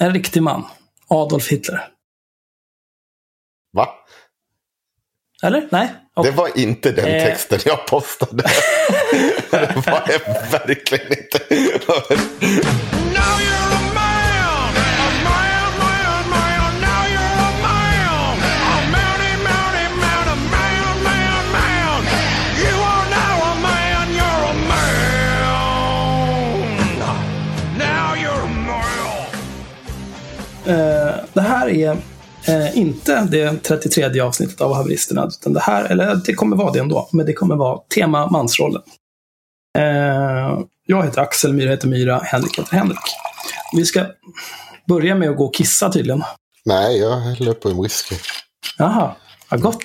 En riktig man. Adolf Hitler. Va? Eller? Nej? Det var inte den Eh. texten jag postade. det var jag verkligen inte. Det här är eh, inte det 33 avsnittet av Haveristerna. Utan det här, eller det kommer vara det ändå, men det kommer vara tema mansrollen. Eh, jag heter Axel, Myra heter Myra, Henrik heter Henrik. Vi ska börja med att gå och kissa tydligen. Nej, jag häller upp en whisky. Jaha, vad gott.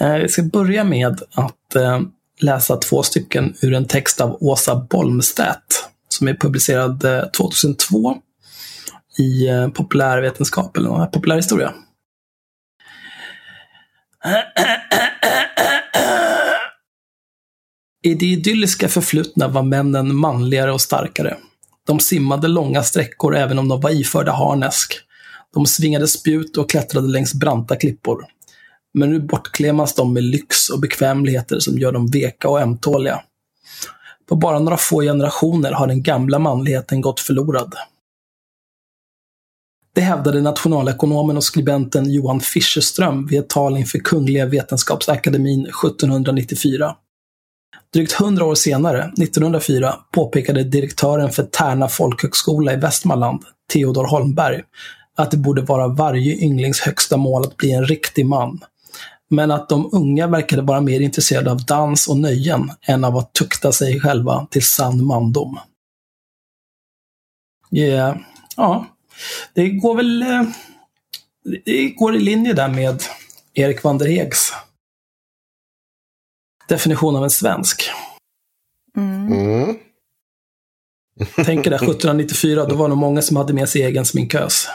Eh, Vi ska börja med att eh, läsa två stycken ur en text av Åsa Bolmstedt som är publicerad eh, 2002 i eh, populärvetenskap eller någon, populärhistoria. I det idylliska förflutna var männen manligare och starkare. De simmade långa sträckor även om de var iförda harnesk. De svingade spjut och klättrade längs branta klippor. Men nu bortklemas de med lyx och bekvämligheter som gör dem veka och ömtåliga. På bara några få generationer har den gamla manligheten gått förlorad. Det hävdade nationalekonomen och skribenten Johan Fischerström vid ett tal inför Kungliga Vetenskapsakademin 1794. Drygt hundra år senare, 1904, påpekade direktören för Tärna folkhögskola i Västmanland, Theodor Holmberg, att det borde vara varje ynglings högsta mål att bli en riktig man. Men att de unga verkade vara mer intresserade av dans och nöjen än av att tukta sig själva till sann mandom. Yeah. Ja, det går väl... eh, Det går i linje där med Erik van der Hegs definition av en svensk. Mm. Tänker där 1794, då var det nog många som hade med sig egen sminkös.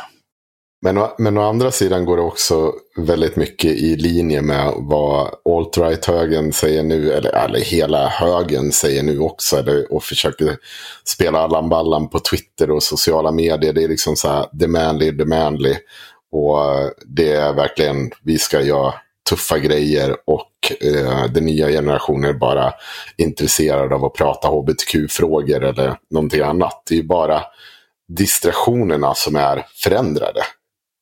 Men, å- men å andra sidan går det också väldigt mycket i linje med vad alt-right-högern säger nu, eller, eller hela högern säger nu också, eller, och försöker spela Allan Ballan på Twitter och sociala medier. Det är liksom så här, the manly, the manly. Och eh, det är verkligen, vi ska göra tuffa grejer och eh, den nya generationen är bara intresserad av att prata hbtq-frågor eller någonting annat. Det är bara distraktionerna som är förändrade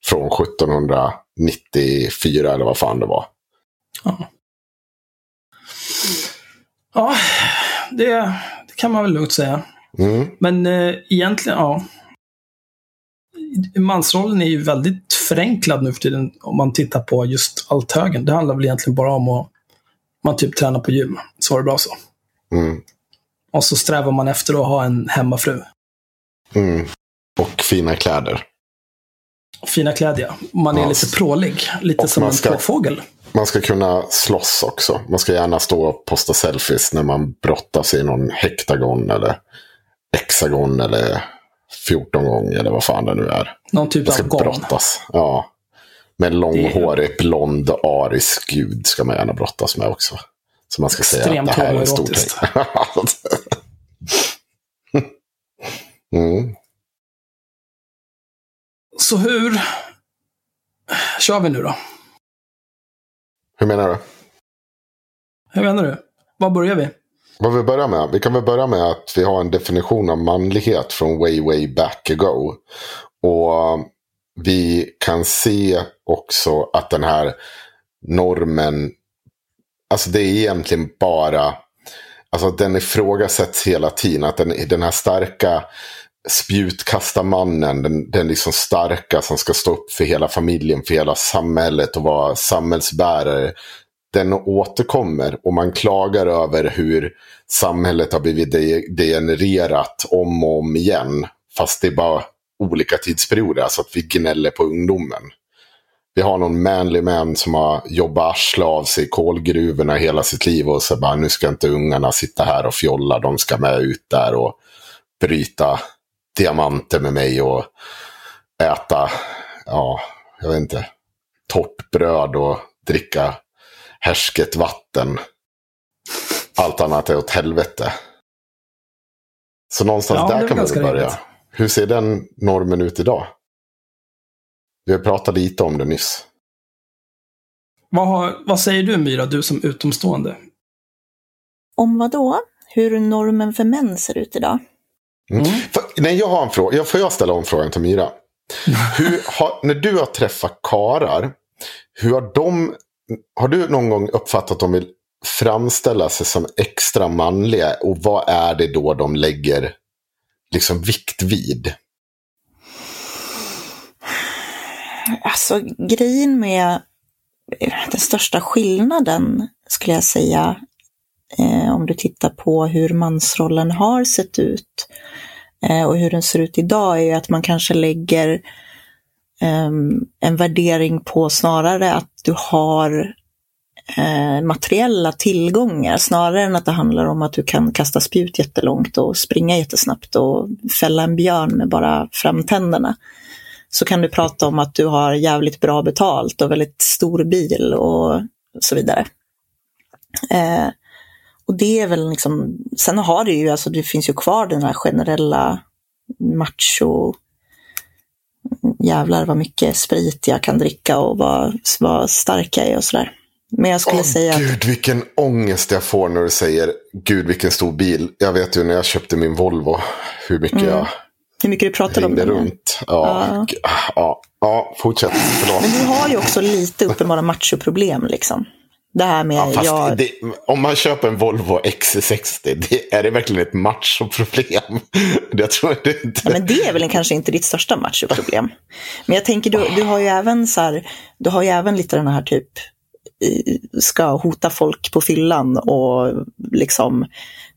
från 1794 eller vad fan det var. Ja, det, det kan man väl lugnt säga. Mm. Men eh, egentligen, ja. Mansrollen är ju väldigt förenklad nu för tiden om man tittar på just allt högen. Det handlar väl egentligen bara om att man typ tränar på gym. Så var det bra så. Mm. Och så strävar man efter att ha en hemmafru. Mm. Och fina kläder. Fina kläder. Man är Ja, lite prålig. Lite och som en ska- påfågel. Man ska kunna slåss också. Man ska gärna stå och posta selfies när man brottas i någon hektagon eller hexagon eller 14 gånger eller vad fan det nu är. Någon typ Man ska av gång. brottas. Ja. Med en långhårig, blond, arisk gud ska man gärna brottas med också. Så man ska säga att Extremt det här är en stor tecken. mm. Så hur kör vi nu då? Hur menar du? Hur menar du? Var börjar vi? Vad vi börjar med? Vi kan väl börja med att vi har en definition av manlighet från way, way back ago. Och vi kan se också att den här normen, alltså det är egentligen bara, alltså den ifrågasätts hela tiden. Att den, den här starka spjutkastarmannen, den, den liksom starka som ska stå upp för hela familjen, för hela samhället och vara samhällsbärare den återkommer och man klagar över hur samhället har blivit de- degenererat om och om igen. Fast det är bara olika tidsperioder, alltså att vi gnäller på ungdomen. Vi har någon manly man som har jobbat arsla av sig i kolgruvorna hela sitt liv och så bara nu ska inte ungarna sitta här och fjolla, de ska med ut där och bryta diamanter med mig och äta, ja, jag vet inte, torrt bröd och dricka härsket vatten. Allt annat är åt helvete. Så någonstans Ja, där kan man börja. rimligt. Hur ser den normen ut idag? Vi har pratat lite om det nyss. Vad, har, vad säger du Myra, du som utomstående? Om vad då? Hur normen för män ser ut idag? Mm. För, nej, jag har en fråga. Får jag ställa om frågan till Myra? Har, när du har träffat karar, hur har de... Har du någon gång uppfattat att de vill framställa sig som extra manliga? Och vad är det då de lägger liksom vikt vid? Alltså grejen med den största skillnaden skulle jag säga, Eh, om du tittar på hur mansrollen har sett ut eh, och hur den ser ut idag, är ju att man kanske lägger ehm, en värdering på snarare att du har eh, materiella tillgångar snarare än att det handlar om att du kan kasta spjut jättelångt och springa jättesnabbt och fälla en björn med bara framtänderna så kan du prata om att du har jävligt bra betalt och väldigt stor bil och så vidare. Eh, och det är väl liksom, sen har det ju, alltså det finns ju kvar den här generella macho, jävlar vad mycket sprit jag kan dricka och vad, vad stark jag är och sådär. Men jag skulle Åh, säga att Gud, vilken ångest jag får när du säger Gud, vilken stor bil. Jag vet ju när jag köpte min Volvo hur mycket jag hur mycket du pratar om det. runt. Ja, Ja. ja, ja, fortsätt. Förlåt. Men du har ju också lite uppenbara machoproblem liksom. Det här med, Ja, jag, det, om man köper en Volvo XC60, det, är det verkligen ett machoproblem? Jag tror det inte. Ja, men det är väl kanske inte ditt största machoproblem. Men jag tänker, du, du har ju även så här, du har ju även lite den här typ, ska hota folk på fyllan och liksom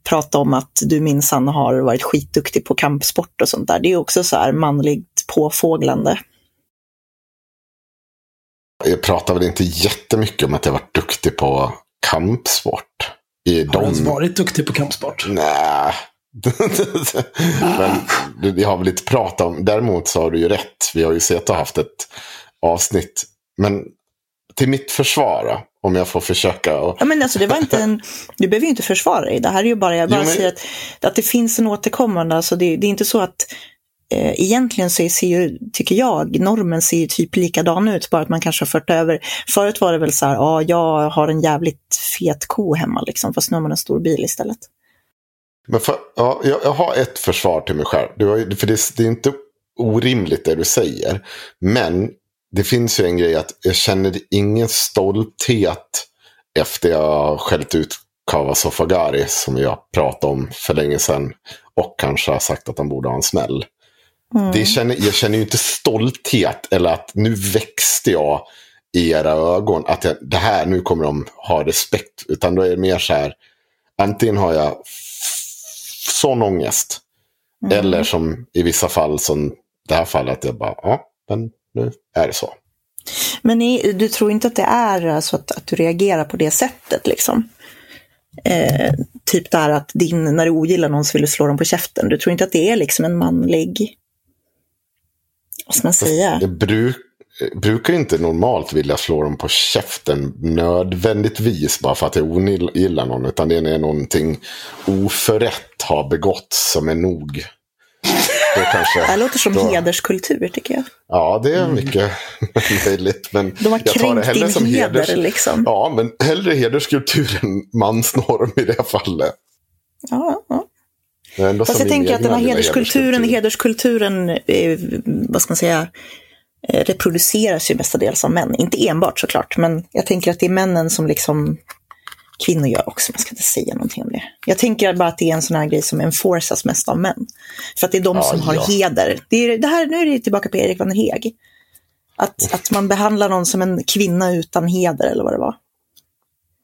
prata om att du minsann har varit skitduktig på kampsport och sånt där. Det är också så här manligt påfåglande. Jag pratar väl inte jättemycket om att jag varit duktig på kampsport. I Har du ens varit duktig på kampsport? Nej. Men det- vi har väl lite pratat om. Däremot så har du ju rätt. Vi har ju sett och haft ett avsnitt. Men till mitt försvar, om jag får försöka. Och... Ja, men alltså, det var inte en, du behöver ju inte försvara dig. Det här är ju bara, jag bara Jo, men- säger att, att det finns en återkommande, alltså det, det är inte så att eh, egentligen så ser ju, tycker jag, normen ser ju typ likadan ut, bara att man kanske har fört över. Förut var det väl så här, ja, jag har en jävligt fet ko hemma, liksom, fast nu har man en stor bil istället. Men för, ja, jag, jag har ett försvar till mig själv. Du har, för det, det är inte orimligt det du säger. Men det finns ju en grej att jag känner ingen stolthet efter jag har skällt ut Kawa Sofagari som jag pratade om för länge sedan. Och kanske har sagt att han borde ha en smäll. Mm. Det känner, jag känner ju inte stolthet eller att nu växte jag i era ögon. Att jag, det här, nu kommer de ha respekt. Utan då är det mer så här. Antingen har jag sån ångest. Mm. Eller som i vissa fall, som det här fallet, jag bara, ja, men nu är det så. Men i, du tror inte att det är alltså att, att du reagerar på det sättet liksom? Eh, typ där att din, när du ogillar någon så vill du slå dem på käften. Du tror inte att det är liksom en manlig, vad ska man säga? Jag bruk, brukar inte normalt vilja slå dem på käften nödvändigtvis bara för att jag ogillar någon. Utan det är någonting oförrätt har begått som är nog. Då kanske, Det låter som då, hederskultur tycker jag. Ja, det är mycket möjligt. Men De har jag tar det kränkt din som heder heders, liksom. Ja, men hellre hederskultur än mansnorm i det fallet. Ja, ja. Fast jag tänker att den här hederskulturen, hederskulturen eh, vad ska man säga, eh, reproduceras ju mestadels av män. Inte enbart såklart, men jag tänker att det är männen som liksom kvinnor gör också, man ska inte säga någonting om det. Jag tänker bara att det är en sån här grej som enforcas mest av män. För att det är de Ja, som har ja. heder. Det är, det här, nu är det tillbaka på Erik van Heg. Att, att man behandlar någon som en kvinna utan heder, eller vad det var.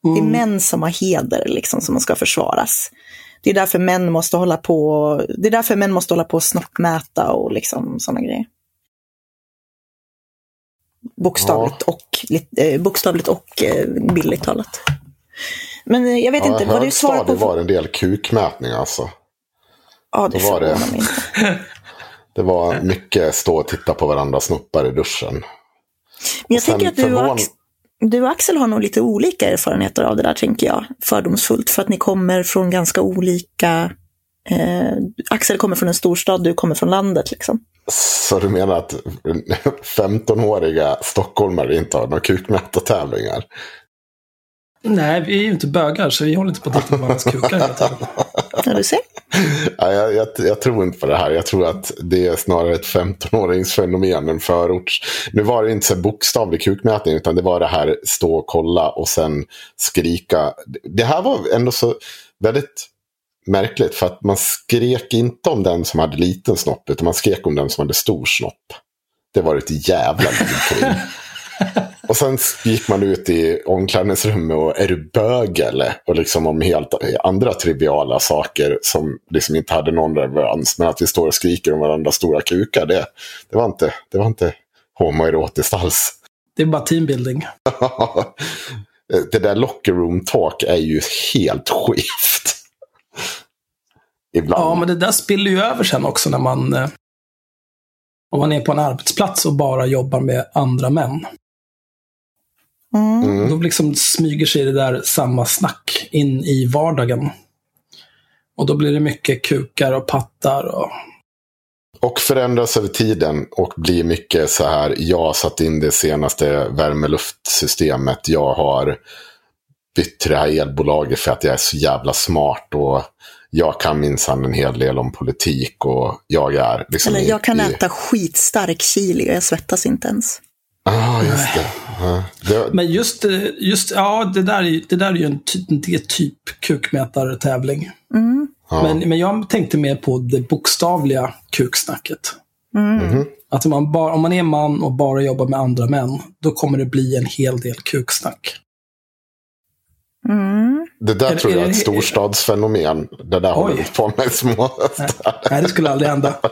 Det är Mm. män som har heder liksom, som ska försvaras. Det är därför män måste hålla på, det är därför män måste hålla på och snoppmäta och liksom sådana grejer. Bokstavligt och, lit- eh, bokstavligt och eh, bildligt talat. Men eh, jag vet inte, var det svar på... var en del kukmätning alltså. Ja, det då var det- mig inte. Det var mycket stå och titta på varandras snoppar i duschen. Men jag sen tänker att du och, förvån- Ax- du och Axel har nog lite olika erfarenheter av det där, tänker jag. Fördomsfullt, för att ni kommer från ganska olika Eh, Axel kommer från en storstad, du kommer från landet. Liksom. Så du menar att 15-åriga stockholmare inte har några kukmätartävlingar? Nej, vi är ju inte bögar, så vi håller inte på att titta på varandras kukar hela tiden. Ja, du ser. Ja, jag, jag, jag tror inte på det här. Jag tror att det är snarare ett 15-åringsfenomen än förorts. Nu var det inte så bokstavlig kukmätning, utan det var det här stå och kolla och sen skrika. Det här var ändå så väldigt märkligt, för att man skrek inte om den som hade liten snopp, utan man skrek om den som hade stor snopp. Det var ett jävla liv. Och sen gick man ut i omklädningsrummet och är du bög eller? Och liksom om helt andra triviala saker som liksom inte hade någon relevans. Men att vi står och skriker om varandra stora kukar, det, det, var, inte, det var inte homoerotiskt alls. Det är bara teambuilding. det där locker room talk är ju helt skevt. Ibland. Ja, men det där spiller ju över sen också när man... eh, Om man är på en arbetsplats och bara jobbar med andra män. Mm. Mm. Då liksom smyger sig det där samma snack in i vardagen. Och då blir det mycket kukar och pattar och... Och förändras över tiden och blir mycket så här. Jag har satt in det senaste värmeluftsystemet. Jag har bytt till det här elbolaget för att jag är så jävla smart. Och jag kan minsann en hel del om politik. Och jag är liksom Eller i- jag kan i... äta skitstark chili och jag svettas inte ens. Ah, just det. Ja, det. Men just, eh, just ja, det där, det där är ju en ty, det är typ kukmätartävling. Mm. Ja. Men, men jag tänkte mer på det bokstavliga kuksnacket. Mm. Att om man, bara, om man är man och bara jobbar med andra män, då kommer det bli en hel del kuksnack. Mm. Det där Är- tror jag är är ett storstadsfenomen. Det där håller Oj. vi på med små. Nej, det skulle aldrig hända.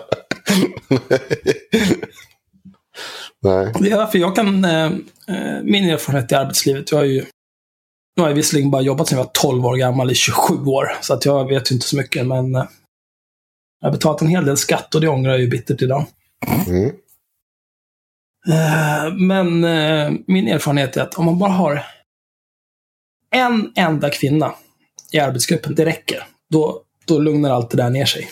Nej. Det är därför jag kan, eh, eh, min erfarenhet i arbetslivet, jag har ju nu har jag visserligen bara jobbat sedan jag var 12 år gammal i 27 år, så att jag vet ju inte så mycket, men eh, jag har betalat en hel del skatt och det ångrar jag ju bittert idag. Mm. Eh, Men eh, min erfarenhet är att om man bara har en enda kvinna i arbetsgruppen, det räcker. Då, då lugnar allt det där ner sig.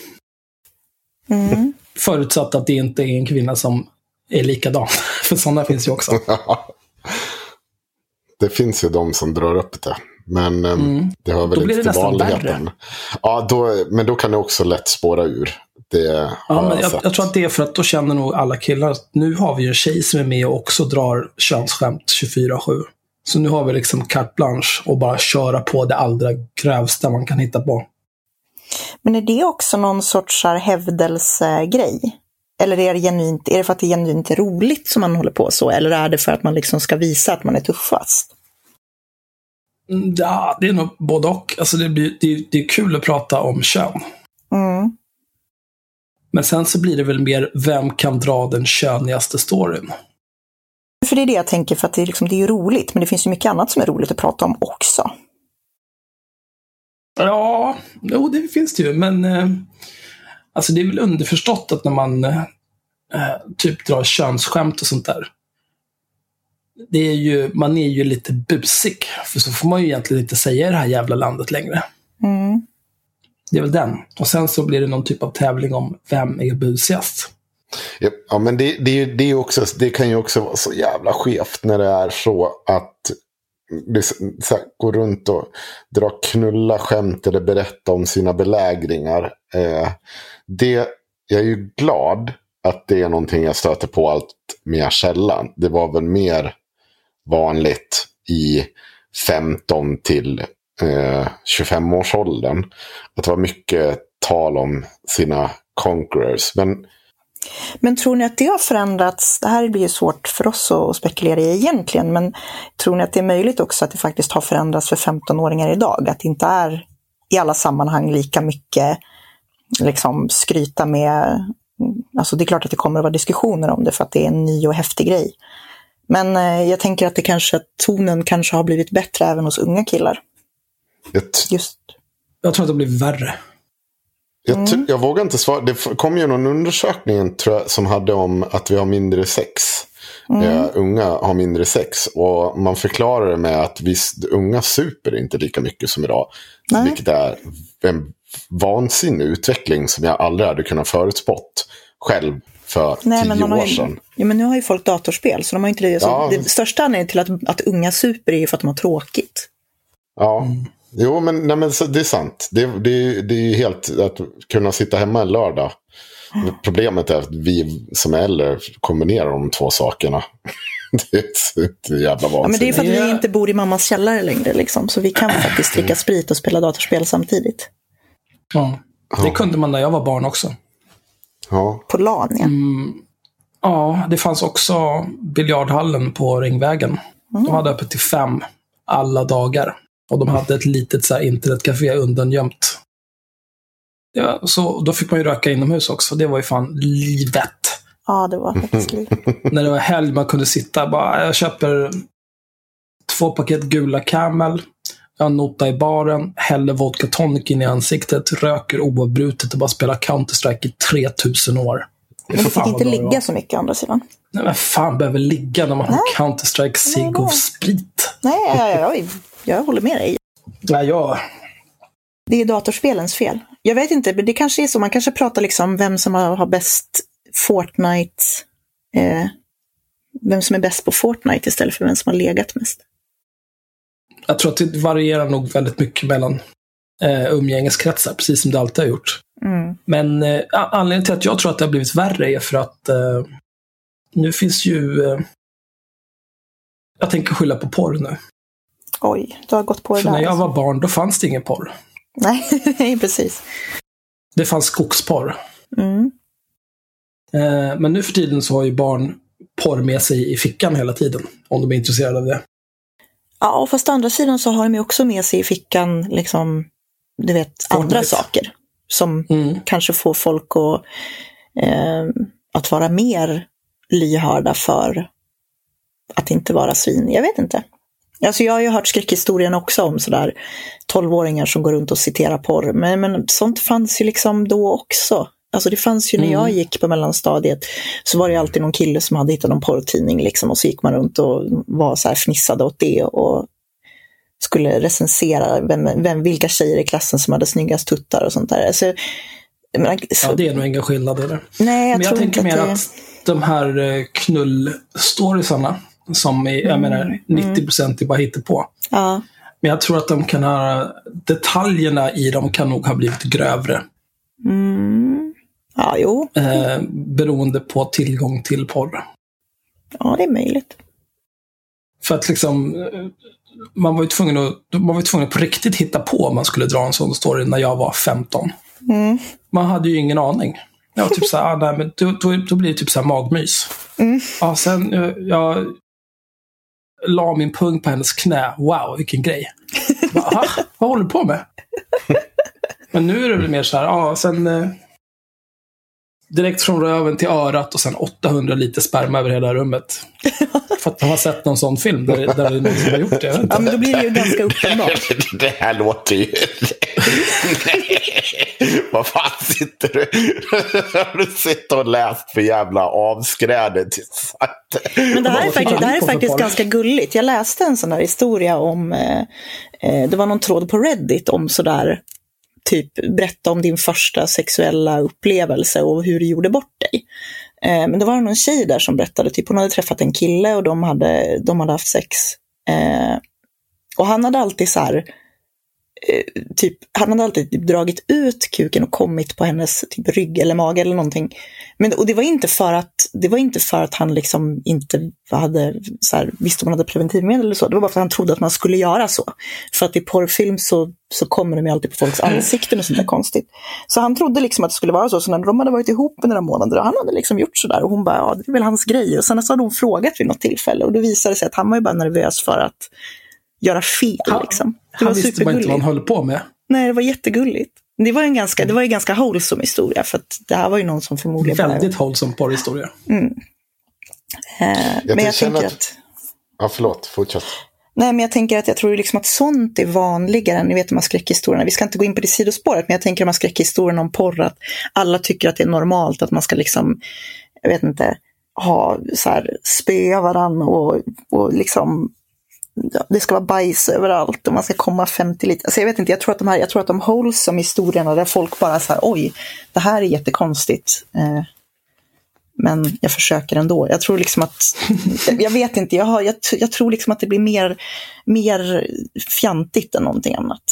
Mm. Förutsatt att det inte är en kvinna som är likadan. För sådana finns ju också. Det finns ju de som drar upp det. Men eh, Mm. det hör väl Då blir inte det till nästan vanligheten. Ja, då, men då kan det också lätt spåra ur. Det Ja, men jag, jag, jag tror att det är för att då känner nog alla killar att nu har vi ju en tjej som är med och också drar könsskämt 24-7. Så nu har vi liksom carte blanche och bara köra på det allra grövsta man kan hitta på. Men är det också någon sorts här hävdelsegrej? Eller är det, genuint, är det för att det genuint är roligt som man håller på så? Eller är det för att man liksom ska visa att man är tuffast? Mm, Ja, det är nog både och. Alltså det, blir, det, det är kul att prata om kön. Mm. Men sen så blir det väl mer, vem kan dra den königaste storyn? För det är det jag tänker, för att det är, liksom, det är ju roligt, men det finns ju mycket annat som är roligt att prata om också. Ja, jo, det finns det ju, men eh, alltså det är väl underförstått att när man eh, eh, typ drar könsskämt och sånt där. Det är ju, man är ju lite busig, för så får man ju egentligen inte säga i det här jävla landet längre. Mm. Det är väl den. Och sen så blir det någon typ av tävling om vem är busigast. Ja, Ja, men det, det, det, är också, det kan ju också vara så jävla skevt när det är så att det, så här, gå runt och dra knulla skämt eller berätta om sina belägringar. Eh, det, jag är ju glad att det är någonting jag stöter på allt mer sällan. Det var väl mer vanligt i 15 till eh, 25-årsåldern. Att det var mycket tal om sina conquerors. Men Men tror ni att det har förändrats? Det här blir ju svårt för oss att spekulera i egentligen, men tror ni att det är möjligt också att det faktiskt har förändrats för 15-åringar idag? Att det inte är i alla sammanhang lika mycket liksom skryta med... Alltså det är klart att det kommer att vara diskussioner om det för att det är en ny och häftig grej. Men eh, jag tänker att det kanske, att tonen kanske har blivit bättre även hos unga killar. jag, Just. Jag tror att det blir värre. jag, t- jag vågar inte svara. Det kom ju någon undersökning tror jag, som hade om att vi har mindre sex. Eh, unga har mindre sex. Och man förklarar det med att visst, unga super inte lika mycket som idag. Nej. Vilket är en vansinnig utveckling som jag aldrig hade kunnat förutspått själv för Nej, tio år ju, sedan. ja, men nu har ju folk datorspel, så de har inte det. Så Ja. Det största anledningen till att, att unga super är ju för att de har tråkigt. Ja, Mm. jo men, nej, men så, det är sant. Det, det, det är ju helt att kunna sitta hemma en lördag. Problemet är att vi som är äldre kombinerar de två sakerna. det är så jävla Ja, men det är vansinnigt. för att vi inte bor i mammas källare längre, liksom, så vi kan faktiskt dricka sprit och spela datorspel samtidigt. Ja. Det kunde man när jag var barn också. Ja. På LAN, ja. Mm. Ja, det fanns också biljardhallen på Ringvägen. De hade öppet till fem alla dagar. Och de hade ett litet så här, internetcafé undangömt. Var, så, då fick man ju röka inomhus också. Det var ju fan livet. Ja, det var faktiskt liv. När det var helg man kunde sitta bara, jag köper två paket gula Camel. Har en nota i baren, häller vodka tonic in i ansiktet, röker oavbrutet och bara spelar Counter-Strike i 3000 år. Det är fan fick inte var. ligga så mycket å andra sidan. Nej, men fan behöver ligga när man har Nej. Counter-Strike, Nej, cigg och sprit? Nej, jag, jag, jag, jag håller med dig. Nej, jag... Det är datorspelens fel. Jag vet inte, men det kanske är så. Man kanske pratar liksom vem som har, har bäst Fortnite. Eh, vem som är bäst på Fortnite istället för vem som har legat mest. Jag tror att det varierar nog väldigt mycket mellan eh, umgängeskretsar, precis som det alltid har gjort. Mm. Men eh, anledningen till att jag tror att det har blivit värre är för att eh, nu finns ju... Eh, jag tänker skylla på porr nu. Oj, du har gått på det För där. när jag alltså. var barn, då fanns det ingen porr. Nej, nej, precis. Det fanns skogsporr. Mm. Eh, men nu för tiden så har ju barn porr med sig i fickan hela tiden. Om de är intresserade av det. Ja, och fast å andra sidan så har de ju också med sig i fickan, liksom, du vet, andra Fortnite. saker. Som Mm. kanske får folk att, eh, att vara mer lyhörda för att inte vara svin. Jag vet inte. Alltså jag har ju hört skräckhistorien också om sådär 12-åringar som går runt och citerar porr. Men, men sånt fanns ju liksom då också. Alltså det fanns ju när jag Mm. gick på mellanstadiet så var det alltid någon kille som hade hittat någon porrtidning liksom och så gick man runt och var så här fnissade åt det och skulle recensera vem, vem, vilka tjejer i klassen som hade snyggast tuttar och sånt där. Alltså, menar, så, Ja, det är nog inga skillnader. nej, jag Men jag tänker mer att det... att de här eh, knullstoriesarna, som är, jag menar, 90 procent är bara på. Ja, Men jag tror att de kan ha, detaljerna i dem kan nog ha blivit grövre. mm. Ja jo, Eh, beroende på tillgång till porr. ja det är möjligt. För att liksom, eh, man var ju tvungen att, man var tvungen att på riktigt hitta på om man skulle dra en sån story när jag var 15. Mm. Man hade ju ingen aning. Jag var typ så här, ah, nej, men då, då, då blir det typ så här magmys. Mm. Ja, sen eh, jag la min pung på hennes knä. Wow, vilken grej. Jag Bara, "Ah, vad håller du på med? Men nu är det väl mer så här, ja, sen eh, direkt från röven till örat och sen 800 liter sperma över hela rummet. För att de har sett någon sån film där, där det är någon som har gjort det. Ja, men då blir det ju ganska uppenbart. Det här låter ju... Nej. Vad fan sitter du... Har du suttit och läst för jävla avskräde till sagt? Men det här är faktiskt, det här är faktiskt ganska gulligt. Jag läste en sån där historia om, eh, eh, det var någon tråd på Reddit om sådär, typ berätta om din första sexuella upplevelse och hur du gjorde bort dig. Eh, men då var det någon tjej där som berättade, typ hon hade träffat en kille och de hade, de hade haft sex. Eh, och han hade alltid så här, eh, typ, han hade alltid typ dragit ut kuken och kommit på hennes typ rygg eller mage eller någonting. Men, och det var inte för att, det var inte för att han liksom inte hade, så här, visste om han hade preventivmedel eller så. Det var bara för att han trodde att man skulle göra så. För att i porrfilm så, så kommer de ju alltid på folks ansikten och sånt där konstigt. Så han trodde liksom att det skulle vara så. Så när de hade varit ihop i några månader och han hade liksom gjort sådär och hon bara, ja det är väl hans grej. Och sen så hade hon frågat vid något tillfälle och då visade det sig att han var ju bara nervös för att göra fel. Han- Liksom. Han visste bara inte vad han höll på med. Nej, det var jättegulligt. Det var en ganska, det var en ganska wholesome historia för att det här var ju någon som förmodligen bara- Väldigt hållsam porrhistoria. Eh, men jag tänker att- att... Ja, förlåt. Fortsätt. Nej, men jag tänker att jag tror liksom att sånt är vanligare än ni vet de här skräckhistorierna. Vi ska inte gå in på det sidospåret, men jag tänker de här skräckhistorierna om porr, att alla tycker att det är normalt att man ska liksom, jag vet inte, ha så här, spöa varann och, och liksom ja, det ska vara bajs överallt och man ska komma 50 liter. Alltså jag vet inte, jag tror att de här, jag tror att de wholesome historierna där folk bara så här, oj, det här är jättekonstigt. Eh, men jag försöker ändå. Jag tror liksom att, jag vet inte, jag, har, jag, jag tror liksom att det blir mer, mer fjantigt än någonting annat.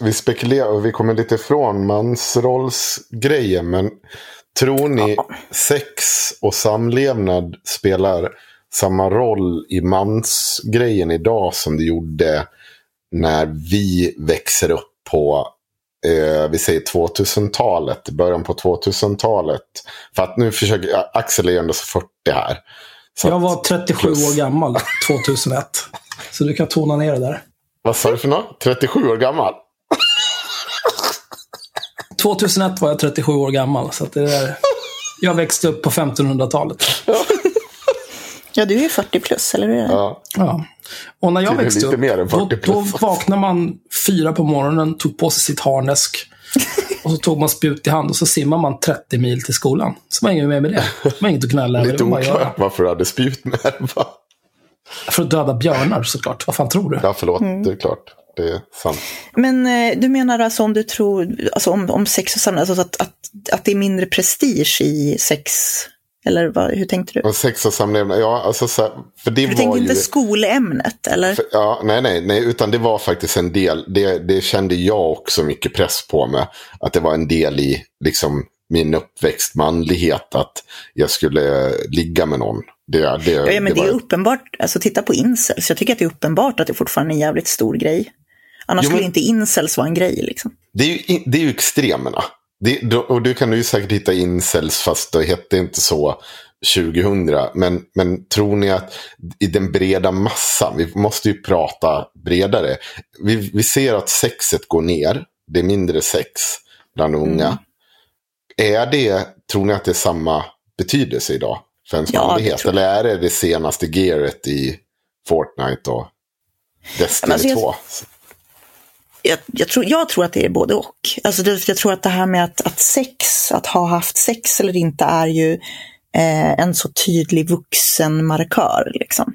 Vi spekulerar och vi kommer lite ifrån mansrollsgrejen. Men tror ni sex och samlevnad spelar samma roll i mansgrejen idag som det gjorde när vi växer upp på eh, vi säger 2000-talet, början på 2000-talet. För att nu försöker, Axel är ju ändå så 40 här. Så Jag var 37 plus. år gammal 2001. Så du kan tona ner det där. Vad sa du för något? 37 år gammal? 2001 var jag 37 år gammal. Så det där... Jag växte upp på 1500-talet. Ja, du är ju 40 plus, eller hur? Ja. Ja. Och när jag växte upp, mer än 40 då, plus. då vaknade man fyra på morgonen, tog på sig sitt harnesk. Och så tog man spjut i hand och så simmade man 30 mil till skolan. Så var inget mer med det. Det var inget att gnälla över. Det Lite oklart varför du hade spjut med det, va? För att döda björnar såklart. Vad fan tror du? Ja, förlåt. Mm. Det är klart. Det är sant. Men eh, du menar alltså om du tror, alltså om, om sex och samlag, alltså att, att, att det är mindre prestige i sex? Eller vad, hur tänkte du? Sex och samlevnad, ja, alltså så här, för det Du var tänkte ju... inte skolämnet, eller? För, ja, nej, nej, nej, utan det var faktiskt en del. Det, det kände jag också mycket press på mig. Att det var en del i liksom, min uppväxt manlighet. Att jag skulle ligga med någon. Det, det, Ja, ja, men det, var, är uppenbart, alltså titta på incels. Jag tycker att det är uppenbart att det fortfarande är en jävligt stor grej. Annars Jo, men- skulle inte incels vara en grej. Liksom. det, är ju, det är ju extremerna. Det, och du kan ju säkert hitta incels fast det hette inte så 2000. Men, men tror ni att i den breda massan, vi måste ju prata bredare. Vi, vi ser att sexet går ner. Det är mindre sex bland unga. Är det, tror ni att det är samma betydelse idag för ens Ja, manlighet? Eller är det det senaste gearet i Fortnite och Destiny Men alltså jag- 2? Jag, jag, tror, jag tror att det är både och. Alltså det, jag tror att det här med att, att sex, att ha haft sex eller inte är ju eh, en så tydlig vuxenmarkör. Liksom.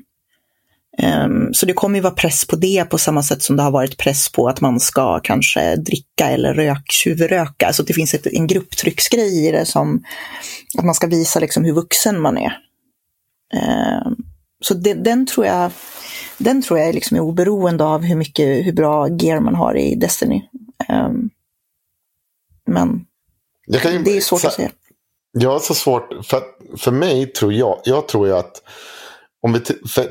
Um, så det kommer ju vara press på det på samma sätt som det har varit press på att man ska kanske dricka eller rök, tjuvröka. Alltså det finns ett, en grupptrycksgrej i det som att man ska visa liksom hur vuxen man är. Um, så det, den tror jag den tror jag är liksom oberoende av hur mycket, hur bra gear man har i Destiny. Ehm, men ju- det är svårt så- att säga. Jag har så svårt, för, för mig tror jag, jag tror ju att, om vi,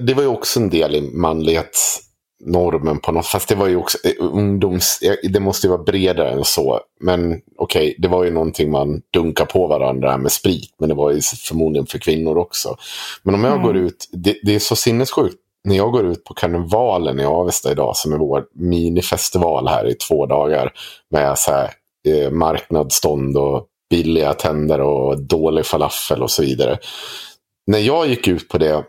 det var ju också en del i manlighetsnormen på något, fast det var ju också eh, ungdoms, eh, det måste ju vara bredare än så. Men okej, det var ju någonting man dunkar på varandra med sprit, men det var ju förmodligen för kvinnor också. Men om jag går ut, det, det är så sinnessjukt, när jag går ut på karnevalen i Avesta idag, som är vår minifestival här i två dagar, med så här, eh, marknadsstånd och billiga tänder och dålig falafel och så vidare. När jag gick ut på det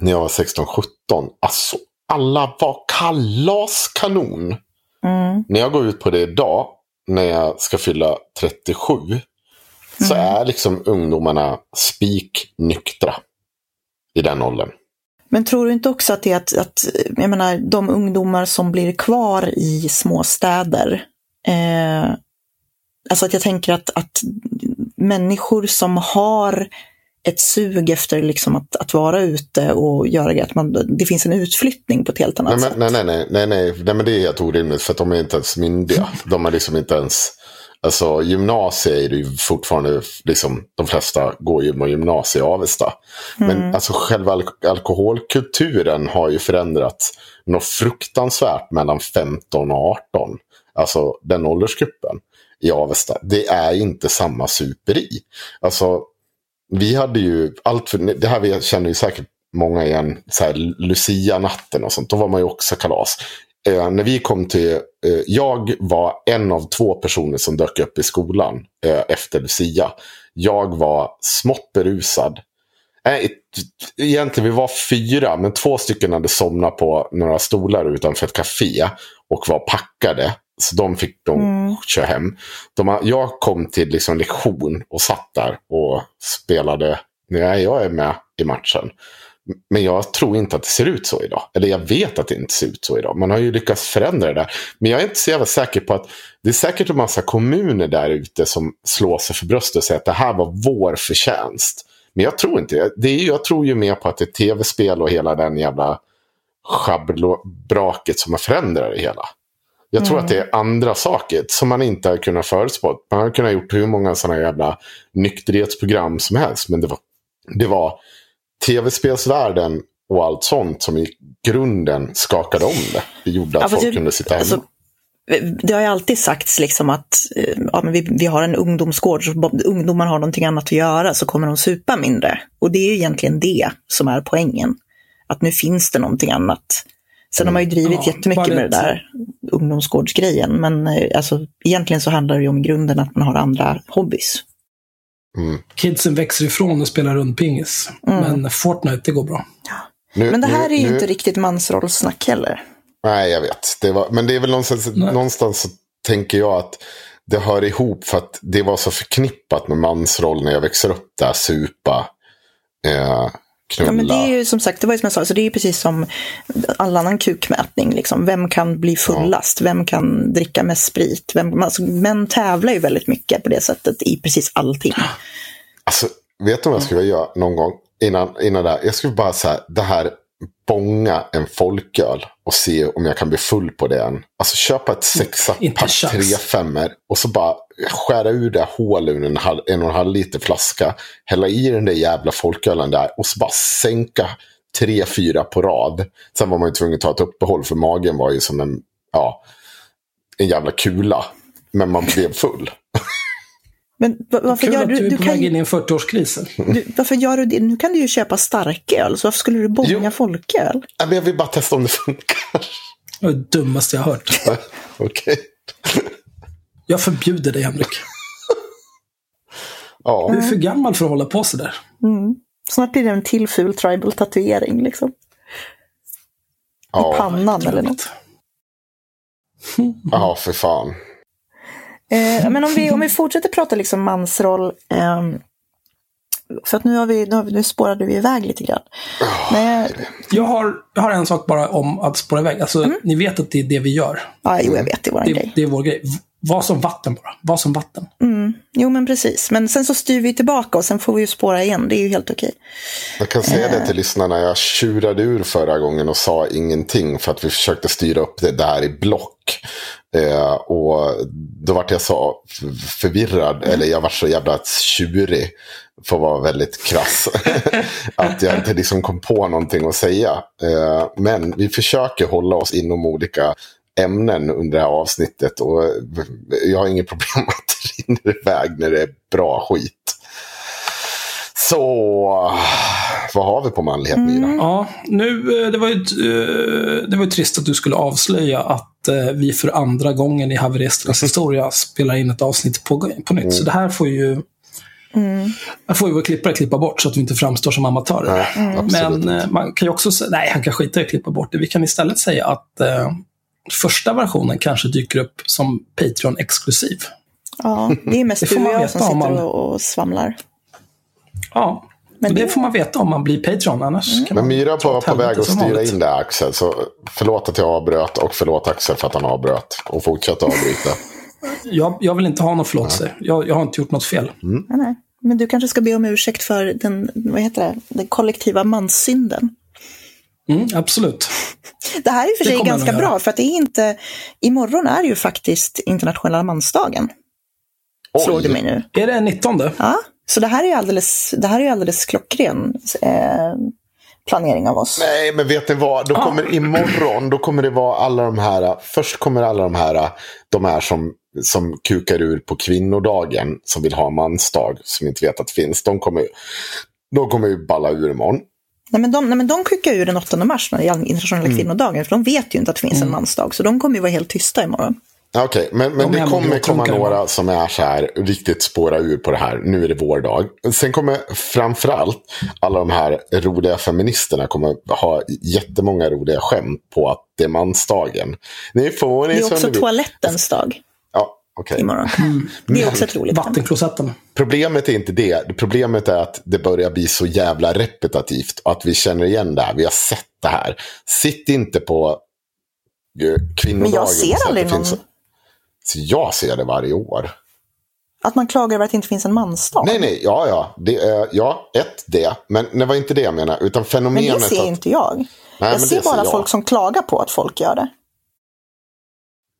när jag var 16-17, alltså alla var kalaskanon. Mm. När jag går ut på det idag, när jag ska fylla 37, så är liksom ungdomarna spiknyktra i den åldern. Men tror du inte också att det är att, att jag menar, de ungdomar som blir kvar i småstäder, eh, alltså att jag tänker att, att människor som har ett sug efter liksom att, att vara ute och göra grejer, att man, det finns en utflyttning på ett helt annat Nej, sätt. men, nej, nej, nej, nej, nej, nej, men det är helt orimligt för att de är inte ens myndiga. De är liksom inte ens, alltså gymnasiet är det ju fortfarande, liksom, de flesta går ju på gymnasiet i Avesta. Men alltså själva alk- alkoholkulturen har ju förändrats något fruktansvärt mellan 15 och 18. Alltså den åldersgruppen i Avesta. Det är inte samma superi. Alltså vi hade ju allt för, det här känner ju säkert många igen, så här Lucia-natten och sånt, då var man ju också kalas. Eh, när vi kom till, eh, jag var en av två personer som dök upp i skolan eh, efter Lucia. Jag var smått berusad. Nej, ett- egentligen vi var fyra, men två stycken hade somnat på några stolar utanför ett café och var packade. Så de fick de köra hem. De, jag kom till liksom lektion och satt där och spelade. Nej, jag är med i matchen. Men jag tror inte att det ser ut så idag. Eller jag vet att det inte ser ut så idag. Man har ju lyckats förändra det där. Men jag är inte så jävla säker på att det är säkert en massa kommuner där ute som slår sig för bröstet och säger att det här var vår förtjänst. Men jag tror inte det. det är, jag tror ju mer på att det är tv-spel och hela den jävla schabbelbraket som har förändrat det hela. Jag tror att det är andra saker som man inte har kunnat förutspå. Man har kunnat gjort hur många sådana jävla nykterhetsprogram som helst. Men det var, det var tv-spelsvärlden och allt sånt som i grunden skakade om det. Det gjorde att Ja, folk det- kunde sitta hemma. alltså, Det har ju alltid sagts liksom att eh, ja, men vi, vi har en ungdomsgård, så om ungdomar har någonting annat att göra så kommer de supa mindre. Och det är ju egentligen det som är poängen. Att nu finns det någonting annat. Sen har man ju drivit Ja, jättemycket med det där ungdomsgårdsgrejen. Men eh, alltså, egentligen så handlar det ju om grunden att man har andra hobbys. Mm. Kidsen växer ifrån och spelar rundpingis. Men Fortnite, det går bra. Nu, Men det här nu- är ju nu- inte riktigt mansrollsnack heller. Nej, jag vet. Det var, men det är väl någonstans, Nej. någonstans så tänker jag att det hör ihop för att det var så förknippat med mansroll när jag växer upp där. Supa, eh, knulla. Ja, men det är ju som sagt, det var ju som jag sa, så det är ju precis som all annan kukmätning. Liksom. Vem kan bli fullast? Vem kan dricka mest sprit? Vem, alltså, män tävlar ju väldigt mycket på det sättet i precis allting. Alltså, vet du vad jag skulle göra någon gång innan, innan det här? Jag skulle bara säga det här bonga en folköl och se om jag kan bli full på det än. Alltså köpa ett sexa Inte pack chans. tre femmer och så bara skära ur det hål ur en, halv, en och en halv liter flaska. Hälla i den där jävla folkölen där och så bara sänka tre, fyra på rad. Sen var man ju tvungen att ta ett uppehåll för magen var ju som en, ja, en jävla kula. Men man blev full. Men va- varför Kul gör att du, du på kan, väg in i en 40-årskris. du, varför gör du det? Nu kan du ju köpa starköl, så varför skulle du bonga folköl? Jag vill bara testa om det funkar. Det var det dummaste jag har hört. Okej. Jag förbjuder dig, Henrik. Ja. Du är för gammal för att hålla på sådär. Snart blir det en till ful tribal tatuering liksom. I Ja, pannan eller något. ja, för fan. Eh, men om vi, om vi fortsätter prata liksom mansroll. ehm, för att nu, har vi, nu, har vi, nu spårade vi iväg lite grann. Men, Jag har, jag har en sak bara om att spåra iväg. Alltså, Ni vet att det är det vi gör. ja, jo, jag vet, det är vår Det, grej. det är vår grej. Var som vatten bara. Var som vatten. Jo, men precis. Men sen så styr vi tillbaka och sen får vi ju spåra igen. Det är ju helt okej. Jag kan säga det till lyssnarna. Jag tjurade ur förra gången och sa ingenting för att vi försökte styra upp det där i block. Eh, och då vart jag så förvirrad, eller jag var så jävla tjurig. För att vara väldigt krass. att jag inte liksom kom på någonting att säga. Eh, men vi försöker hålla oss inom olika ämnen under det här avsnittet. Och jag har inget problem med att det rinner iväg när det är bra skit. Så, vad har vi på manlighet Myra? Ja, nu, eh, det var ju, eh, det var ju trist att du skulle avslöja att eh, vi för andra gången i haveristernas historia spelar in ett avsnitt på, på nytt. Så det här får ju här får ju vår klippare klippa bort så att vi inte framstår som amatörer. Nej, absolut Men man kan ju också säga, nej han kan skita i att klippa bort det. Vi kan istället säga att eh, första versionen kanske dyker upp som Patreon-exklusiv. Ja, det är mest Det får du och man jag veta som om sitter man- och, svamlar. Ja, Men det, det- får man veta om man blir Patreon. Annars kan Men Myra var på väg att styra vanligt. in det Axel. Så förlåt att jag avbröt och förlåt Axel för att han avbröt. Och fortsätter avbryta. Jag, jag vill inte ha någon förlåtelse. Jag, jag har inte gjort något fel. Mm. Nej, nej. Men du kanske ska be om ursäkt för den, vad heter det, den kollektiva manssynden. Mm, absolut. Det här är i för sig ganska bra, för att det är inte... Imorgon är ju faktiskt internationella mansdagen, slog det mig nu. Är det 19? Ja, så det här är ju alldeles, det här är alldeles klockren eh, planering av oss. Nej, men vet ni vad? Då Ah. kommer imorgon, då kommer det vara alla de här. Först kommer alla de här, de här som, som kukar ur på kvinnodagen. Som vill ha mansdag, som inte vet att det finns. De kommer, de kommer ju balla ur imorgon. Nej, men de, nej, men de skickar ju den 8 mars när det är internationella Mm. kvinnodagen, för de vet ju inte att det finns en mansdag, så de kommer ju vara helt tysta imorgon. Okej, men, men De är det kommer komma några som är så här riktigt spåra ur på det här. Nu är det vår dag. Sen kommer framförallt alla de här roliga feministerna kommer ha jättemånga roliga skämt på att det är mansdagen. Ni får Det ni är som också toalettens dag. Okej. imorgon. Det är också ett roligt. Vattenklosetten. Problemet är inte det. Problemet är att det börjar bli så jävla repetitivt. Och att vi känner igen det här. Vi har sett det här. Sitt inte på eh, kvinnodagen. Men jag ser aldrig det finns- någon- Så jag ser det varje år. Att man klagar över att det inte finns en mansdag. Nej, nej, ja, ja. Det är, ja, ett, det. Men det var inte det jag menade. Utan Men fenomenet det ser att... inte jag. Nej, jag men ser bara jag. folk som klagar på att folk gör det.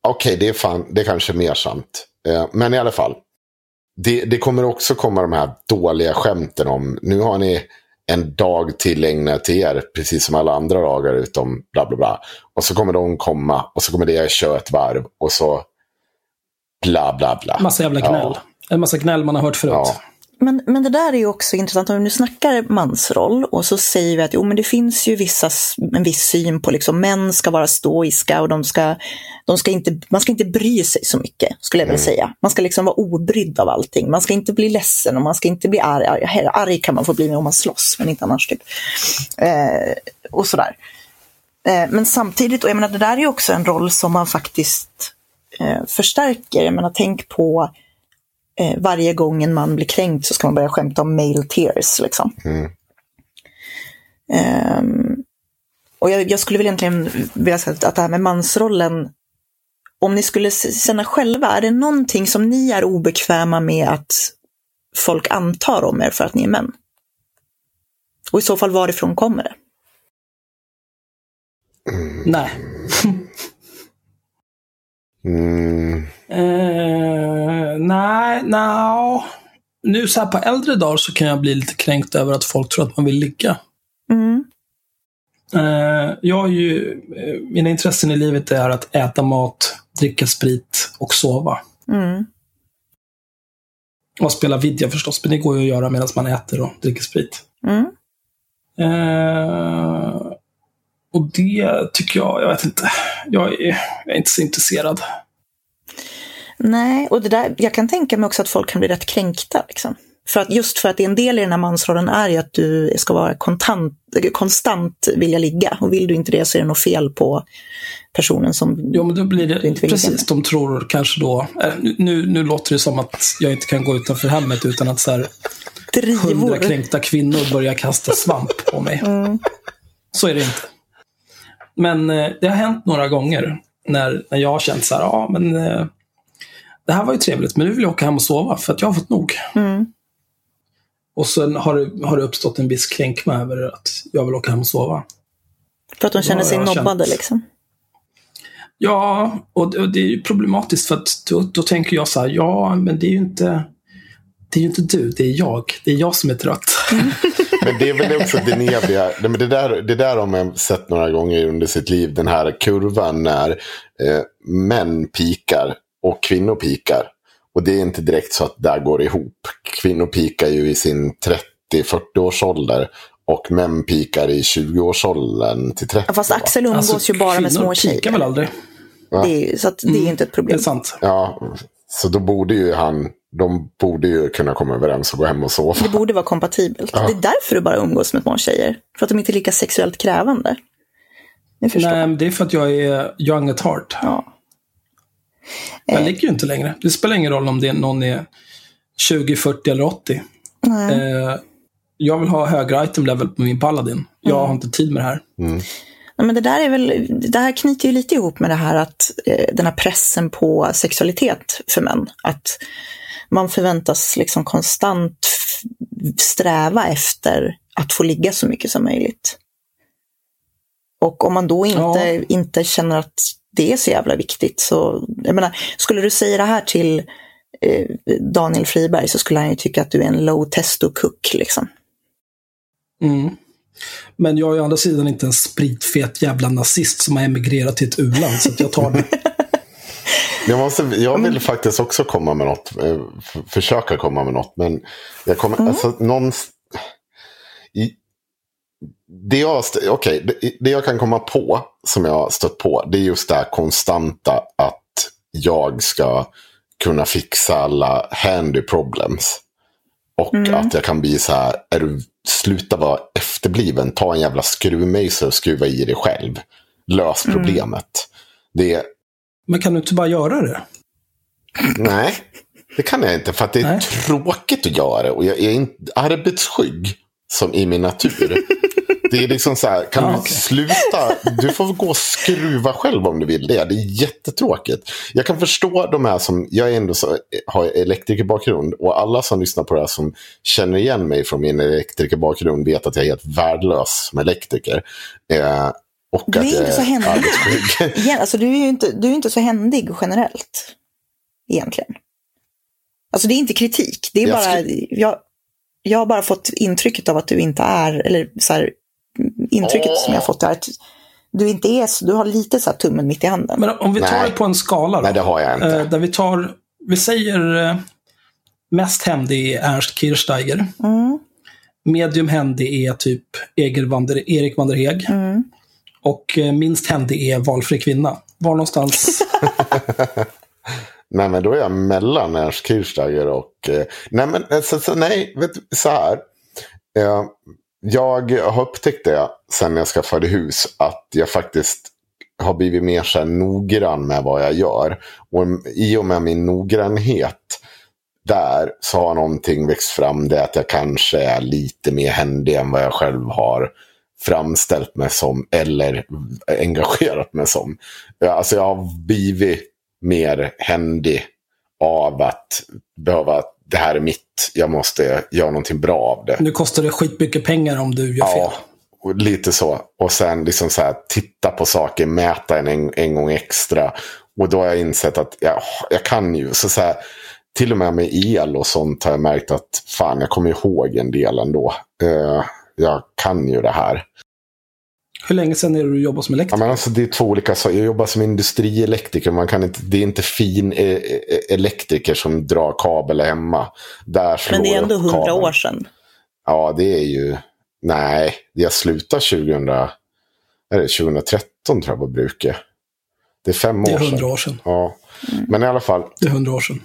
Okej, det är fan, det är kanske mer sant. Eh, men i alla fall. Det, det kommer också komma de här dåliga skämten om, nu har ni en dag tillägnad till er, precis som alla andra dagar utom bla bla bla. Och så kommer de komma och så kommer det köra ett varv och så bla bla bla. Massa jävla gnäll. Ja. En massa gnäll man har hört förut. Ja. Men, men det där är ju också intressant, om vi nu snackar mansroll och så säger vi att jo, men det finns ju vissa, en viss syn på liksom män ska vara stoiska och de ska, de ska inte, man ska inte bry sig så mycket, skulle jag vilja säga. Man ska liksom vara obrydd av allting. Man ska inte bli ledsen och man ska inte bli arg. Arg, arg kan man få bli om man slåss, men inte annars. Typ. Eh, och sådär. Eh, men samtidigt, och jag menar, det där är ju också en roll som man faktiskt eh, förstärker. Jag menar, tänk på eh, varje gång en man blir kränkt så ska man börja skämta om male tears. Liksom. Mm. Ehm, och jag, jag skulle väl egentligen vilja säga att, det här med mansrollen, om ni skulle känna själva, är det någonting som ni är obekväma med att folk antar om er för att ni är män? Och i så fall varifrån kommer det? Nej. Mm, Eh, nej, nej. Nu så här på äldre dagar så kan jag bli lite kränkt över att folk tror att man vill ligga. Mm. Eh, jag har ju, eh, mina intressen i livet är att äta mat, dricka sprit och sova. Mm. Och spela video förstås, men det går ju att göra medan man äter och dricker sprit. Mm. Eh, och det tycker jag, jag vet inte, jag är, jag är inte så intresserad. Nej, och det där, jag kan tänka mig också att folk kan bli rätt kränkta. Liksom. För att just för att en del i den här mansrollen är ju att du ska vara kontant, konstant vilja ligga. Och vill du inte det så är det något fel på personen som... Jo, men då blir Du det inte vill ligga precis, de tror kanske då, eh, nu, nu låter det som att jag inte kan gå utanför hemmet utan att så här, hundra kränkta kvinnor börjar kasta svamp på mig. Mm. Så är det inte. Men eh, det har hänt några gånger när, när jag har känt så här, ja men eh, det här var ju trevligt, men nu vill jag åka hem och sova för att jag har fått nog. Mm. Och sen har det, har det uppstått en viss kränkma över att jag vill åka hem och sova. För att de känner sig nobbade känt- liksom. Ja, och det, och det är ju problematiskt för att då, då tänker jag så här, ja, men det är ju inte det är ju inte du, det är jag. Det är jag som är trött. Men det är väl också det men Det där, det där har man sett några gånger under sitt liv. Den här kurvan när eh, män pikar och kvinnor pikar. Och det är inte direkt så att där går ihop. Kvinnor pikar ju i sin 30-40 års ålder. Och män pikar i 20-årsåldern till 30. Ja, Fast Axel umgås ju bara med små Alltså, kvinnor pikar väl tjejer. aldrig? Det är, så att det är inte ett Det problem. är sant. Ja, så då borde ju han, de borde ju kunna komma överens och gå hem och sova. Det borde vara kompatibelt. Det är därför du bara umgås med små tjejer. För att de inte är lika sexuellt krävande. Nej, men det är för att jag är young at heart. Ja. Jag ligger ju inte längre. Det spelar ingen roll om det är någon är 20, 40 eller 80. Nej. Eh, jag vill ha högre item level på min paladin. Jag Mm. har inte tid med det här. Nej, men det där är väl, det här knyter ju lite ihop med det här att eh, den här pressen på sexualitet för män. Att man förväntas liksom konstant sträva efter att få ligga så mycket som möjligt. Och om man då inte, Ja. inte känner att det är så jävla viktigt så, jag menar, skulle du säga det här till eh, Daniel Friberg så skulle han ju tycka att du är en low testo cook liksom. Mm. Men jag är å andra sidan inte en spritfet jävla nazist som har emigrerat till ett u-land, så att jag tar det. Jag, måste, jag vill faktiskt också komma med något. eh, försöka komma med något. Men jag kommer, alltså någonstans... I, det, jag, okay, det, det jag kan komma på, som jag har stött på, det är just det här konstanta att jag ska kunna fixa alla handy problems. Och att jag kan bli så här, är du, sluta vara efterbliven, ta en jävla skruvmejsel och skruva i dig själv. Lös problemet. Det, Men kan du inte bara göra det? Nej, det kan jag inte. För att det är Nej. tråkigt att göra det. Och jag är inte arbetsskygg som i min natur. Det är liksom så här, kan Ja, du okej. sluta? Du får gå och skruva själv om du vill det. Det är jättetråkigt. Jag kan förstå de här som, jag är ändå så, har elektrikerbakgrund. Och alla som lyssnar på det här som känner igen mig från min elektrikerbakgrund vet att jag är helt värdelös som elektriker. Eh, och Du är att inte så händig. alltså, du är ju inte, du är inte så händig generellt. Egentligen. Alltså det är inte kritik. Det är Jag bara, jag, jag har bara fått intrycket av att du inte är, eller så här, intrycket Åh. som jag har fått är att du inte är så, du har lite så här tummen mitt i handen. Men om vi tar Nej. det på en skala då. Nej, det har jag inte. Eh, där vi tar, vi säger eh, mest händig är Ernst Kirchsteiger. Mm, Medium händig är typ Eger Wander, Erik Wanderheg. mm. Och eh, minst händig är Valfri kvinna. Var någonstans? Nej, men då är jag mellan Ernst Kirchsteiger och... Nej, men så, så, nej, vet du, så här. Eh, jag har upptäckt det sen jag skaffade hus. Att jag faktiskt har blivit mer så här noggrann med vad jag gör. Och i och med min noggrannhet där så har någonting växt fram. Det att jag kanske är lite mer händig än vad jag själv har framställt mig som. Eller engagerat mig som. Alltså jag har blivit mer händig av att behöva, det här är mitt, jag måste göra någonting bra av det. nu kostar det skitmycket pengar om du gör fel. Ja, lite så. Och sen liksom så här, titta på saker, mäta en, en, en gång extra. Och då har jag insett att jag, jag kan ju. Så, så här, till och med med el och sånt har jag märkt att fan, jag kommer ihåg en del ändå. Uh, jag kan ju det här. Hur länge sedan är det du jobbar som Ja, elektriker? men alltså, det är två olika saker. Jag jobbar som industrielektriker. Man kan inte, det är inte fin eh, elektriker som drar kabel hemma. Där slår Men det är ändå hundra år sedan. Ja, det är ju... Nej, jag slutade 2000, är det 2013 tror jag på bruket. Det är fem det är år sedan. hundra år sedan. Ja. Men i alla fall, Det är hundra år sedan.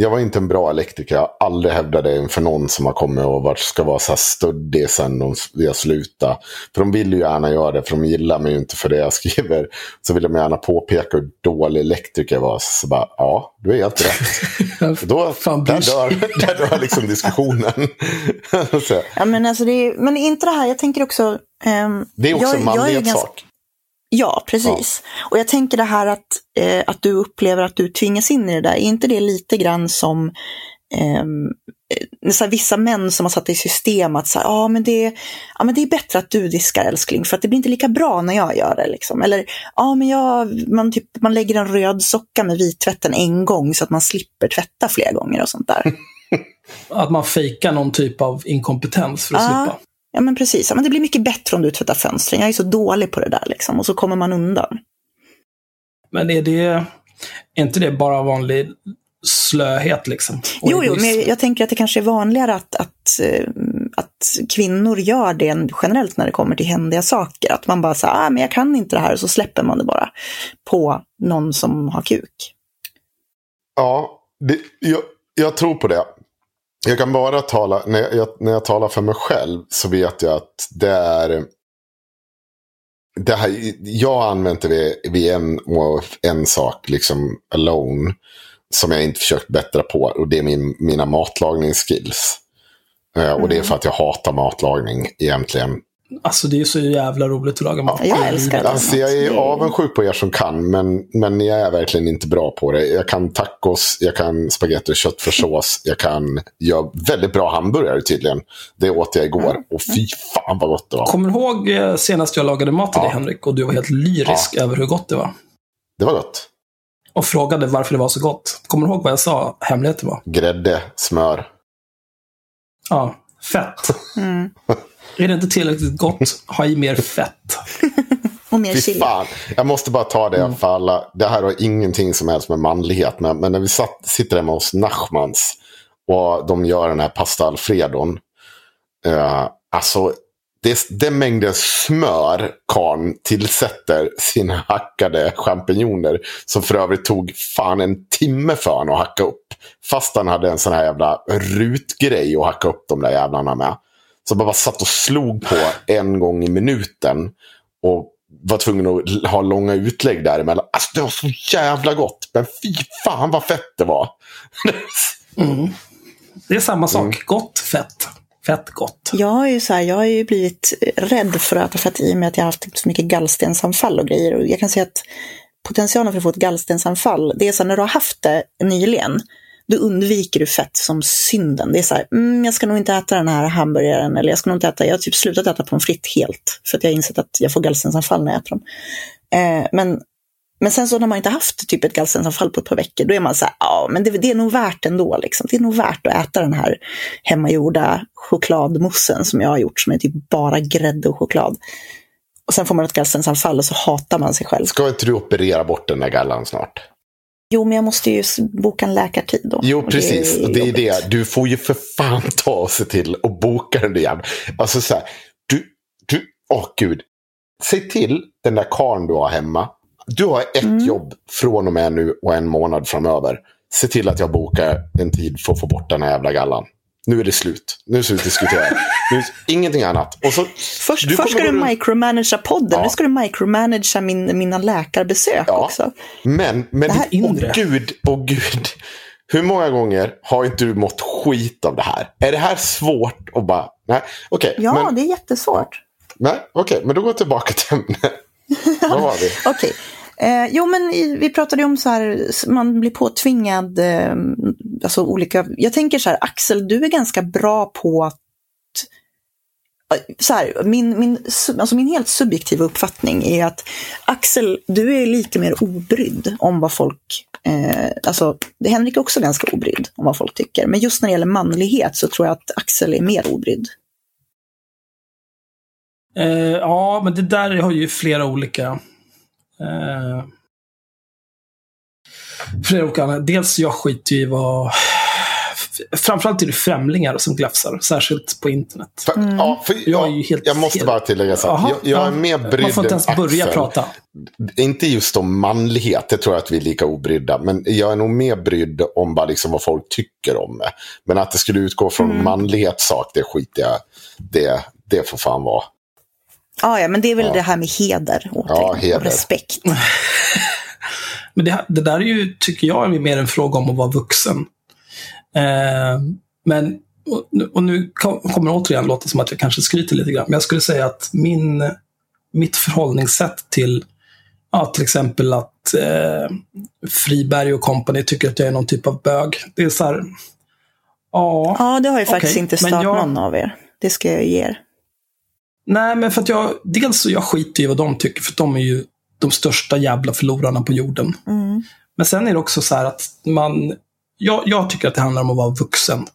Jag var inte en bra elektriker. Jag har aldrig hävdat det inför någon som har kommit och varit, ska vara så här stöddig sen de, jag slutade. För de vill ju gärna göra det, för de gillar mig ju inte för det jag skriver. Så vill de gärna påpeka hur dålig elektriker jag var. Så bara, ja, du är helt rätt. Då, Fan, där, dör, där dör liksom diskussionen. så, Ja, men, alltså det är, men inte det här, jag tänker också... ehm, det är också jag, en manlighetssak. Ja, precis. Och jag tänker det här att, eh, att du upplever att du tvingas in i det där, är inte det lite grann som ehm, eh, så vissa män som har satt i system att så här, ah, men det, ja, men det är bättre att du diskar älskling för att det blir inte lika bra när jag gör det. Liksom. Eller ja, men jag, man, typ, man lägger en röd socka med vittvätten en gång så att man slipper tvätta fler gånger och sånt där. Att man fejkar någon typ av inkompetens för att Ja. slippa. Ja, men precis. Ja, men det blir mycket bättre om du tvättar fönstren. Jag är så dålig på det där liksom. Och så kommer man undan. Men är det är inte det bara vanlig slöhet liksom? Och Jo, jo, men jag tänker att det kanske är vanligare att, att, eh, att kvinnor gör det generellt när det kommer till händiga saker. Att man bara säger, ah, men jag kan inte det här, och så släpper man det bara på någon som har kuk. Ja, det, jag, jag tror på det. Jag kan bara tala, när jag, när jag talar för mig själv så vet jag att det är... Det här, jag har använt det vid, en, en sak, liksom alone, som jag inte försökt bättra på. Och det är min, mina matlagningsskills. Eh, Och det är för att jag hatar matlagning egentligen. Alltså det är så jävla roligt att laga mat. Jag älskar det. Alltså jag är är- avundsjuk på er som kan, men, men jag är verkligen inte bra på det. Jag kan tacos, jag kan spagetti och köttfärssås, jag kan göra väldigt bra hamburgare tydligen. Det åt jag igår och fy fan vad gott det var. Kommer du ihåg eh, senast jag lagade mat till Ja. dig Henrik och du var helt lyrisk över hur gott det var? Det var gott. Och frågade varför det var så gott. Kommer du ihåg vad jag sa hemligheten var? Grädde, smör. Ja, fett. Mm. Är det inte tillräckligt gott, ha i mer fett. Och mer chili. fan. Jag måste bara ta det för alla. Det här har ingenting som helst med manlighet. Men, men när vi satt, sitter hemma hos Nachmans och de gör den här pasta alfredon. Uh, alltså, det, den mängden smör karln tillsätter sina hackade champinjoner. Som för övrigt tog fan en timme för honom att hacka upp. Fast han hade en sån här jävla rutgrej att hacka upp de där jävlarna med. Så bara satt och slog på en gång i minuten. Och var tvungen att ha långa utlägg däremellan. Alltså det var så jävla gott. Men fy fan vad fett det var. Det är samma sak. Mm. Gott, fett. Fett, gott. Jag har ju, så här, jag har ju blivit rädd för att äta fett i och med att jag har haft så mycket gallstensanfall och grejer. Och jag kan säga att potentialen för att få ett gallstensanfall, det är så när du har haft det nyligen, då undviker du fett som synden. Det är så här, mm, jag ska nog inte äta den här hamburgaren, eller jag ska nog inte äta, jag har typ slutat äta pommes frites helt, för att jag har insett att jag får gallstensanfall när jag äter dem. Eh, men, men sen så när man inte haft typ ett gallstensanfall på ett par veckor, då är man så här, ja men det, det är nog värt ändå. Liksom. Det är nog värt att äta den här hemmagjorda chokladmoussen som jag har gjort, som är typ bara grädde och choklad. Och sen får man ett gallstensanfall och så hatar man sig själv. Ska inte du operera bort den där gallan snart? Jo, men jag måste ju boka en läkartid då. Jo, precis. är Och det är det. Du får ju för fan ta se till och boka den där jävla... Alltså så här. Du, du, åh gud. Se till den där karln du har hemma. Du har ett Mm. jobb från och med nu och en månad framöver. Se till att jag bokar en tid för att få bort den här jävla gallan. Nu är det slut. Nu det slut diskutera. Nu, ingenting annat. Och så, Först, du först ska du micromanagera podden, Ja. nu ska du micromanagera min, mina läkarbesök Ja. också. Men, men Det här åh gud, åh gud. Hur många gånger har inte du mått skit av det här? Är det här svårt att bara... Nej, okej. Ja, men, det är jättesvårt. nej, okej, men då går jag tillbaka till ämnet. Vad var vi? Okej. Eh, jo, men i, vi pratade ju om så här, man blir påtvingad, eh, alltså olika, jag tänker så här, Axel, du är ganska bra på att, eh, så här, min, min, alltså min helt subjektiva uppfattning är att Axel, du är lite mer obrydd om vad folk, eh, alltså Henrik är också ganska obrydd om vad folk tycker, men just när det gäller manlighet så tror jag att Axel är mer obrydd. Eh, ja, men det där har ju flera olika... Eh, flera olika anledningar. Dels jag skiter ju i vad... Framförallt är det främlingar som glafsar, särskilt på internet. För, ja, för, Jag är jag, ju helt- jag måste helt- bara tillägga så här. Jag, jag är ja. mer brydd Man får inte ens än börja Axel. prata. Inte just om manlighet, det tror jag att vi är lika obrydda. Men jag är nog mer brydd om bara liksom vad folk tycker om det. Men att det skulle utgå från Mm. manlighetssak, det skiter jag det, det får fan vara. Ja, ja, men det är väl Ja. det här med heder, återigen, heder. och respekt. Men det, det där är ju, tycker jag, är mer en fråga om att vara vuxen. Eh, men, och, och nu kom- kommer det återigen låta som att jag kanske skryter lite grann, men jag skulle säga att min, mitt förhållningssätt till ja, till exempel att eh, Friberg och company tycker att jag är någon typ av bög. Det är så här, ja, Ja, det har ju faktiskt Okej, inte stört jag- någon av er. Det ska jag ge er. Nej, men för att jag, dels så jag skiter i vad de tycker, för de är ju de största jävla förlorarna på jorden. Mm. Men sen är det också så här att man, jag, jag tycker att det handlar om att vara vuxen.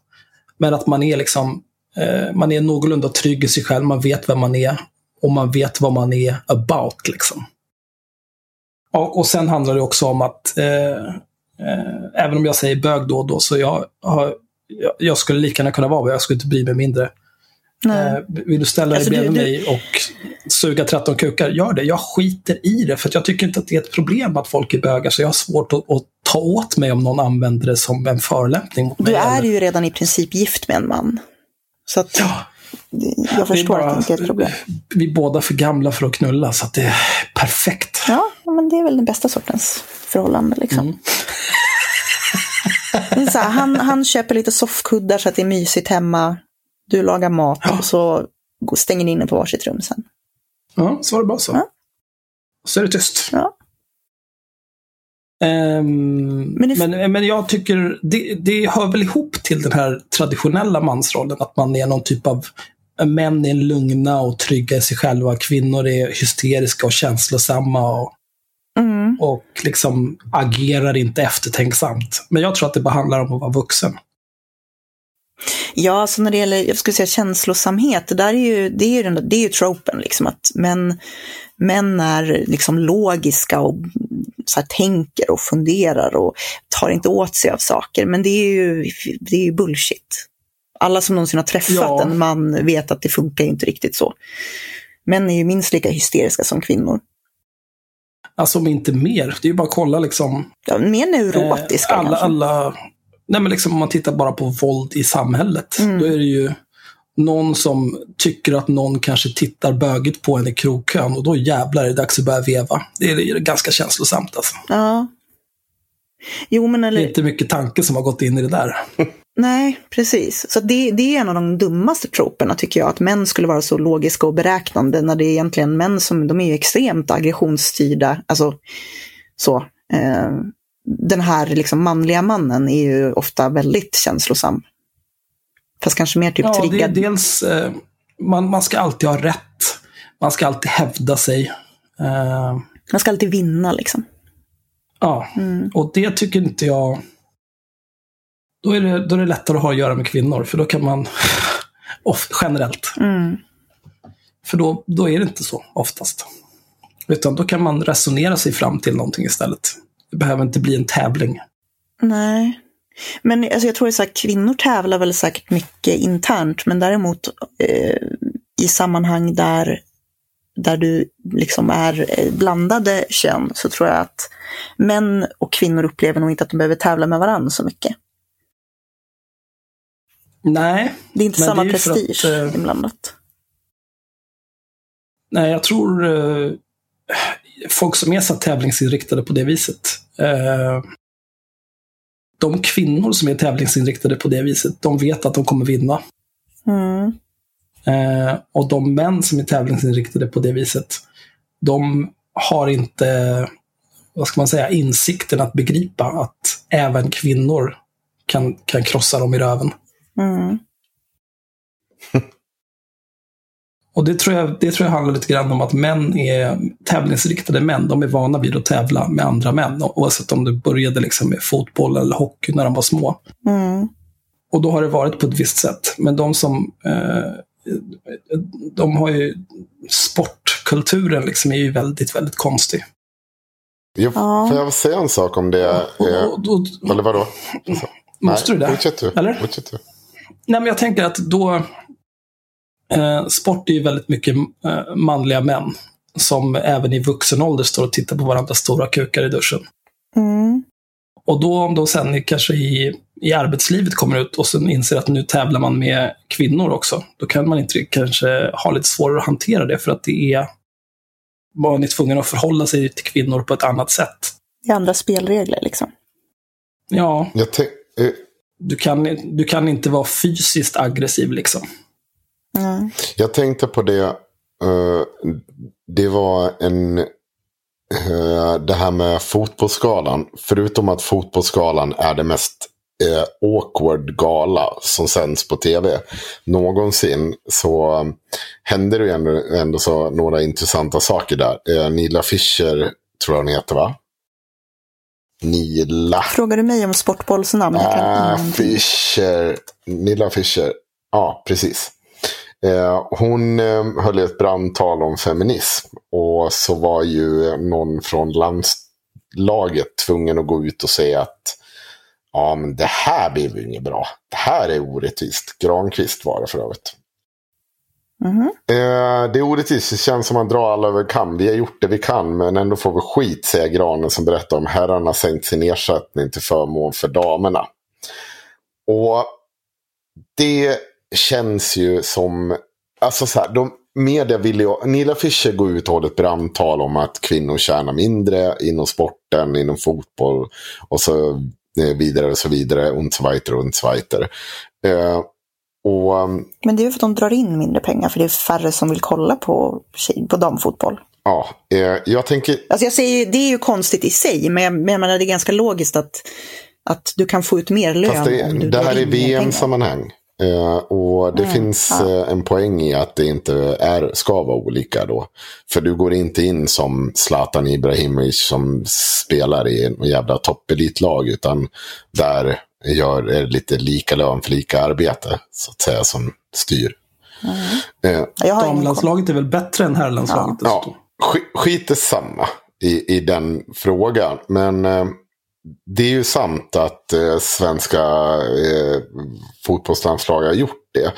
Men att man är liksom, eh, man är någorlunda trygg i sig själv, man vet vem man är och man vet vad man är about. Liksom. Och, och sen handlar det också om att, eh, eh, även om jag säger bög då och då, så jag, har, jag, jag skulle lika gärna kunna vara vad jag skulle inte bry mig mindre. Eh, vill du ställa dig Alltså, du- bredvid du- mig och suga 13 kukar, gör det. Jag skiter i det, för jag tycker inte att det är ett problem att folk är bögar, så jag har svårt att, att ta åt mig om någon använder det som en förolämpning mot mig. Du är eller- ju redan i princip gift med en man. Så att Ja, jag förstår bara- att det inte är ett problem. Vi är båda för gamla för att knulla, så att det är perfekt. Ja, men det är väl den bästa sortens förhållande. Liksom. Mm. Här, han, han köper lite soffkuddar så att det är mysigt hemma. Du lagar mat Ja. och så stänger ni inne på varsitt rum sen. Ja, så var det bara så. Ja. Så är det tyst. Ja. Ehm, Men men, det- men, jag tycker det, det hör väl ihop till den här traditionella mansrollen, att man är någon typ av Män är lugna och trygga i sig själva. Kvinnor är hysteriska och känslosamma och, Mm. och liksom agerar inte eftertänksamt. Men jag tror att det bara handlar om att vara vuxen. Ja, alltså när det gäller jag skulle säga känslosamhet, det där är ju, det är ju, den det är ju tropen, liksom, att män, män är liksom logiska och så här, tänker och funderar och tar inte åt sig av saker. Men det är ju, det är ju bullshit. Alla som någonsin har träffat Ja. en man vet att det funkar inte riktigt så. Män är ju minst lika hysteriska som kvinnor. Alltså om inte mer. Det är ju bara att kolla liksom. Ja, mer neurotiska Eh, alla, kanske. alla, nej men liksom om man tittar bara på våld i samhället. Mm. Då är det ju någon som tycker att någon kanske tittar bögigt på en i krogkön och då jävlar är det dags att börja veva. Det är, ganska känslosamt alltså. Ja. Jo, men Det är eller... inte mycket tanke som har gått in i det där. Nej, precis. Så det, det är en av de dummaste troperna tycker jag, att män skulle vara så logiska och beräknande när det är egentligen män som, de är ju extremt aggressionsstyrda. Alltså, så. Eh, den här liksom manliga mannen är ju ofta väldigt känslosam. Fast kanske mer typ Ja, triggad. dels, eh, man, man ska alltid ha rätt. Man ska alltid hävda sig. Eh, Man ska alltid vinna liksom. ja, Mm. och det tycker inte jag... Då är, det, då är det lättare att ha att göra med kvinnor, för då kan man... Off, generellt. Mm. För då, då är det inte så oftast. Utan då kan man resonera sig fram till någonting istället. Det behöver inte bli en tävling. Nej. Men alltså, jag tror att så här, kvinnor tävlar väl säkert mycket internt, men däremot eh, i sammanhang där, där du liksom är eh, blandade kön så tror jag att män och kvinnor upplever nog inte att de behöver tävla med varandra så mycket. Nej, Det är inte samma är prestige att, eh, inblandat. nej jag tror eh, folk som är så tävlingsinriktade på det viset. Eh, de kvinnor som är tävlingsinriktade på det viset, de vet att de kommer vinna. Mm. Eh, och de män som är tävlingsinriktade på det viset, de har inte, vad ska man säga, insikten att begripa att även kvinnor kan, kan krossa dem i röven. Mm. Och det tror, jag, det tror jag handlar lite grann om att män är tävlingsriktade män. De är vana vid att tävla med andra män. Oavsett om du började liksom med fotboll eller hockey när de var små. Mm. Och då har det varit på ett visst sätt. Men de som eh, de har ju sportkulturen liksom är ju väldigt, väldigt konstig. Jag, Ja. Får jag säga en sak om det? Och, Eh, och, och, eller vadå? måste du det? Fortsätt du. Eller? Fortsätt du. Nej, men jag tänker att då... Eh, sport är ju väldigt mycket eh, manliga män som även i vuxen ålder står och tittar på varandras stora kukar i duschen. Mm. Och då om de sen kanske i, i arbetslivet kommer ut och sen inser att nu tävlar man med kvinnor också, då kan man inte kanske ha lite svårare att hantera det för att det är man är tvungen att förhålla sig till kvinnor på ett annat sätt. Det är andra spelregler liksom. Ja, Jag eh, du kan, du kan inte vara fysiskt aggressiv liksom. Mm. Jag tänkte på det. eh, det var en... eh, det här med fotbollsskalan. Förutom att fotbollsskalan är det mest eh, awkward gala som sänds på tv någonsin. Så um, händer det ändå, ändå så några intressanta saker där. Eh, Nila Fischer tror jag hon heter va? Nila. Frågar du mig om sportbollsnamn? Kan Ah. Fischer. Nilla Fischer. Ja, precis. Eh, hon eh, höll ett brandtal om feminism. Och så var ju någon från landslaget tvungen att gå ut och säga att ja, men det här blir ju inget bra. Det här är orättvist. Granqvist var det för övrigt. Mhm. Eh, det är orättvist. Det känns som att man drar alla över kam. Vi har gjort det vi kan, men ändå får vi skit, säger Granen som berättar om herrarna sänkt sin ersättning till förmån för damerna. Och det känns ju som... Alltså så här, de, media vill ju... Nila Fischer går ut och håller ett brandtal om att kvinnor tjänar mindre inom sporten, inom fotboll och så eh, vidare och så vidare. Und so weiter, und so weiter. Eh, och... um, Men det är ju för att de drar in mindre pengar för det är färre som vill kolla på, på damfotboll. Ja, eh, jag tänker... Alltså jag säger, det är ju konstigt i sig, men jag, men jag menar det är ganska logiskt att, att du kan få ut mer lön Fast det, om du det här är. VM-sammanhang. Eh, och det Mm, finns ja. eh, en poäng i att det inte är, ska vara olika då. För du går inte in som Zlatan Ibrahimovic som spelar i en jävla toppelitlag. Utan där gör är det lite lika lön för lika arbete. Så att säga som styr. Eh, ingen koll. Damlandslaget är väl bättre än herrlandslaget. Ja, sk- skit är samma i, i den frågan. Men eh, det är ju sant att eh, svenska eh, fotbollslandslag har gjort det.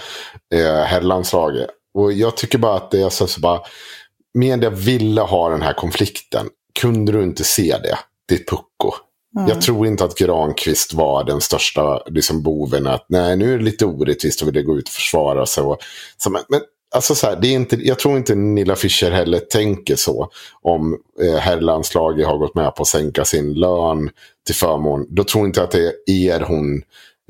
Eh, herrlandslaget. Och jag tycker bara att det är så, så bara. Media ville ha den här konflikten. Kunde du inte se det? Ditt pucko. Jag tror inte att Granqvist var den största liksom, boven. Att nej, nu är det lite orättvist och det gå ut och försvara sig. Och, så, men, men alltså, så här, det är inte, jag tror inte Nilla Fischer heller tänker så. Om eh, herrlandslaget har gått med på att sänka sin lön till förmån. Då tror jag inte att det är er hon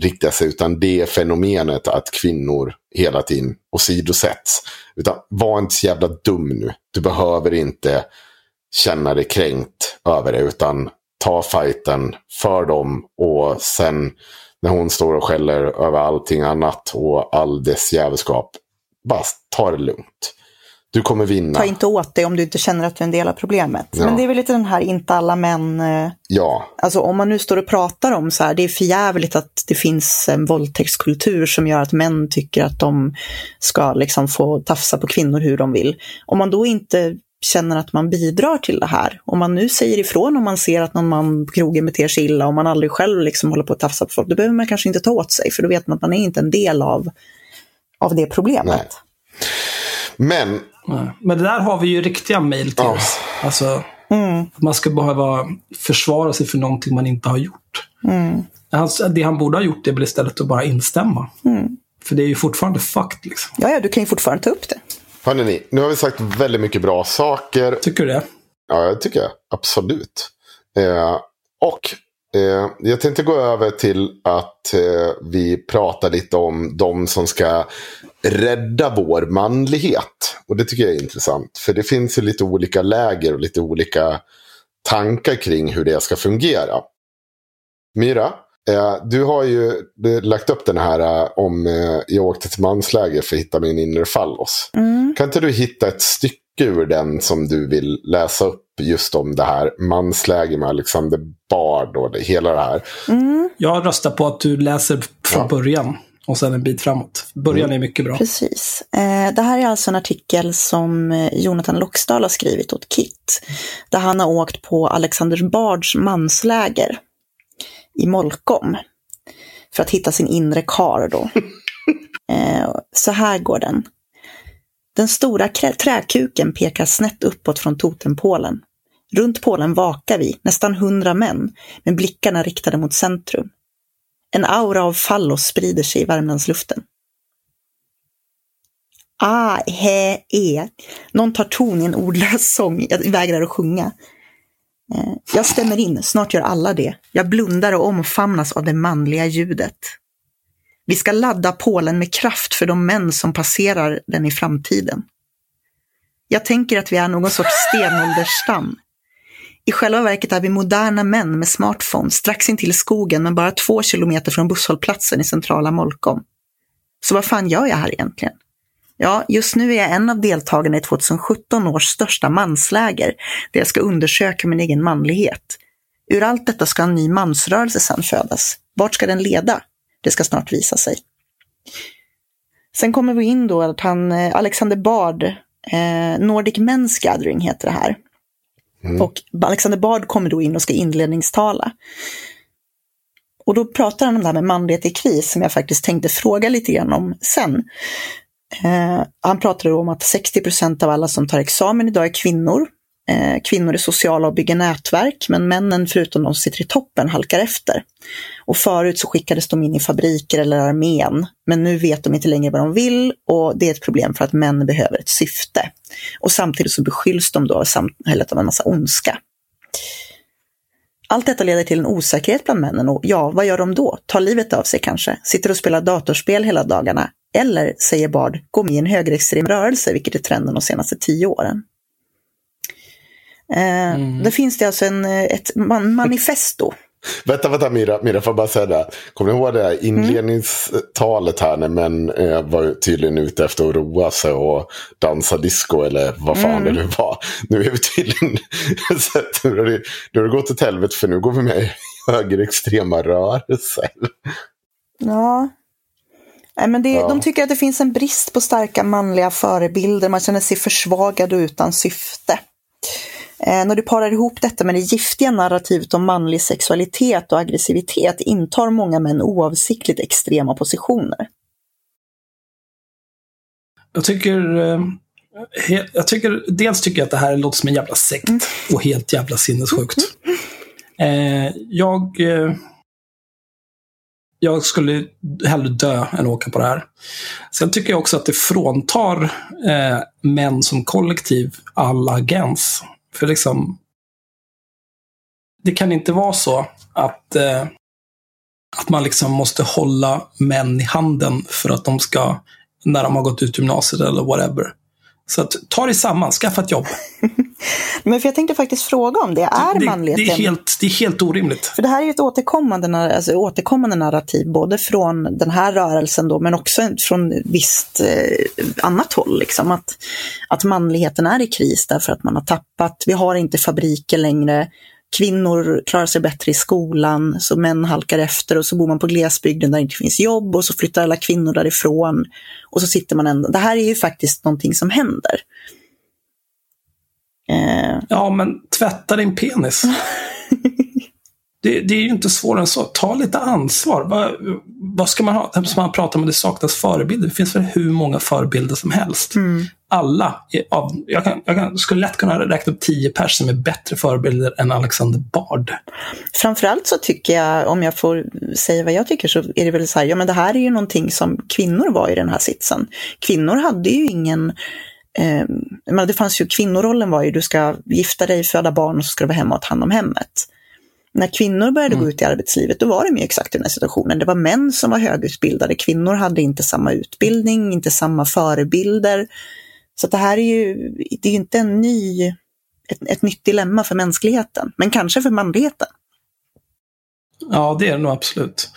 riktar sig. Utan det är fenomenet att kvinnor hela tiden åsidosätts. Utan var inte så jävla dum nu. Du behöver inte känna dig kränkt över det. Utan ta fighten för dem. Och sen när hon står och skäller över allting annat och all dess jävelskap. Bara ta det lugnt. Du kommer vinna. Ta inte åt dig om du inte känner att du är en del av problemet. Ja. Men det är väl lite den här inte alla män... eh, Ja, Alltså om man nu står och pratar om så här, det är förjävligt att det finns en våldtäktskultur som gör att män tycker att de ska liksom få tafsa på kvinnor hur de vill. Om man då inte känner att man bidrar till det här, om man nu säger ifrån om man ser att någon man på krogen beter sig illa, om man aldrig själv liksom håller på att tafsa på folk, då behöver man kanske inte ta åt sig, för då vet man att man är inte en del av, av det problemet. Nej. men Nej. Men det där har vi ju riktiga mejl till Ja. oss. Alltså, Mm, att man ska behöva försvara sig för någonting man inte har gjort. mm, Hans, det han borde ha gjort är väl istället att bara instämma. mm. För det är ju fortfarande fucked liksom. Ja, ja, du kan ju fortfarande ta upp det. hörni, nu har vi sagt väldigt mycket bra saker. Tycker du det? Ja, jag tycker jag. Absolut. Eh, och eh, jag tänkte gå över till att eh, vi pratar lite om de som ska rädda vår manlighet. Och det tycker jag är intressant. För det finns ju lite olika läger och lite olika tankar kring hur det ska fungera. Myra, eh, du har ju du, lagt upp den här eh, om eh, jag åkte till mansläger för att hitta min inre fallos. Mm. Kan inte du hitta ett stycke ur den som du vill läsa upp just om det här mansläge med Alexander Bard och det, hela det här? Mm. Jag röstar på att du läser från Ja. början och sen en bit framåt. Början är mycket bra. Precis. Eh, det här är alltså en artikel som eh, Jonathan Loxdal har skrivit åt KIT. Där han har åkt på Alexander Bards mansläger i Molkom. För att hitta sin inre kar då. eh, så här går den. Den stora träkuken pekar snett uppåt från totempålen. Runt pålen vakar vi, nästan hundra män, med blickarna riktade mot centrum. En aura av fallos sprider sig i Värmlandsluften. Ah, he, e. Någon tar ton i en ordlös sång. Jag vägrar att sjunga. Eh, jag stämmer in, snart gör alla det. Jag blundar och omfamnas av det manliga ljudet. Vi ska ladda Polen med kraft för de män som passerar den i framtiden. Jag tänker att vi är någon sorts stenåldersstam. I själva verket är vi moderna män med smartphone strax intill skogen men bara två kilometer från busshållplatsen i centrala Molkom. Så vad fan gör jag här egentligen? Ja, just nu är jag en av deltagarna i 2017 års största mansläger, där jag ska undersöka min egen manlighet. Ur allt detta ska en ny mansrörelse sedan födas. Vart ska den leda? Det ska snart visa sig. Sen kommer vi in då att han, eh, Alexander Bard, eh, Nordic Men's Gathering heter det här. Mm. Och Alexander Bard kommer då in och ska inledningstala. Och då pratar han om det här med manlighet i kris som jag faktiskt tänkte fråga lite grann om sen. Eh, han pratade om att 60 procent av alla som tar examen idag är kvinnor. Eh, kvinnor är sociala och bygger nätverk, men männen, förutom de som sitter i toppen, halkar efter. Och förut så skickades de in i fabriker eller armén, men nu vet de inte längre vad de vill och det är ett problem för att män behöver ett syfte. Och samtidigt så beskylls de då av samhället av en massa ondska. Allt detta leder till en osäkerhet bland männen och ja, vad gör de då? Tar livet av sig kanske? Sitter och spelar datorspel hela dagarna? Eller, säger Bard, går med i en högerextrem rörelse, vilket är trenden de senaste tio åren. Eh, Mm. Där finns det alltså en, eh, ett man manifesto. Vänta, vänta Mira, Mira får jag bara säga det. Kommer ni ihåg det här inledningstalet här när män eh, var tydligen ute efter att roa sig och dansa disco eller vad fan det nu var. Nu är vi tydligen, nu har det, nu har det gått åt helvete för nu går vi med i högerextrema rörelser. Ja. Nej, men det, Ja. De tycker att det finns en brist på starka manliga förebilder. Man känner sig försvagad och utan syfte. Eh, när du parar ihop detta med det giftiga narrativet om manlig sexualitet och aggressivitet intar många män oavsiktligt extrema positioner. Jag tycker, eh, jag tycker, dels tycker jag att det här låter som en jävla sekt och helt jävla sinnessjukt. Eh, jag, jag skulle hellre dö än åka på det här. Sen tycker jag också att det fråntar män som kollektiv all agens. För liksom, det kan inte vara så att, eh, att man liksom måste hålla män i handen för att de ska, när de har gått ut gymnasiet eller whatever. Så att, ta dig samman, skaffa ett jobb. Men för jag tänkte faktiskt fråga om det. Är det, manligheten... det, är helt, det är helt orimligt. För det här är ju ett återkommande, alltså, återkommande narrativ, både från den här rörelsen då, men också från visst eh, annat håll. Liksom. Att, att manligheten är i kris därför att man har tappat, vi har inte fabriker längre, kvinnor klarar sig bättre i skolan, så män halkar efter och så bor man på glesbygden där det inte finns jobb och så flyttar alla kvinnor därifrån. Och så sitter man ändå, det här är ju faktiskt någonting som händer. Eh, Ja, men tvätta din penis. Det, det är ju inte svårare än så. Ta lite ansvar. Vad, vad ska man ha? Som man pratar om, det saknas förebilder. Det finns väl hur många förebilder som helst. Alla. är Av, jag, kan, jag kan, skulle lätt kunna räkna upp tio personer är bättre förebilder än Alexander Bard. Framförallt så tycker jag, om jag får säga vad jag tycker, så är det väl så här, ja men det här är ju någonting som kvinnor var i den här sitsen. Kvinnor hade ju ingen, eh, menar, det fanns ju, kvinnorollen var ju du ska gifta dig, föda barn och så ska du vara hemma och ta hand om hemmet. När kvinnor började gå ut i arbetslivet, då var de ju exakt i den här situationen. Det var män som var högutbildade, kvinnor hade inte samma utbildning, inte samma förebilder. Så det här är ju, det är ju inte en ny, ett, ett nytt dilemma för mänskligheten, men kanske för manligheten. Ja, det är det nog absolut.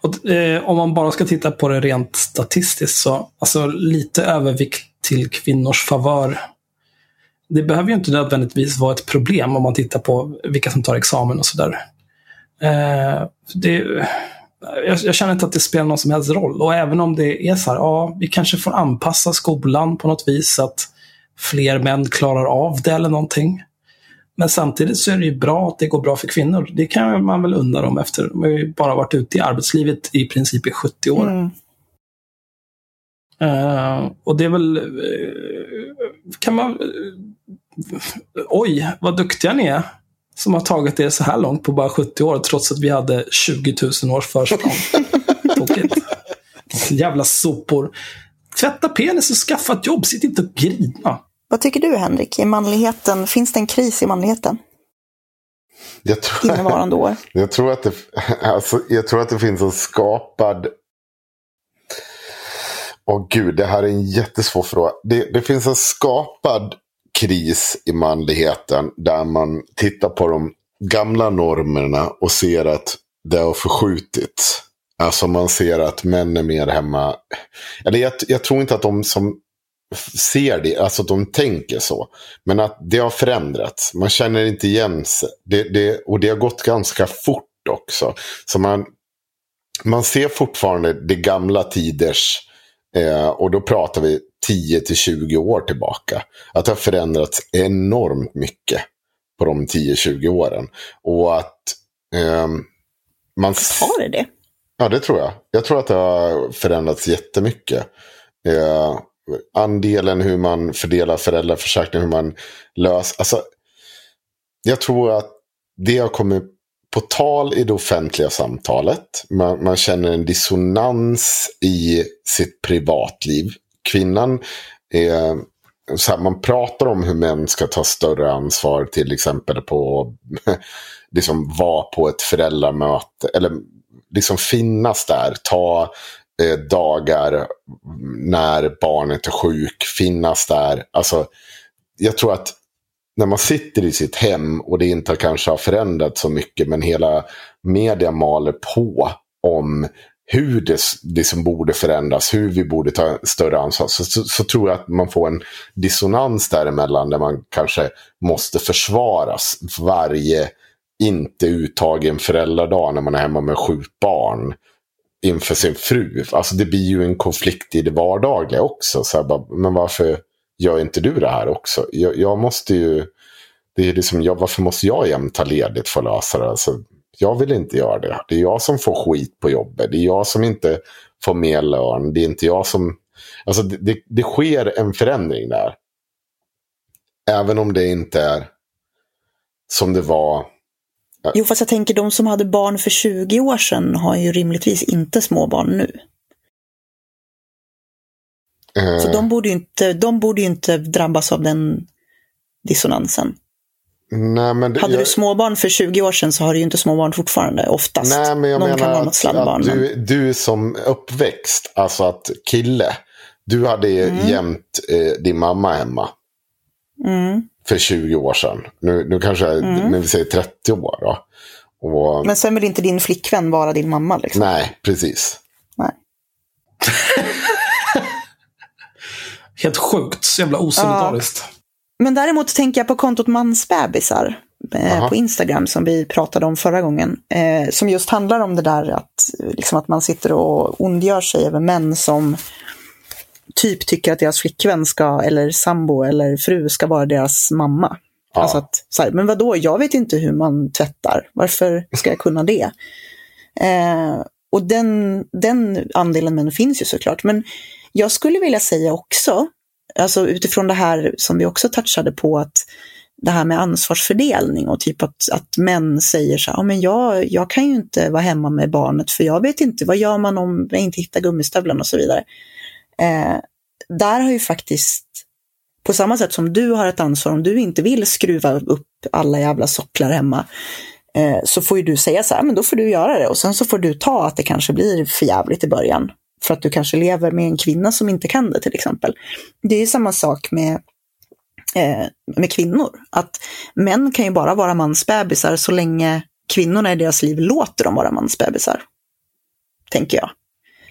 Och, eh, om man bara ska titta på det rent statistiskt så, alltså lite övervikt till kvinnors favör. Det behöver ju inte nödvändigtvis vara ett problem om man tittar på vilka som tar examen och sådär. Eh, det, jag, jag känner inte att det spelar någon som helst roll. Och även om det är så här, ja, vi kanske får anpassa skolan på något vis så att fler män klarar av det eller någonting. Men samtidigt så är det ju bra att det går bra för kvinnor. Det kan man väl undra dem efter. De har ju bara varit ute i arbetslivet i princip i 70 år. Mm. Eh, och det är väl... eh, kan man... eh, oj, vad duktiga ni är. Som har tagit det så här långt på bara 70 år, trots att vi hade 20 000 års försprång. Tokigt. Jävla sopor. Tvätta penis och skaffa ett jobb. Sitt inte och grina. Vad tycker du Henrik? I manligheten, finns det en kris i manligheten Jag tror, innevarande år? jag, tror att det, alltså, jag tror att det finns en skapad... Åh gud, det här är en jättesvår fråga. Det, det finns en skapad kris i manligheten där man tittar på de gamla normerna och ser att det har förskjutits. Alltså man ser att män är mer hemma. Eller jag, jag tror inte att de som ser det, alltså att de tänker så. Men att det har förändrats. Man känner inte igen sig. Det, det, och det har gått ganska fort också. Så man, man ser fortfarande det gamla tiders, eh, och då pratar vi 10 till 20 år tillbaka. Att det har förändrats enormt mycket på de 10-20 åren. Och att ehm, man... Har det det? Ja, det tror jag. Jag tror att det har förändrats jättemycket. Eh, andelen hur man fördelar föräldraförsäkring, hur man löser. Alltså, jag tror att det har kommit på tal i det offentliga samtalet. Man, man känner en dissonans i sitt privatliv. Kvinnan är så här, man pratar om hur män ska ta större ansvar till exempel på liksom vara på ett föräldramöte. Eller liksom finnas där. Ta eh, dagar när barnet är sjuk. Finnas där. Alltså, jag tror att när man sitter i sitt hem och det inte kanske har förändrats så mycket men hela media maler på om hur det, det som borde förändras, hur vi borde ta större ansvar. Så, så, så tror jag att man får en dissonans däremellan där man kanske måste försvaras varje inte uttagen föräldradag när man är hemma med sju barn inför sin fru. Alltså det blir ju en konflikt i det vardagliga också. Så här, bara, men varför gör inte du det här också? Jag, jag måste ju... Det är liksom, jag, varför måste jag jämt ta ledigt för att lösa det? Alltså, jag vill inte göra det. Det är jag som får skit på jobbet. Det är jag som inte får mer lön. Det är inte jag som... Alltså det, det, det sker en förändring där. Även om det inte är som det var Jo, fast jag tänker de som hade barn för 20 år sedan har ju rimligtvis inte små barn nu. Så Eh, de borde ju inte, de borde inte drabbas av den dissonansen. nej, men det, Hade jag, du småbarn för 20 år sedan så har du ju inte småbarn fortfarande, oftast. Nej, men jag Någon menar att, att men- du, du som uppväxt, alltså att kille, du hade Mm. jämt eh, din mamma hemma Mm. för 20 år sedan. Nu, nu kanske, men vi säger 30 år då. Och, Men sen vill inte din flickvän vara din mamma. Liksom. nej, precis. Nej. Helt sjukt. Så jävla osolidariskt. Men däremot tänker jag på kontot mansbebisar eh, Aha. på Instagram som vi pratade om förra gången. Eh, som just handlar om det där att, liksom att man sitter och ondgör sig över män som typ tycker att deras flickvän ska, eller sambo eller fru ska vara deras mamma. Ja. Alltså att, så här, men vadå, jag vet inte hur man tvättar. Varför ska jag kunna det? Eh, och den, den andelen män finns ju såklart. Men jag skulle vilja säga också, alltså utifrån det här som vi också touchade på, att det här med ansvarsfördelning och typ att, att män säger så här, ja, men jag, jag kan ju inte vara hemma med barnet för jag vet inte, vad gör man om jag inte hittar gummistövlarna och så vidare. Eh, där har ju faktiskt, på samma sätt som du har ett ansvar om du inte vill skruva upp alla jävla socklar hemma, eh, så får ju du säga så här, men då får du göra det och sen så får du ta att det kanske blir för jävligt i början. För att du kanske lever med en kvinna som inte kan det till exempel. Det är ju samma sak med, eh, med kvinnor. Att män kan ju bara vara mansbebisar så länge kvinnorna i deras liv låter dem vara mansbebisar. Tänker jag.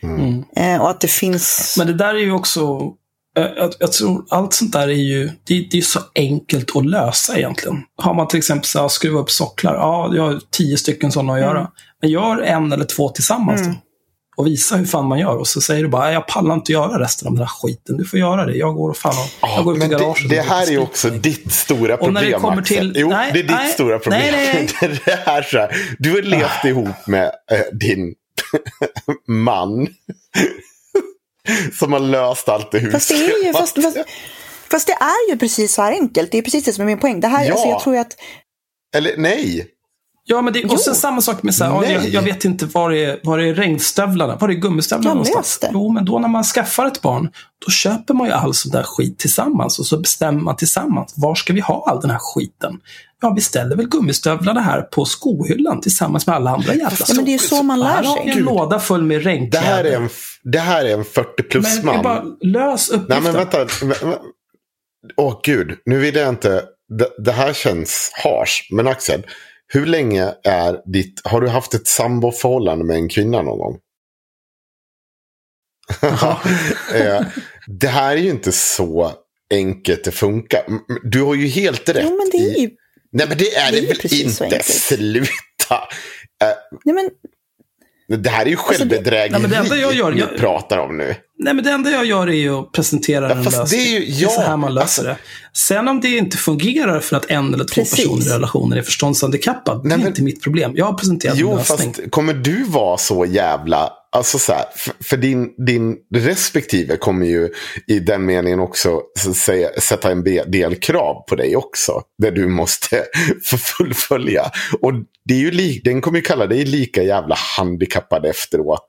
Mm. Eh, och att det finns... Men det där är ju också, eh, jag, jag tror allt sånt där är ju, det, det är så enkelt att lösa egentligen. Har man till exempel så här, skruva upp socklar, ja, jag har tio stycken sådana att göra. Mm. Men gör en eller två tillsammans då. Och visa hur fan man gör. Och så säger du bara, jag pallar inte göra resten av den här skiten. Du får göra det. Jag går och fan och, jag går ut i Men det, garaget. det och här är också ditt stora Och när det problem, kommer Axel. till- Jo, nej, det är ditt nej, stora problem. nej, nej, Det är här, så här. Du har levt ihop med eh, din man. som har löst allt det Fast det är ju, fast, fast, fast det är ju precis så här enkelt. Det är precis det som är min poäng. Det här, Ja. alltså, jag tror att Eller nej. Ja, men det, och sen Jo. samma sak med så här, ja, jag, Nej. jag vet inte var det är, var det är regnstövlarna, var det är gummistövlarna Ja, någonstans? det. Jo, men då när man skaffar ett barn, då köper man ju all sån där skit tillsammans och så bestämmer man tillsammans, var ska vi ha all den här skiten? Ja, vi ställer väl gummistövlarna här på skohyllan tillsammans med alla andra jävla ja, men det är ju så man lär vi en sig. låda full med Det regnkläder. här är en, det här är en 40 men plus-man. jag bara, lös Nej uppgiften. men vänta. vä- vä- Åh gud, nu vill jag inte. Det, det här känns harsh. Men Axel, hur länge är ditt... Har du haft ett samboförhållande med en kvinna någon gång? Eh, det här är ju inte så enkelt det funkar. Du har ju helt rätt. Jo, men det är i- ju... Nej men det är det det, är ju väl inte. Sluta. Nej, men, Det här är ju Alltså, det- självbedrägeri Nej, det jag gör- jag- pratar om nu. Nej, men det enda jag gör är ju att presentera Ja, en lösning. det är ju- Det är så ja, här man löser alltså- det. Sen om det inte fungerar för att en eller två Precis. personer i relationen är förståndshandikappad, det är men- inte mitt problem. Jag har presenterat en Jo, lösning. fast kommer du vara så jävla... Alltså så här, för, för din, din respektive kommer ju i den meningen också säga, sätta en del krav på dig också. Där du måste fullfölja. Och det är ju li, den kommer ju kalla dig lika jävla handikappad efteråt.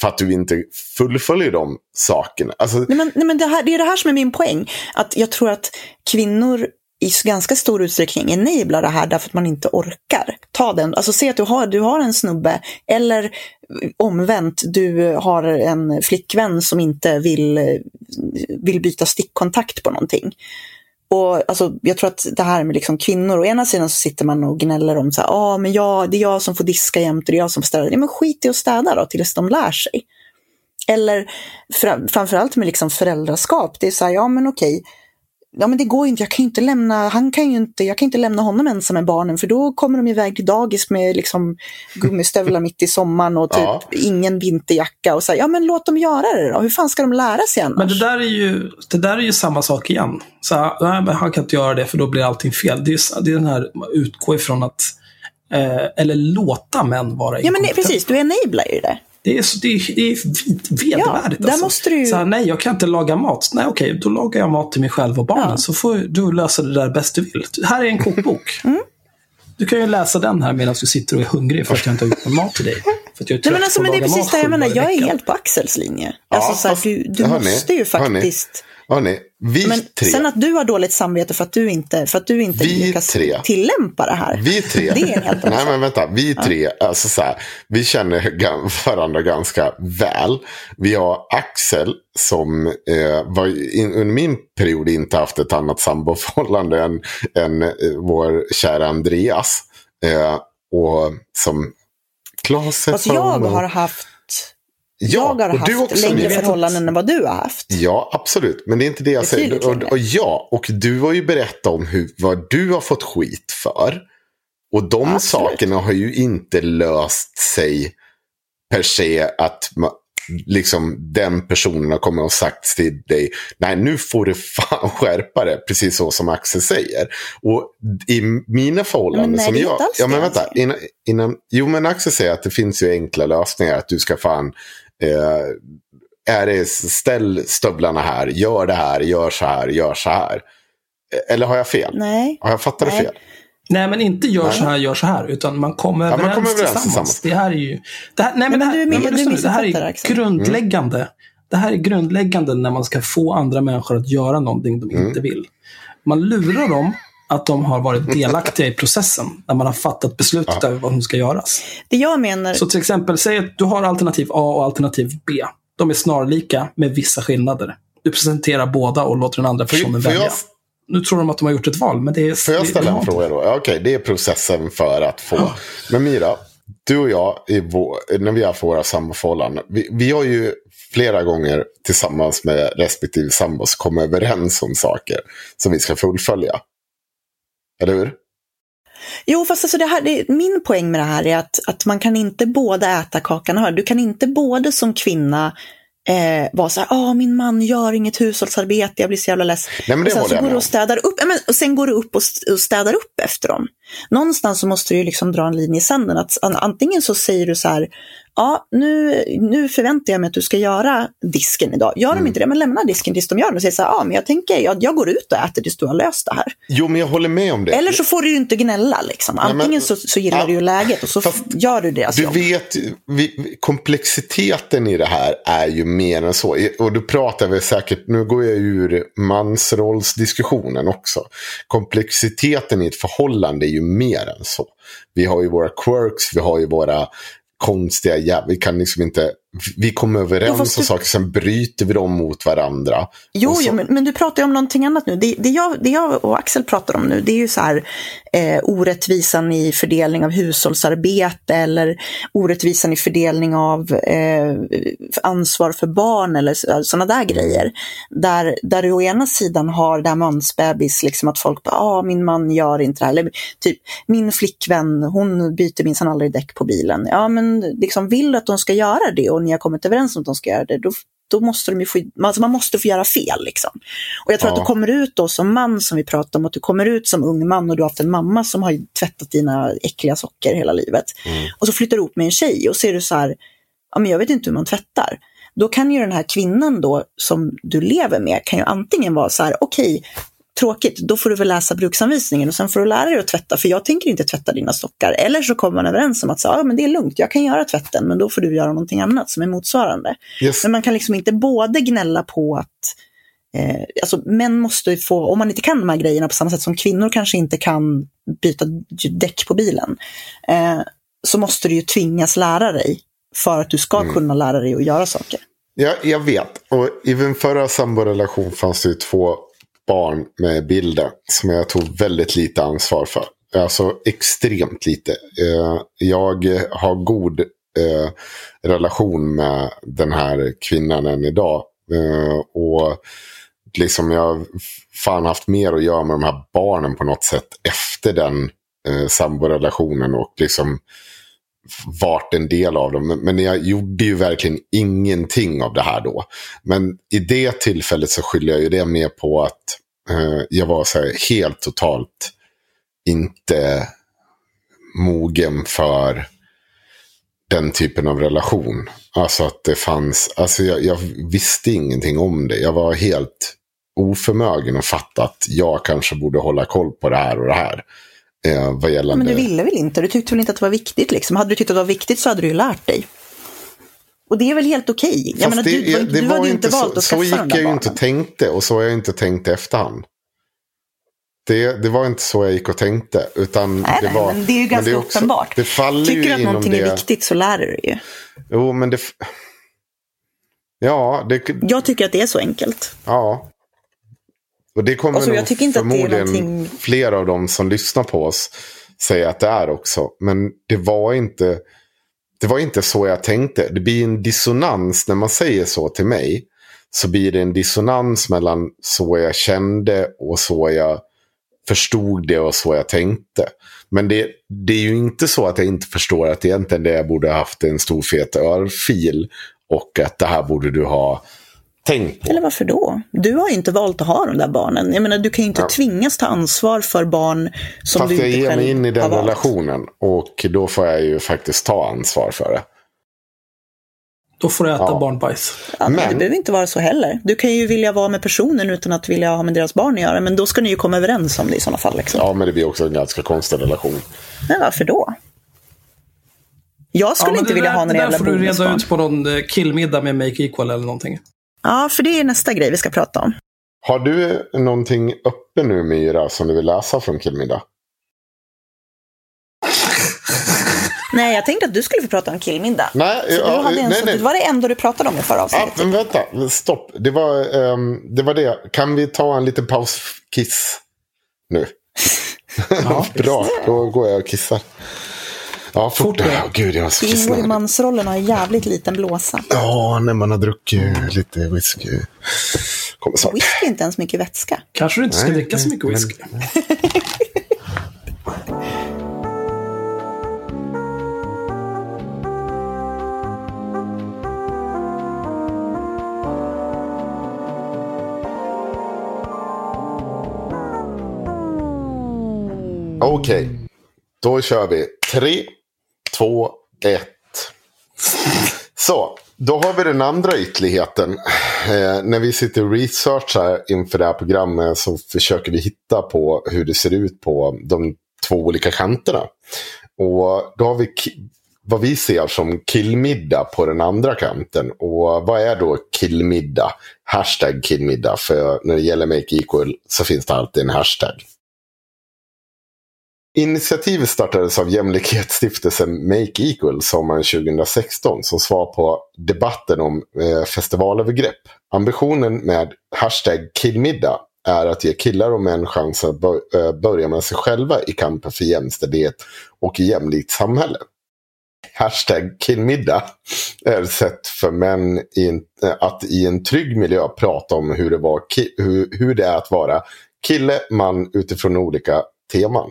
För att du inte fullföljer de sakerna. Alltså, nej, men, nej, men det, här, det är det här som är min poäng. Att jag tror att kvinnor i ganska stor utsträckning enablar det här därför att man inte orkar. Ta den, alltså se att du har, du har en snubbe eller eh, omvänt, du har en flickvän som inte vill, eh, vill byta stickkontakt på någonting. Och alltså, jag tror att det här med liksom kvinnor, å ena sidan så sitter man och gnäller om så här, ah, men jag, det är jag som får diska jämt och det är jag som får städa. Ja, men skit i att städa då tills de lär sig. Eller fra, framförallt med liksom föräldraskap, det är så här, ja men okej, ja men det går ju inte, jag kan ju inte lämna, han kan ju inte, jag kan inte lämna honom ensam med barnen för då kommer de iväg till dagis med liksom gummistövlar mitt i sommaren och typ Ja. ingen vinterjacka och så här, ja men låt dem göra det då, hur fan ska de lära sig annars? Men det där är ju, det där är ju samma sak igen. Så här, nej, men han kan inte göra det för då blir allting fel. Det är, det är den här, utgå ifrån att, eh, eller låta män vara ja men inkompetenta. precis, du enablar ju det. Det är, så- det är, det är vedervärdigt. där alltså. måste du så här, nej, jag kan inte laga mat. Nej, okej, då lagar jag mat till mig själv och barnen. Ja. Så får du lösa det där bäst du vill. Här är en kokbok. Mm. Du kan ju läsa den här medan du sitter och är hungrig för att jag inte har gjort någon mat till dig. För att jag är Nej, trött men alltså, på men att det är precis det jag menar. Jag är helt på Axels linje. Ja, Alltså, så här, du du måste ju faktiskt... Hörni, vi Men tre. sen att du har dåligt samvete för att du inte, för att du inte Vi lyckas tre. tillämpa det här. Vi tre. Det är en helt Nej men vänta, vi tre, alltså så här, vi känner varandra ganska väl. Vi har Axel som eh, var in, under min period inte haft ett annat samboförhållande än, än eh, vår kära Andreas. Eh, och som Klase Fast jag har haft, ja, jag har haft längre förhållanden än vad du har haft. Ja, absolut. Men det är inte det jag Betydligt säger. Och, och, ja, och du har ju berättat om hur, vad du har fått skit för. Och de Absolut. sakerna har ju inte löst sig per se att ma- liksom, den personen har kommit och sagt till dig, nej nu får du fan skärpa det, precis så som Axel säger. Och i mina förhållanden Men nej, som jag... Ja, men vänta. Innan, innan, jo, men Axel säger att det finns ju enkla lösningar, att du ska fan... Eh, är det ställ stövlarna här, gör det här, gör så här, gör så här. Eller har jag fel? Nej. Har jag fattat det Nej. fel? Nej, men inte gör så här, gör så här. Utan man kommer man överens, kommer överens tillsammans. tillsammans. Det här är ju... Det här, nej, men men det här, du är nej, men du nu, det här är grundläggande. Det här är grundläggande när man ska få andra människor att göra någonting de Mm. inte vill. Man lurar dem att de har varit delaktiga i processen när man har fattat beslutet över vad som ska göras. Det jag menar, Så till exempel, säg att du har alternativ A och alternativ B. De är snarlika med vissa skillnader. Du presenterar båda och låter den andra personen får, välja. jag, Nu tror de att de har gjort ett val, men det är... får jag ställa en fråga då? Ja, Okej, det är processen för att få. Men Mira, du och jag, vår, när vi har våra samboförhållanden, vi, vi har ju flera gånger tillsammans med respektive sambos kommit överens om saker som vi ska fullfölja. Eller hur? Jo, fast alltså det här, det, min poäng med det här är att, att man kan inte både äta kakan och den. Du kan inte både som kvinna eh, vara så här, ah, min man gör inget hushållsarbete, jag blir så jävla less. Nej, men det och sen så går du och städar upp, ja, men, och sen går du upp och, st- och städar upp efter dem. Någonstans så måste du ju liksom dra en linje i sanden. Att, an- antingen så säger du så här, ja, nu, nu förväntar jag mig att du ska göra disken idag. Gör Mm. de inte det, men lämna disken tills de gör det. Och säger så här, ja, men jag tänker, jag, jag går ut och äter tills du har löst det här. Jo, men jag håller med om det. Eller så får du ju inte gnälla. Liksom. Nej, men- Antingen så, så gillar Ja. du ju läget och så Fast gör du deras Du jobb. vet, vi, komplexiteten i det här är ju mer än så. Och du pratar väl säkert, nu går jag ur mansrollsdiskussionen också. Komplexiteten i ett förhållande är ju mer än så. Vi har ju våra quirks, vi har ju våra konstiga, ja, vi kan liksom inte, vi kommer överens Jo, om du- saker, sen bryter vi dem mot varandra. Jo, så- jo men, men du pratar ju om någonting annat nu. Det, det, jag, det jag och Axel pratar om nu, det är ju så här eh, orättvisan i fördelning av hushållsarbete eller orättvisan i fördelning av eh, ansvar för barn eller sådana där grejer. Där, där du å ena sidan har det här mansbebis, liksom att folk bara, ah, min man gör inte det här. Eller typ, min flickvän, hon byter minsann aldrig däck på bilen. Ja, men liksom vill du att de ska göra det och ni har kommit överens om att de ska göra det, då, då måste de ju få, alltså man måste få göra fel. Liksom. Och jag tror Ja. att du kommer ut då som man, som vi pratade om, att du kommer ut som ung man och du har haft en mamma som har tvättat dina äckliga socker hela livet. Och så flyttar du ihop med en tjej och ser du så här, ja men jag vet inte hur man tvättar. Då kan ju den här kvinnan då som du lever med, kan ju antingen vara så här, okej, tråkigt, då får du väl läsa bruksanvisningen och sen får du lära dig att tvätta, för jag tänker inte tvätta dina stockar. Eller så kommer man överens om att säga, ja men det är lugnt, jag kan göra tvätten, men då får du göra någonting annat som är motsvarande. Yes. Men man kan liksom inte både gnälla på att eh, alltså män måste få, om man inte kan de här grejerna på samma sätt som kvinnor kanske inte kan byta däck på bilen, eh, så måste du ju tvingas lära dig för att du ska kunna lära dig att göra saker. Ja, jag vet. Och i min förra samborelation fanns det ju två barn med bilder som jag tog väldigt lite ansvar för. Alltså extremt lite. Eh, jag har god eh, relation med den här kvinnan än idag. Eh, och liksom jag har fan haft mer att göra med de här barnen på något sätt efter den eh, samborelationen. Och liksom varit en del av dem. Men- jag gjorde ju verkligen ingenting av det här då. Men i det tillfället så skyller jag ju det mer på att jag var så här helt totalt inte mogen för den typen av relation. Alltså att det fanns, alltså jag, jag visste ingenting om det. Jag var helt oförmögen att fatta att jag kanske borde hålla koll på det här och det här. Eh, vad gällande... Men du ville väl inte? Du tyckte väl inte att det var viktigt liksom? Hade du tyckt att det var viktigt så hade du ju lärt dig. Och det är väl helt okej? Jag Fast det, du, det, du var hade ju inte så, så gick jag ju inte tänkte och så har jag inte tänkt i efterhand. Det, det var inte så jag gick och tänkte. Utan Nej, det nej, var, men det är ju ganska också- uppenbart. Det faller Tycker du att någonting det. är viktigt så lär du dig ju. Jo, men det... Ja, det, Jag tycker att det är så enkelt. ja. Och det kommer Och så, nog jag tycker inte att det är förmodligen någonting- flera av dem som lyssnar på oss säga att det är också. Men det var inte... Det var inte så jag tänkte. Det blir en dissonans när man säger så till mig. Så blir det en dissonans mellan så jag kände och så jag förstod det och så jag tänkte. Men det, det är ju inte så att jag inte förstår att egentligen det jag borde ha haft en stor fet örfil. Och att det här borde du ha tänkt på. Eller varför då? Du har ju inte valt att ha de där barnen. Jag menar, du kan ju inte Ja. tvingas ta ansvar för barn som Fast du jag inte ger själv mig in i har den relationen. Och då får jag ju faktiskt ta ansvar för det. Då får du äta Ja. barnbajs. Ja, men... Det behöver inte vara så heller. Du kan ju vilja vara med personen utan att vilja ha med deras barn att göra. Men då ska ni ju komma överens om det i sådana fall. Liksom. Ja, men det blir också en ganska konstig relation. Men varför då? Jag skulle Ja, inte det vilja där, ha några det där jävla får du reda bonusbarn. ut på någon eh, killmiddag med Make Equal eller någonting. Ja, för det är nästa grej vi ska prata om. Har du någonting uppe nu Myra som du vill läsa från Killmiddag? Nej, jag tänkte att du skulle få prata om killmiddag. Nej, ja, du hade en nej, nej. Det var det enda du pratade om i förra Ja, avsnittet. men vänta, stopp. Det var, ehm, det var det. Kan vi ta en liten paus, kiss, nu? Ja, Bra, då går jag och kissar. Ja, fort. Fort, ja. Åh, gud, jag så i mansrollen har jävligt liten blåsa. Ja, när man har druckit lite whisky. Kommer snart. Whisky är inte ens mycket vätska. Kanske du inte ska Nej, dricka så nej, mycket whisky. Okej, då kör vi. Tre, två, ett. Så, då har vi den andra ytterligheten. Eh, när vi sitter och researchar inför det här programmet så försöker vi hitta på hur det ser ut på de två olika kanterna. Och då har vi vad vi ser som killmiddag på den andra kanten. Och vad är då killmiddag? Hashtag killmiddag. För när det gäller Make Equal så finns det alltid en hashtag. Initiativet startades av Jämlikhetsstiftelsen Make Equal sommaren 2016 som svar på debatten om eh, festivalövergrepp. Ambitionen med hashtag killmiddag är att ge killar och män chansen att eh, börja med sig själva i kampen för jämställdhet och i jämlikt samhälle. Hashtag killmiddag är ett sätt för män i en, eh, att i en trygg miljö prata om hur det, var, hur, hur det är att vara kille, man utifrån olika teman.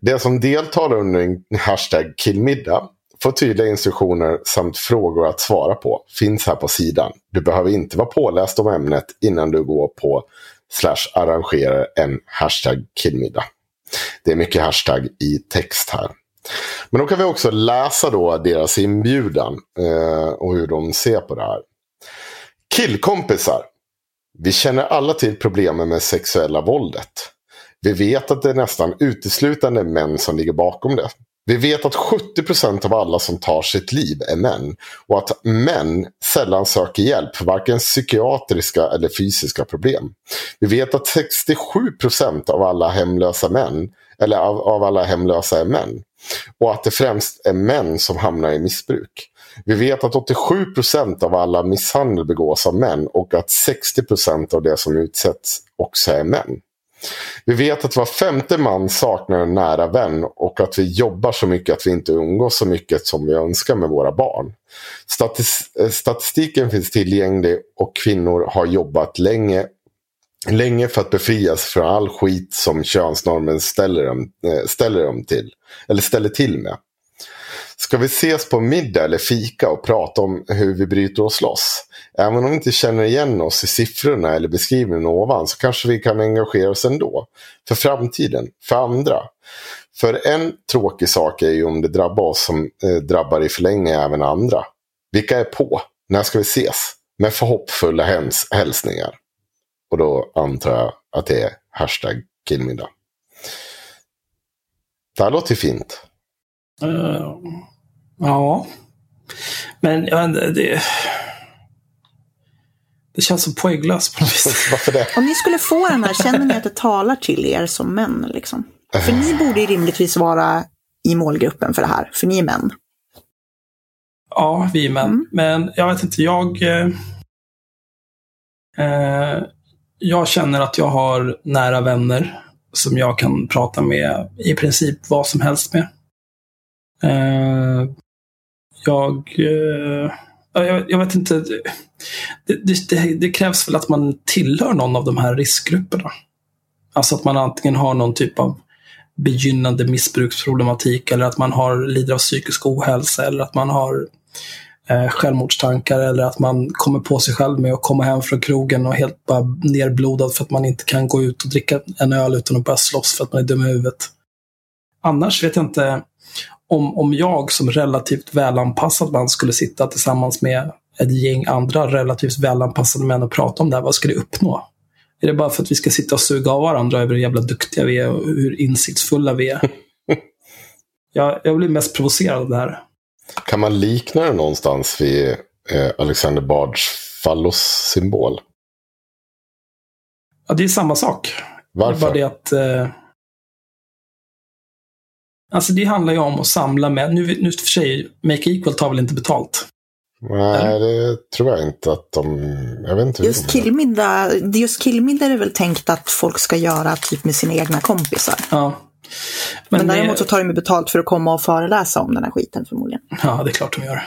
Den som deltar under en hashtag killmiddag får tydliga instruktioner samt frågor att svara på. Finns här på sidan. Du behöver inte vara påläst om ämnet innan du går på slash arrangerar en hashtag killmiddag. Det är mycket hashtag i text här. Men då kan vi också läsa då deras inbjudan eh, och hur de ser på det här. Killkompisar. Vi känner alla till problemen med sexuella våldet. Vi vet att det är nästan uteslutande män som ligger bakom det. Vi vet att 70% av alla som tar sitt liv är män. Och att män sällan söker hjälp för varken psykiatriska eller fysiska problem. Vi vet att 67% av alla hemlösa män, eller av, av alla hemlösa är män. Och att det främst är män som hamnar i missbruk. Vi vet att 87% av alla misshandel begås av män och att 60% av det som utsätts också är män. Vi vet att var femte man saknar en nära vän och att vi jobbar så mycket att vi inte umgås så mycket som vi önskar med våra barn. Statis- eh, statistiken finns tillgänglig och kvinnor har jobbat länge länge för att befrias från all skit som könsnormen ställer dem, eh, ställer dem till. Eller ställer till med. Ska vi ses på middag eller fika och prata om hur vi bryter oss loss? Även om vi inte känner igen oss i siffrorna eller beskrivningen ovan så kanske vi kan engagera oss ändå. För framtiden, för andra. För en tråkig sak är ju om det drabbar oss som eh, drabbar i förlängningen även andra. Vilka är på? När ska vi ses? Med förhoppfulla häls- hälsningar. Och då antar jag att det är hashtag killmiddag. Det här låter ju fint. Eh, ja. Men jag vet inte, det... Det känns så poänglöst på något vis. Varför det? Om ni skulle få den här, känner ni att det talar till er som män? Liksom? För ni borde ju rimligtvis vara i målgruppen för det här, för ni är män. Ja, vi är män. Mm. Men jag vet inte, jag... Eh, eh, jag känner att jag har nära vänner som jag kan prata med i princip vad som helst med. Eh, jag, eh, jag... Jag vet inte. Det, det, det, det krävs väl att man tillhör någon av de här riskgrupperna. Alltså att man antingen har någon typ av begynnande missbruksproblematik eller att man har, lider av psykisk ohälsa eller att man har eh, självmordstankar eller att man kommer på sig själv med att komma hem från krogen och helt bara nerblodad för att man inte kan gå ut och dricka en öl utan att börja slåss för att man är dum i huvudet. Annars vet jag inte om, om jag som relativt välanpassad man skulle sitta tillsammans med ett gäng andra relativt välanpassade män och prata om det här, vad ska det uppnå? Är det bara för att vi ska sitta och suga av varandra över hur jävla duktiga vi är och hur insiktsfulla vi är? jag, jag blir mest provocerad av det här. Kan man likna det någonstans vid eh, Alexander Bards fallossymbol? Ja, det är samma sak. Varför? Bara det att... Eh, alltså det handlar ju om att samla med... Nu, nu för sig, Make Equal tar väl inte betalt? Nej, det tror jag inte att de... Jag vet inte Just killmiddag, just killmiddag är det väl tänkt att folk ska göra typ med sina egna kompisar. Ja. Men, det- däremot så tar de ju betalt för att komma och föreläsa om den här skiten förmodligen. Ja, det är klart de gör.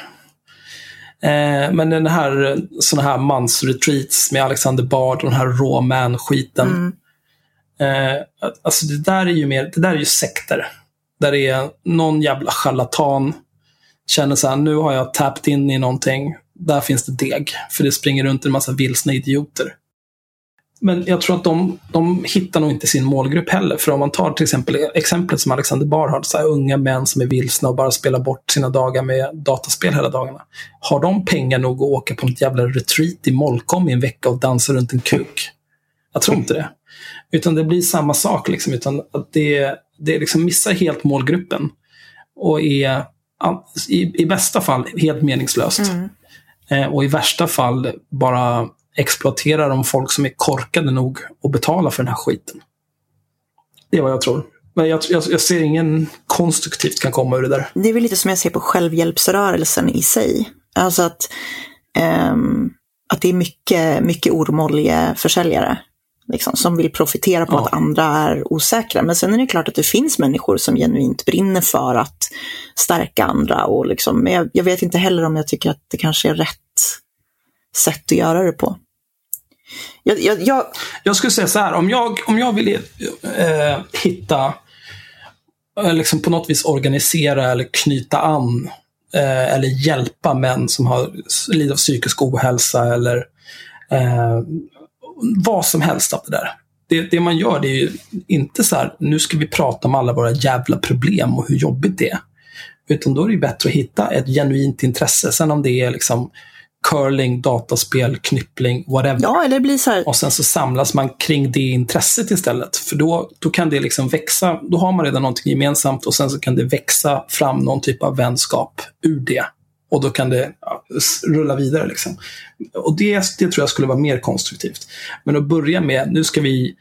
Eh, men den här, såna här mansretreats med Alexander Bard och den här raw man-skiten. Mm. Eh, alltså det där är ju mer, det där är ju sekter. Där det är någon jävla charlatan känner så här, nu har jag tappat in i någonting. Där finns det deg. För det springer runt en massa vilsna idioter. Men jag tror att de, de hittar nog inte sin målgrupp heller. För om man tar till exempel e- exemplet som Alexander Bar har, så här unga män som är vilsna och bara spelar bort sina dagar med dataspel hela dagarna. Har de pengar nog att åka på något jävla retreat i Molkom i en vecka och dansa runt en kuk? Jag tror inte det. Utan det blir samma sak, liksom, utan att det, det liksom missar helt målgruppen. Och är i, i bästa fall helt meningslöst. Eh, och i värsta fall bara exploaterar de folk som är korkade nog att betala för den här skiten. Det är vad jag tror. Men jag, jag, jag ser ingen konstruktivt kan komma ur det där. Det är väl lite som jag ser på självhjälpsrörelsen i sig. Alltså att, ehm, att det är mycket, mycket ormoljeförsäljare liksom, som vill profitera på Ja. att andra är osäkra. Men sen är det klart att det finns människor som genuint brinner för att stärka andra. Och liksom, men jag, jag vet inte heller om jag tycker att det kanske är rätt sätt att göra det på. Jag, jag, jag, Jag skulle säga så här, om jag, om jag vill eh, hitta, eh, liksom på något vis organisera eller knyta an eh, eller hjälpa män som har lider av psykisk ohälsa eller eh, vad som helst av det där. Det, det man gör det är ju inte så här, nu ska vi prata om alla våra jävla problem och hur jobbigt det är. Utan då är det ju bättre att hitta ett genuint intresse. Sen om det är liksom curling, dataspel, knyppling, whatever. ja, eller det blir så här, Och sen så samlas man kring det intresset istället. För då, då kan det liksom växa. Då har man redan någonting gemensamt och sen så kan det växa fram någon typ av vänskap ur det. Och då kan det ja, rulla vidare. Liksom. Och det, det tror jag skulle vara mer konstruktivt. Men att börja med, nu ska vi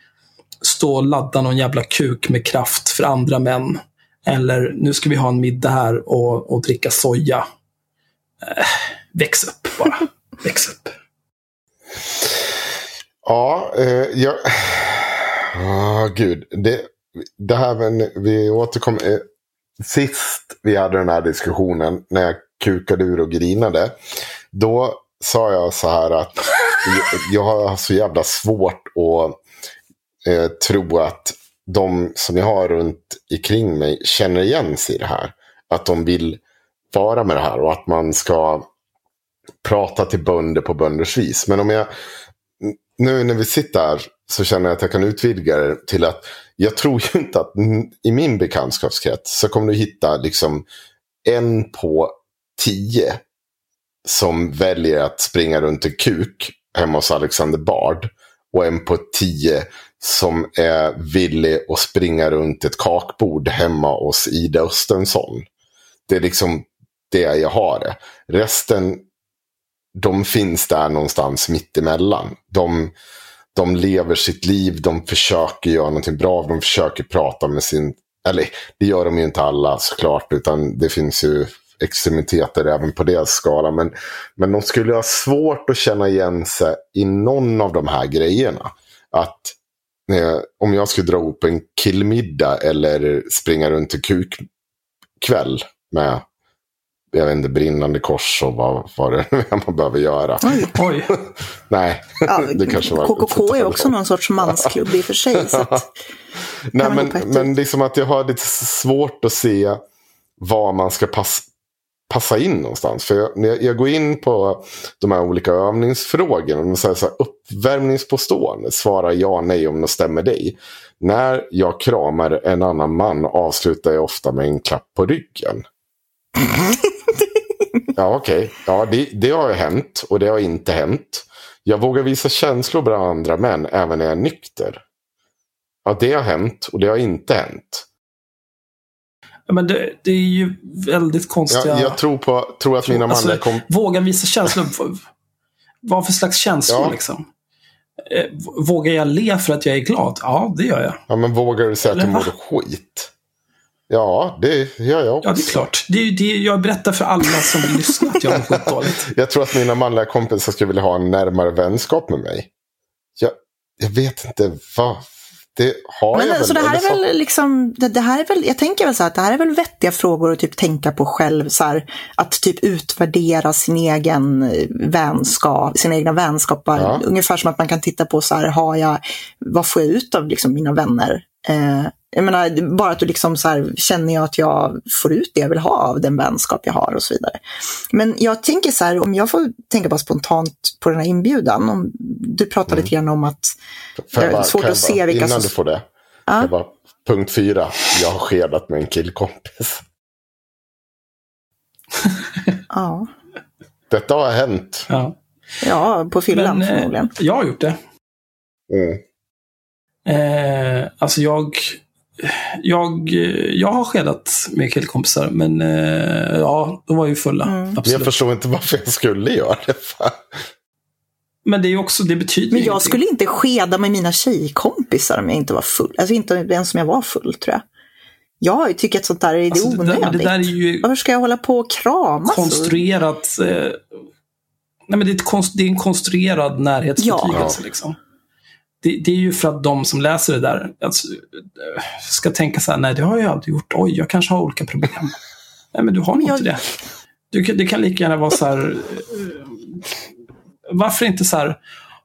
stå och ladda någon jävla kuk med kraft för andra män. Eller nu ska vi ha en middag här och, och dricka soja. Eh, väx upp bara. väx upp. Ja, eh, jag... Åh, gud. Det, det här vi återkommer. Eh, sist vi hade den här diskussionen, när jag kukade ur och grinade. Då sa jag så här att jag, har så jävla svårt att eh, tro att de som jag har runt omkring mig känner igen sig i det här. Att de vill vara med det här och att man ska prata till bönder på bönders vis. Men om jag nu när vi sitter här så känner jag att jag kan utvidga det till att jag tror ju inte att i min bekantskapskrets så kommer du hitta liksom en på tio som väljer att springa runt i kuk hemma hos Alexander Bard och en på tio som är villig att springa runt ett kakbord hemma hos Ida Östensson. Det är liksom det jag har det. Resten, de finns där någonstans mittemellan. De, de lever sitt liv, de försöker göra någonting bra, de försöker prata med sin... Eller det gör de ju inte alla såklart, utan det finns ju extremiteter även på deras skala. Men, men de skulle ha svårt att känna igen sig i någon av de här grejerna. Att eh, om jag skulle dra ihop en killmiddag eller springa runt en kukkväll med jag vet inte, brinnande kors och vad, vad det är man behöver göra. Oj. Nej, Ja, det kanske var... KKK är också någon sorts mansklubb i och för sig. Så att, Nej, men, men liksom att jag har lite svårt att se var man ska pass, passa in någonstans. För jag, när jag, går in på de här olika övningsfrågorna. Och säger så här, uppvärmningspåstående. Svara ja, nej om det stämmer dig. När jag kramar en annan man avslutar jag ofta med en klapp på ryggen. ja, okej. Ja, det, det har hänt och det har inte hänt. Jag vågar visa känslor bland andra män även när jag är nykter. Ja, det har hänt och det har inte hänt. Men det, det är ju väldigt konstiga... Jag, jag tror, på, tror att mina Alltså, manliga kom... Våga visa känslor. Vad för slags känslor Ja. liksom? Eh, Vågar jag le för att jag är glad? Ja, det gör jag. Ja, men vågar du säga att du Eller mår skit? Ja, det gör jag också. Ja, det är klart. Det är det jag berättar för alla som vill lyssna att jag mår skitdåligt. Jag tror att mina manliga kompisar skulle vilja ha en närmare vänskap med mig. Jag, jag vet inte vad... Det har Men jag väl. så det här är väl liksom, det, det här är väl, jag tänker väl så här att det här är väl vettiga frågor att typ tänka på själv. Så här, att typ utvärdera sin egen eh, vänskap, sina egna vänskapar. Ja. Ungefär som att man kan titta på så här, har jag, vad får jag ut av liksom mina vänner? Eh, jag menar, bara att du liksom så här, känner jag att jag får ut det jag vill ha av den vänskap jag har och så vidare. Men jag tänker så här, om jag får tänka bara spontant på den här inbjudan. Om, du pratade lite grann om att det är bara- svårt kan att bara- se vilka Innan som- du får det. Ja. Bara, punkt fyra. Jag har skedat med en killkompis. ja, Detta har hänt. Ja. ja på fyllan eh, förmodligen. jag har gjort det. Mm. Eh, alltså jag, jag, jag har skedat med killkompisar, men eh, ja, de var ju fulla. Mm. Jag förstår inte varför jag skulle göra det. Fan. Men det är ju också, det betyder Men jag ingenting. skulle inte skeda med mina tjejkompisar om jag inte var full. Alltså inte ens om jag var full tror jag. Jag tycker att sånt där är, det Alltså, är det, onödigt. det där är ju Varför ska jag hålla på och kramas? konstruerat. Eh, nej, men det, är ett konst, det är en konstruerad närhetsbetygelse. Ja. Liksom. Det, det är ju för att de som läser det där alltså, ska tänka så här, nej det har jag aldrig gjort. Oj, jag kanske har olika problem. nej, men du har nog jag- inte det. Du, det kan lika gärna vara så här, eh, varför inte så här,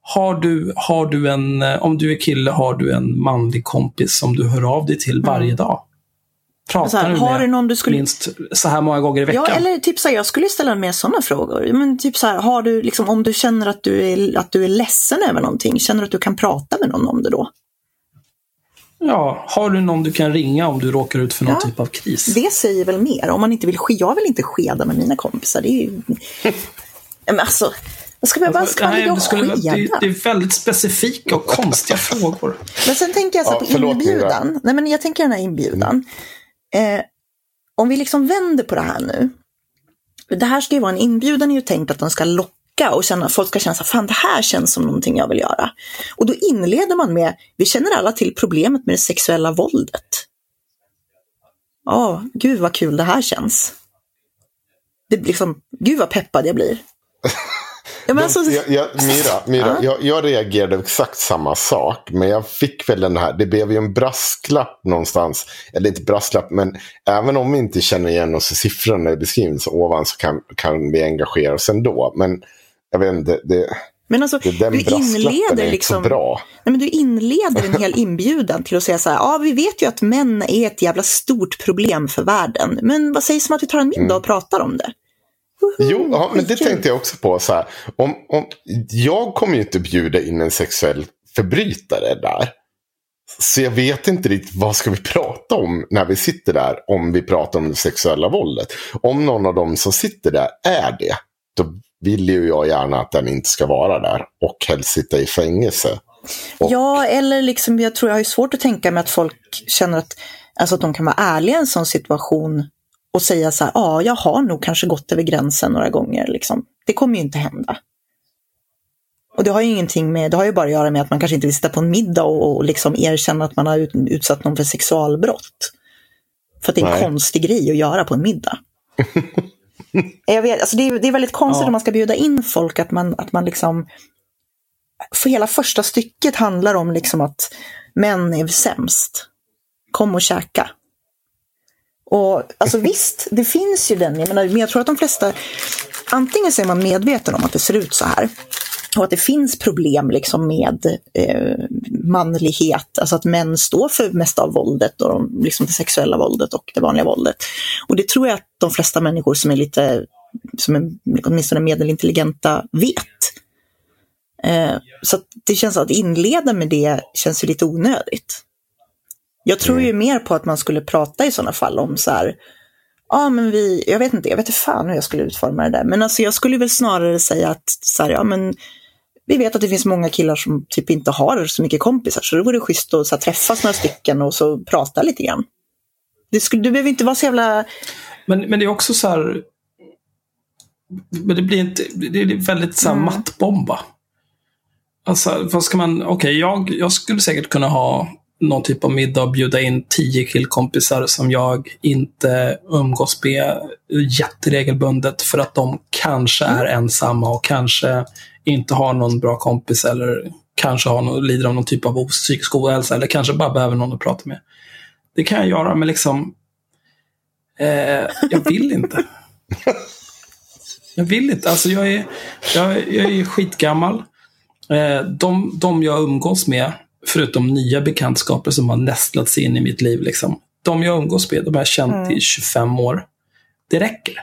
har du, har du en, eh, om du är kille, har du en manlig kompis som du hör av dig till varje dag? Pratar här, du har med du någon du skulle- minst så här många gånger i veckan? Ja, eller typ så här, jag skulle ställa mer sådana frågor. Men typ så här, har du liksom, om du känner att du, är, att du är ledsen över någonting, känner du att du kan prata med någon om det då? Ja, har du någon du kan ringa om du råkar ut för någon Ja. typ av kris? Det säger väl mer. Om man inte vill, ske- jag vill inte skeda med mina kompisar. Det är ju... Men alltså, vad ska, vad ska man Nej, ligga och det, skulle, vara- skeda? det, det är väldigt specifika och konstiga frågor. Men sen tänker jag så här Ja, på förlåt, inbjudan. Nej, men jag tänker den här inbjudan. Eh, om vi liksom vänder på det här nu. Det här ska ju vara en inbjudan är ju tänkt att den ska locka och känna, folk ska känna så fan det här känns som någonting jag vill göra. Och då inleder man med, vi känner alla till problemet med det sexuella våldet. Ja, gud vad kul det här känns. Det blir liksom, gud vad peppad jag blir. Ja, men alltså, jag, jag, Mira, Mira Ja. jag, jag reagerade exakt samma sak. Men jag fick väl den här, det blev ju en brasklapp någonstans. Eller inte brasklapp, men även om vi inte känner igen oss i siffrorna det beskrivs ovan så kan, kan vi engagera oss ändå. Men jag vet inte, det, men alltså, du inleder liksom... bra. Nej, men du inleder en hel inbjudan till att säga så här, ja vi vet ju att män är ett jävla stort problem för världen, men vad sägs om att vi tar en middag och pratar om det? Jo, ja, men det tänkte jag också på. Så här, om, om, jag kommer ju inte bjuda in en sexuell förbrytare där. Så jag vet inte riktigt vad ska vi prata om när vi sitter där. Om vi pratar om det sexuella våldet. Om någon av dem som sitter där är det. Då vill ju jag gärna att den inte ska vara där. Och helst sitta i fängelse. Och- Ja, eller liksom, jag tror jag har svårt att tänka mig att folk känner att, alltså att de kan vara ärliga i en sån situation och säga så här, ja, jag har nog kanske gått över gränsen några gånger. Liksom. Det kommer ju inte hända. Och det har ju ingenting med, det har ju bara att göra med att man kanske inte vill sitta på en middag och, och liksom erkänna att man har ut, utsatt någon för sexualbrott. För att det är en Nej. konstig grej att göra på en middag. jag vet, alltså det, är, det är väldigt konstigt Ja. om man ska bjuda in folk att man, att man liksom för hela första stycket handlar om liksom att män är sämst. Kom och käka. Och alltså visst, det finns ju den, jag menar, men jag tror att de flesta, antingen så är man medveten om att det ser ut så här. Och att det finns problem liksom med eh, manlighet, alltså att män står för mest av våldet och de, liksom det sexuella våldet och det vanliga våldet. Och det tror jag att de flesta människor som är lite, som är åtminstone medelintelligenta vet. Eh, så att det känns att inleda med det känns ju lite onödigt. Jag tror ju mer på att man skulle prata i sådana fall om så här, ja men vi, jag vet inte, jag vet inte fan hur jag skulle utforma det där, men alltså jag skulle väl snarare säga att så här, ja men vi vet att det finns många killar som typ inte har så mycket kompisar, så det vore schysst att så här, träffas några stycken och så prata lite grann. Det skulle, du behöver inte vara så jävla, Men, men det är också så här... Men det blir inte... Det är väldigt så här Mm. mattbomba. Alltså, vad ska man... Okej, jag, jag skulle säkert kunna ha någon typ av middag och bjuda in tio killkompisar som jag inte umgås med jätteregelbundet för att de kanske är ensamma och kanske inte har någon bra kompis eller kanske har någon, lider av någon typ av psykisk ohälsa eller kanske bara behöver någon att prata med. Det kan jag göra, men liksom Eh, jag vill inte. Jag vill inte. Alltså jag är, jag, jag är skitgammal. Eh, de, de jag umgås med, förutom nya bekantskaper som har nästlat sig in i mitt liv, liksom, de jag umgås med, de har jag känt i 25 år. Det räcker.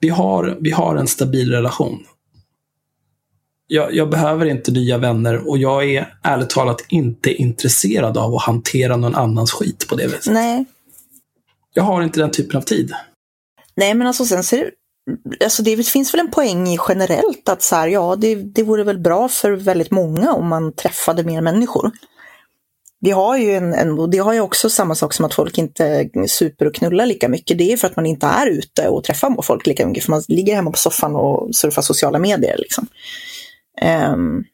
Vi har, vi har en stabil relation. Jag, jag behöver inte nya vänner och jag är ärligt talat inte intresserad av att hantera någon annans skit på det viset. nej. Jag har inte den typen av tid. Nej, men alltså sen ser alltså det finns väl en poäng i generellt att så här, ja, det, det vore väl bra för väldigt många om man träffade mer människor. Vi har ju en, en och det har ju också samma sak som att folk inte super och knullar lika mycket. Det är för att man inte är ute och träffar folk lika mycket, för man ligger hemma på soffan och surfar sociala medier. Liksom. Um,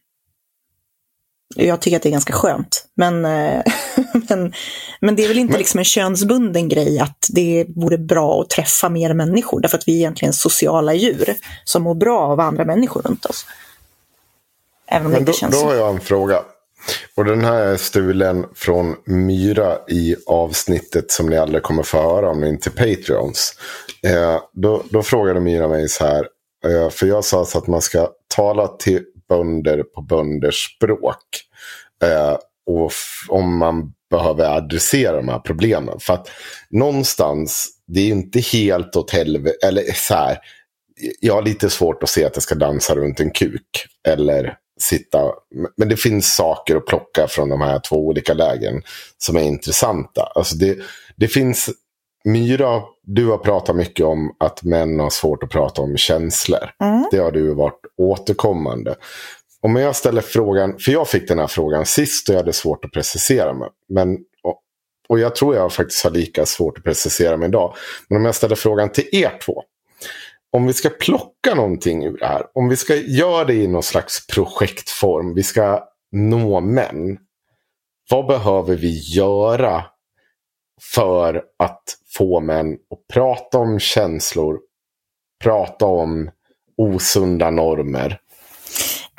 jag tycker att det är ganska skönt. Men, eh, men, men det är väl inte Men- liksom en könsbunden grej att det vore bra att träffa mer människor. Därför att vi är egentligen sociala djur som mår bra av andra människor runt oss. Även om det Men då, inte känns då har jag en fråga. Och den här är stulen från Myra i avsnittet som ni aldrig kommer få höra om ni inte är Patreons. Eh, då, då frågade Myra mig så här. Eh, för jag sa så att man ska tala till bönder på bönders språk. Eh, och om man behöver adressera de här problemen. För att någonstans, det är ju inte helt åt helvete. Eller så här. Jag har lite svårt att se att det ska dansa runt en kuk. Eller sitta. Men det finns saker att plocka från de här två olika lägen som är intressanta. Alltså det, det finns, Myra, du har pratat mycket om att män har svårt att prata om känslor. Mm. Det har du varit återkommande. Om jag ställer frågan, för jag fick den här frågan sist och jag hade svårt att precisera mig. Men, och, och jag tror jag faktiskt har lika svårt att precisera mig idag. Men om jag ställer frågan till er två om vi ska plocka någonting ur det här, om vi ska göra det i någon slags projektform, vi ska nå män. Vad behöver vi göra för att få män att prata om känslor, prata om osunda normer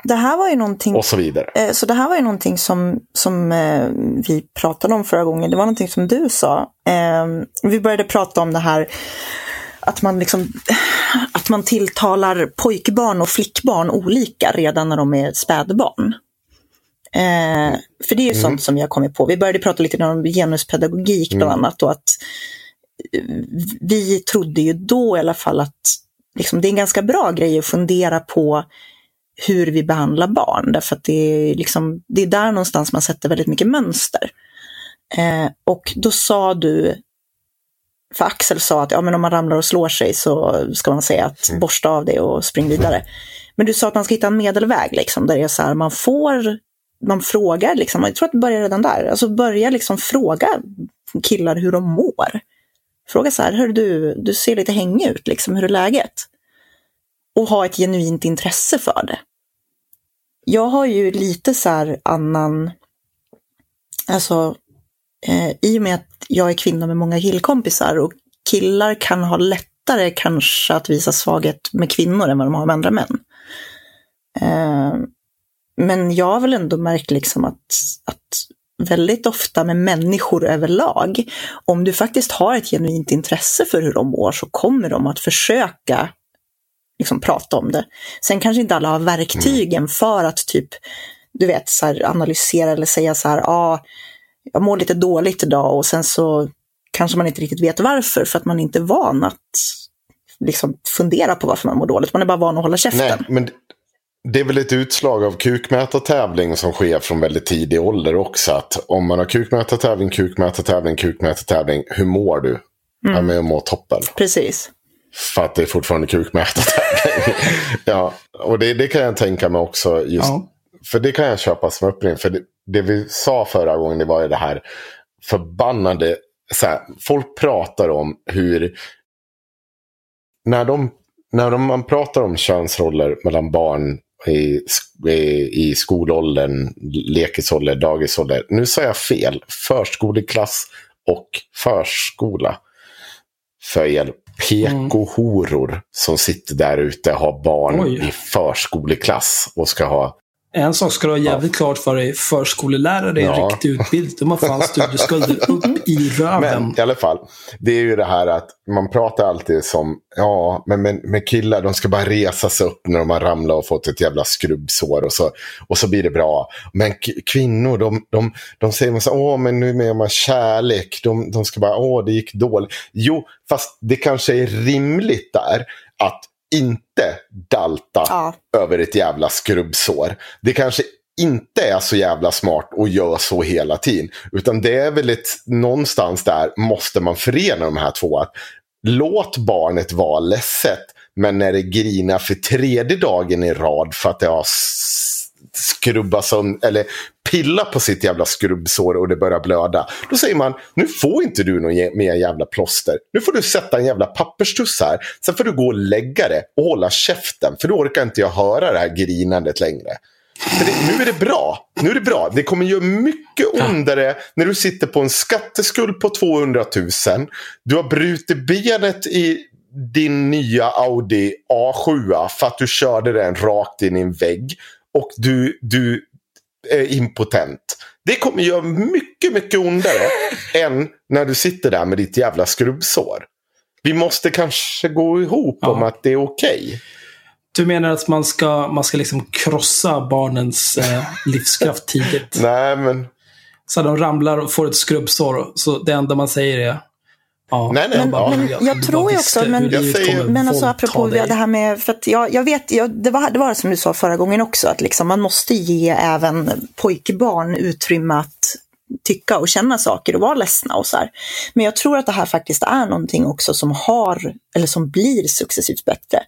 det här var ju någonting och så vidare? Eh, Så det här var ju någonting som, som eh, vi pratade om förra gången. Det var någonting som du sa. Eh, Vi började prata om det här att man, liksom, att man tilltalar pojkbarn och flickbarn olika redan när de är spädbarn. Eh, för det är ju sånt som har kommit på. Vi började prata lite om genuspedagogik bland annat. Och att vi trodde ju då i alla fall att liksom, det är en ganska bra grej att fundera på hur vi behandlar barn. Därför att det är, liksom, det är där någonstans man sätter väldigt mycket mönster. Eh, och då sa du, för Axel sa att ja, men om man ramlar och slår sig så ska man säga att borsta av det och spring vidare. Men du sa att man ska hitta en medelväg, liksom, där det är så här, man får man frågar, liksom, jag tror att det börjar redan där, alltså börja liksom fråga killar hur de mår. Fråga så här, hör du, du ser lite hängig ut, liksom, hur är läget? Och ha ett genuint intresse för det. Jag har ju lite så här annan, alltså eh, i och med att jag är kvinna med många killkompisar och killar kan ha lättare kanske att visa svaghet med kvinnor än vad de har med andra män. Eh, men jag har väl ändå märkt liksom att, att väldigt ofta med människor överlag, om du faktiskt har ett genuint intresse för hur de mår så kommer de att försöka liksom, prata om det. Sen kanske inte alla har verktygen för att typ, du vet, så här, analysera eller säga så här, ja, ah, jag mår lite dåligt idag och sen så kanske man inte riktigt vet varför, för att man inte är van att liksom fundera på varför man mår dåligt. Man är bara van att hålla käften. Nej, men det är väl ett utslag av kukmätartävling som sker från väldigt tidig ålder också. Att om man har kukmätartävling, kukmätartävling, kukmätartävling, hur mår du? Mm. Ja, men jag mår toppen. Precis. För att det är fortfarande kukmätartävling. ja, och det, det kan jag tänka mig också. Just, Ja. För det kan jag köpa som uppringning. För det, det vi sa förra gången det var ju det här förbannade. Så här, folk pratar om hur. När, de, när de, man pratar om könsroller mellan barn i, i skolåldern, lekisålder, dagisålder. Nu sa jag fel. Förskoleklass och förskola. För er PK-horor som sitter där ute och har barn Oj. i förskoleklass och ska ha En sak ska du ha jävligt klart för dig. Förskolelärare är en Ja. riktig utbildning. De har fan studieskulder upp i röven. Men i alla fall, det är ju det här att man pratar alltid som, ja, men med, med killar, de ska bara resa sig upp när de har ramlat och fått ett jävla skrubbsår och så, och så blir det bra. Men kvinnor, de, de, de säger man så, åh, men nu med man kärlek, de, de ska bara, åh, det gick dåligt. Jo, fast det kanske är rimligt där att inte dalta Ja. över ett jävla skrubbsår. Det kanske inte är så jävla smart att göra så hela tiden. Utan det är väl ett, någonstans där måste man förena de här två. Att låt barnet vara ledset. Men när det grinar för tredje dagen i rad för att det har s- skrubbat som, eller pilla på sitt jävla skrubbsår och det börjar blöda. Då säger man, nu får inte du någon mer jävla plåster. Nu får du sätta en jävla papperstuss här. Sen får du gå och lägga det och hålla käften. För då orkar inte jag höra det här grinandet längre. Det, nu är det bra. Nu är det bra. Det kommer göra mycket ondare när du sitter på en skatteskuld på 200 000. Du har brutit benet i din nya Audi A7 för att du körde den rakt in i en vägg. Och du, du är impotent. Det kommer göra mycket, mycket ondare än när du sitter där med ditt jävla skrubbsår. Vi måste kanske gå ihop Ja. om att det är okej. Du menar att man ska, man ska liksom krossa barnens eh, livskraft tidigt? Nej, men Så de ramlar och får ett skrubbsår. Så det enda man säger är Ja, Nej, nej, jag bara, men jag, jag tror ju också, men- Men alltså apropå det här med, för att jag, jag vet, jag, det, var, det var som du sa förra gången också, att liksom man måste ge även pojkbarn utrymme att tycka och känna saker och vara ledsna och så här. Men jag tror att det här faktiskt är någonting också som har, eller som blir successivt bättre.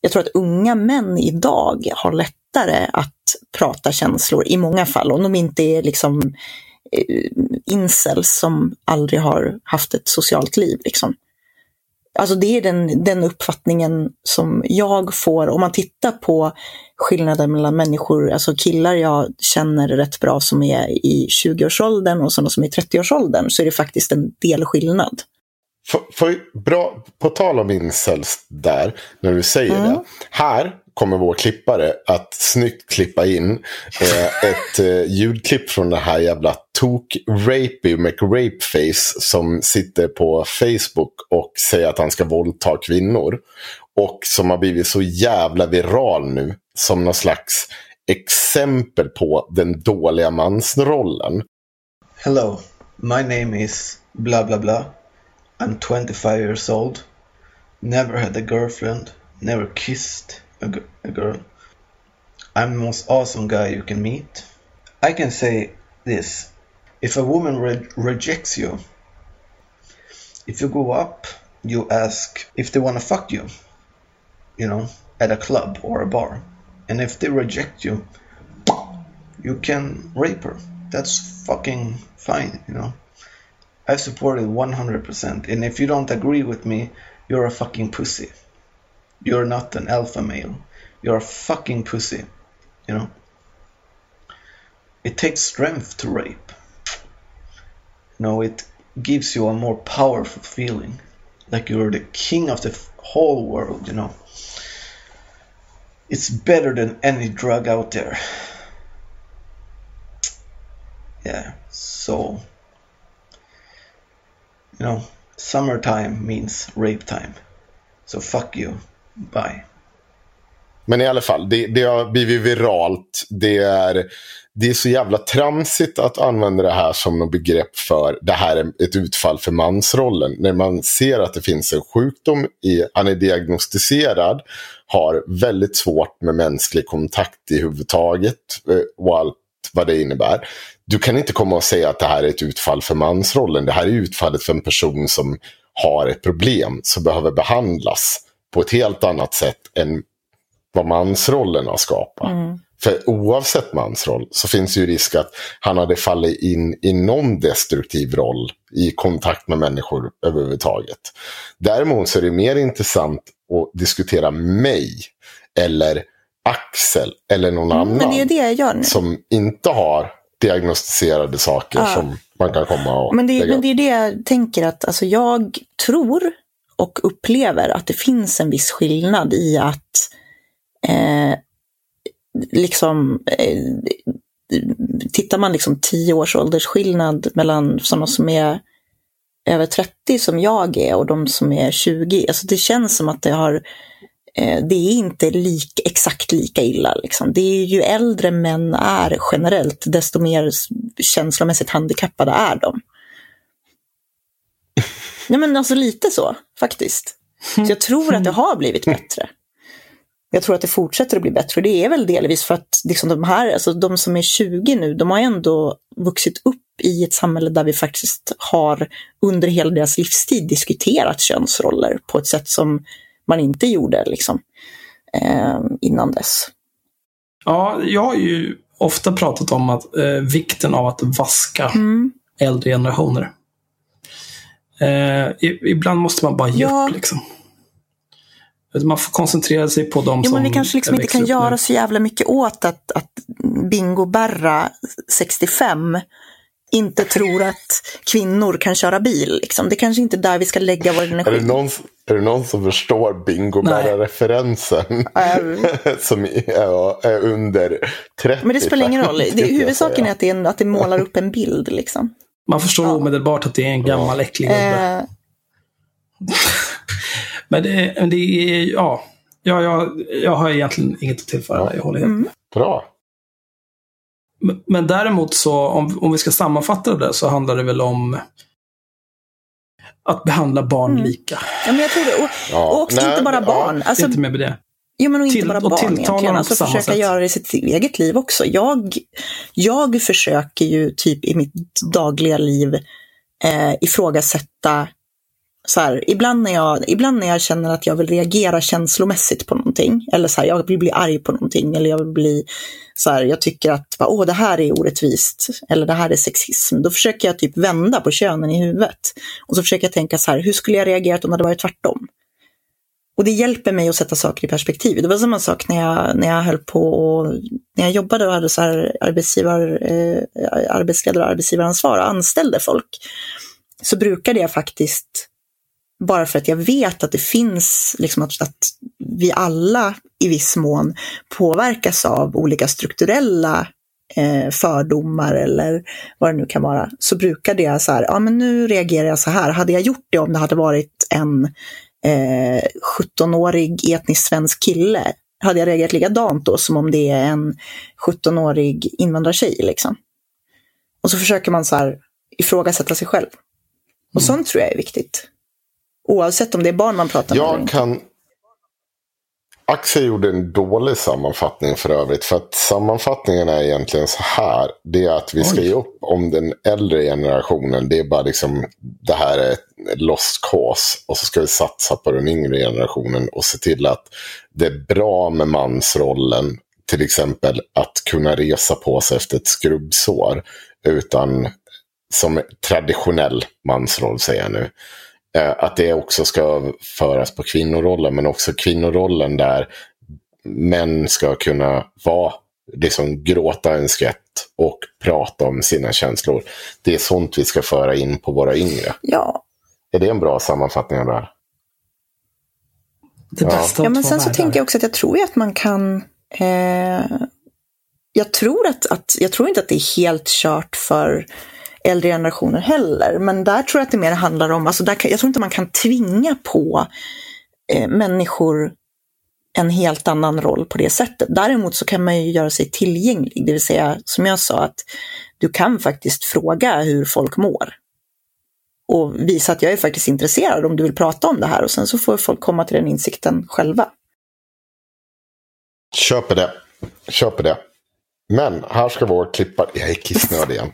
Jag tror att unga män idag har lättare att prata känslor i många fall, om de inte är liksom incels som aldrig har haft ett socialt liv. Liksom. Alltså det är den, den uppfattningen som jag får om man tittar på skillnaden mellan människor, alltså killar jag känner rätt bra som är i 20-årsåldern och sådana som är i 30-årsåldern så är det faktiskt en del skillnad. För, för, bra, på tal om incels där, när du säger Mm. det. Här kommer vår klippare att snyggt klippa in eh, ett eh, ljudklipp från det här jävla tok rapey McRapeface som sitter på Facebook och säger att han ska våldta kvinnor. Och som har blivit så jävla viral nu som någon slags exempel på den dåliga mansrollen. Hello, my name is bla bla bla. I'm 25 years old. Never had a girlfriend. Never kissed a, a girl. I'm the most awesome guy you can meet. I can say this if a woman re- rejects you, if you go up, you ask if they want to fuck you, you know, at a club or a bar. And if they reject you, you can rape her. That's fucking fine, you know. I support it 100%. And if you don't agree with me, you're a fucking pussy. You're not an alpha male. You're a fucking pussy, you know. It takes strength to rape. Know, it gives you a more powerful feeling. Like you're the king of the whole world, you know. It's better than any drug out there. Yeah, so. You know, summertime means rape time. So fuck you. Bye. Men i alla fall, det, det har blivit viralt. Det är, det är så jävla tramsigt att använda det här som något begrepp för det här är ett utfall för mansrollen. När man ser att det finns en sjukdom, i, han är diagnostiserad, har väldigt svårt med mänsklig kontakt i huvudtaget eh, och allt vad det innebär. Du kan inte komma och säga att det här är ett utfall för mansrollen. Det här är utfallet för en person som har ett problem som behöver behandlas på ett helt annat sätt än vad mansrollen har skapat. För oavsett mansroll så finns ju risk att han hade fallit in i någon destruktiv roll i kontakt med människor överhuvudtaget. Däremot så är det mer intressant att diskutera mig eller Axel eller någon annan Men det är det jag gör nu. som inte har diagnostiserade saker Ja. som man kan komma och Men det, lägga men det är det jag tänker att alltså jag tror och upplever att det finns en viss skillnad i att eh, liksom eh, tittar man liksom tio års åldersskillnad mellan sådana som är över 30 som jag är och de som är 20. Alltså det känns som att det har eh, det är inte lik, exakt lika illa. Liksom. Det är ju äldre män är generellt, desto mer känslomässigt handikappade är de. Nej men alltså lite så, faktiskt. Så jag tror att det har blivit bättre. Jag tror att det fortsätter att bli bättre och det är väl delvis för att liksom de här, alltså de som är 20 nu, de har ändå vuxit upp i ett samhälle där vi faktiskt har under hela deras livstid diskuterat könsroller på ett sätt som man inte gjorde liksom, eh, innan dess. Ja, jag har ju ofta pratat om att, eh, vikten av att vaska Mm. äldre generationer. Eh, ibland måste man bara ge Ja. upp. Liksom. Man får koncentrera sig på de Jo, som men vi kanske liksom inte kan göra nu. så jävla mycket åt att, att Bingo Berra, 65, inte tror att kvinnor kan köra bil. Liksom. Det är kanske inte är där vi ska lägga vår Är det, energi. någon, är det någon som förstår bingo Nej. referensen som är, är under 30? Men det spelar ingen roll. Det, huvudsaken är att det, är en, att det målar upp en bild. Liksom. Man förstår omedelbart att det är en gammal äcklig gubbe. Eh, Men det, men det är, ja. Ja, jag, jag har egentligen inget att tillföra där. Jag håller helt Mm. med. Bra. Men- Men däremot så, om, om vi ska sammanfatta det så handlar det väl om att behandla barn Mm. lika. ja, men jag tror det. Och, Ja. och också Nej, inte bara ja, barn. Alltså, inte med det. Jo, men och inte Till- bara barn egentligen. Alltså försöka sätt. göra det i sitt eget liv också. Jag, jag försöker ju typ i mitt dagliga liv eh, ifrågasätta så här, ibland, när jag, ibland när jag känner att jag vill reagera känslomässigt på någonting, eller så här, jag vill bli arg på någonting, eller jag vill bli så här, jag tycker att bara, Åh, det här är orättvist, eller det här är sexism, då försöker jag typ vända på könen i huvudet. Och så försöker jag tänka så här, hur skulle jag reagerat om det hade varit tvärtom? Och det hjälper mig att sätta saker i perspektiv. Det var samma sak när jag, när jag höll på och när jag jobbade och hade så här arbetsgivar, eh, arbetsledare och arbetsgivaransvar och anställde folk. Så brukade jag faktiskt, bara för att jag vet att det finns, liksom att, att vi alla i viss mån påverkas av olika strukturella eh, fördomar eller vad det nu kan vara, så brukade jag så här, ja men nu reagerar jag så här. Hade jag gjort det om det hade varit en eh, 17-årig etnisk svensk kille, hade jag reagerat likadant då som om det är en 17-årig invandrartjej. Liksom. Och så försöker man så här ifrågasätta sig själv. Och sånt tror jag är viktigt. Oavsett om det är barn man pratar med. Jag kan... Axel gjorde en dålig sammanfattning för övrigt. För att sammanfattningen är egentligen så här. Det är att vi ska Oj. ge upp om den äldre generationen. Det är bara liksom, det här är ett lost cause. Och så ska vi satsa på den yngre generationen och se till att det är bra med mansrollen till exempel att kunna resa på sig efter ett skrubbsår. Utan som traditionell mansroll säger jag nu. Eh, att det också ska föras på kvinnorollen. Men också kvinnorollen där män ska kunna vara liksom gråta en skvätt och prata om sina känslor. Det är sånt vi ska föra in på våra yngre. Ja, Är det en bra sammanfattning av det här? Det Ja. bästa av ja men sen så världar. tänker jag också att jag tror ju att man kan... Eh, jag, tror att, att, jag tror inte att det är helt kört för äldre generationer heller. Men där tror jag att det mer handlar om, alltså där kan, jag tror inte man kan tvinga på eh, människor en helt annan roll på det sättet. Däremot så kan man ju göra sig tillgänglig, det vill säga som jag sa att du kan faktiskt fråga hur folk mår. Och visa att jag är faktiskt intresserad om du vill prata om det här och sen så får folk komma till den insikten själva. Köper det. Köper det. Men här ska vår klippa, Jag är kissnödig igen.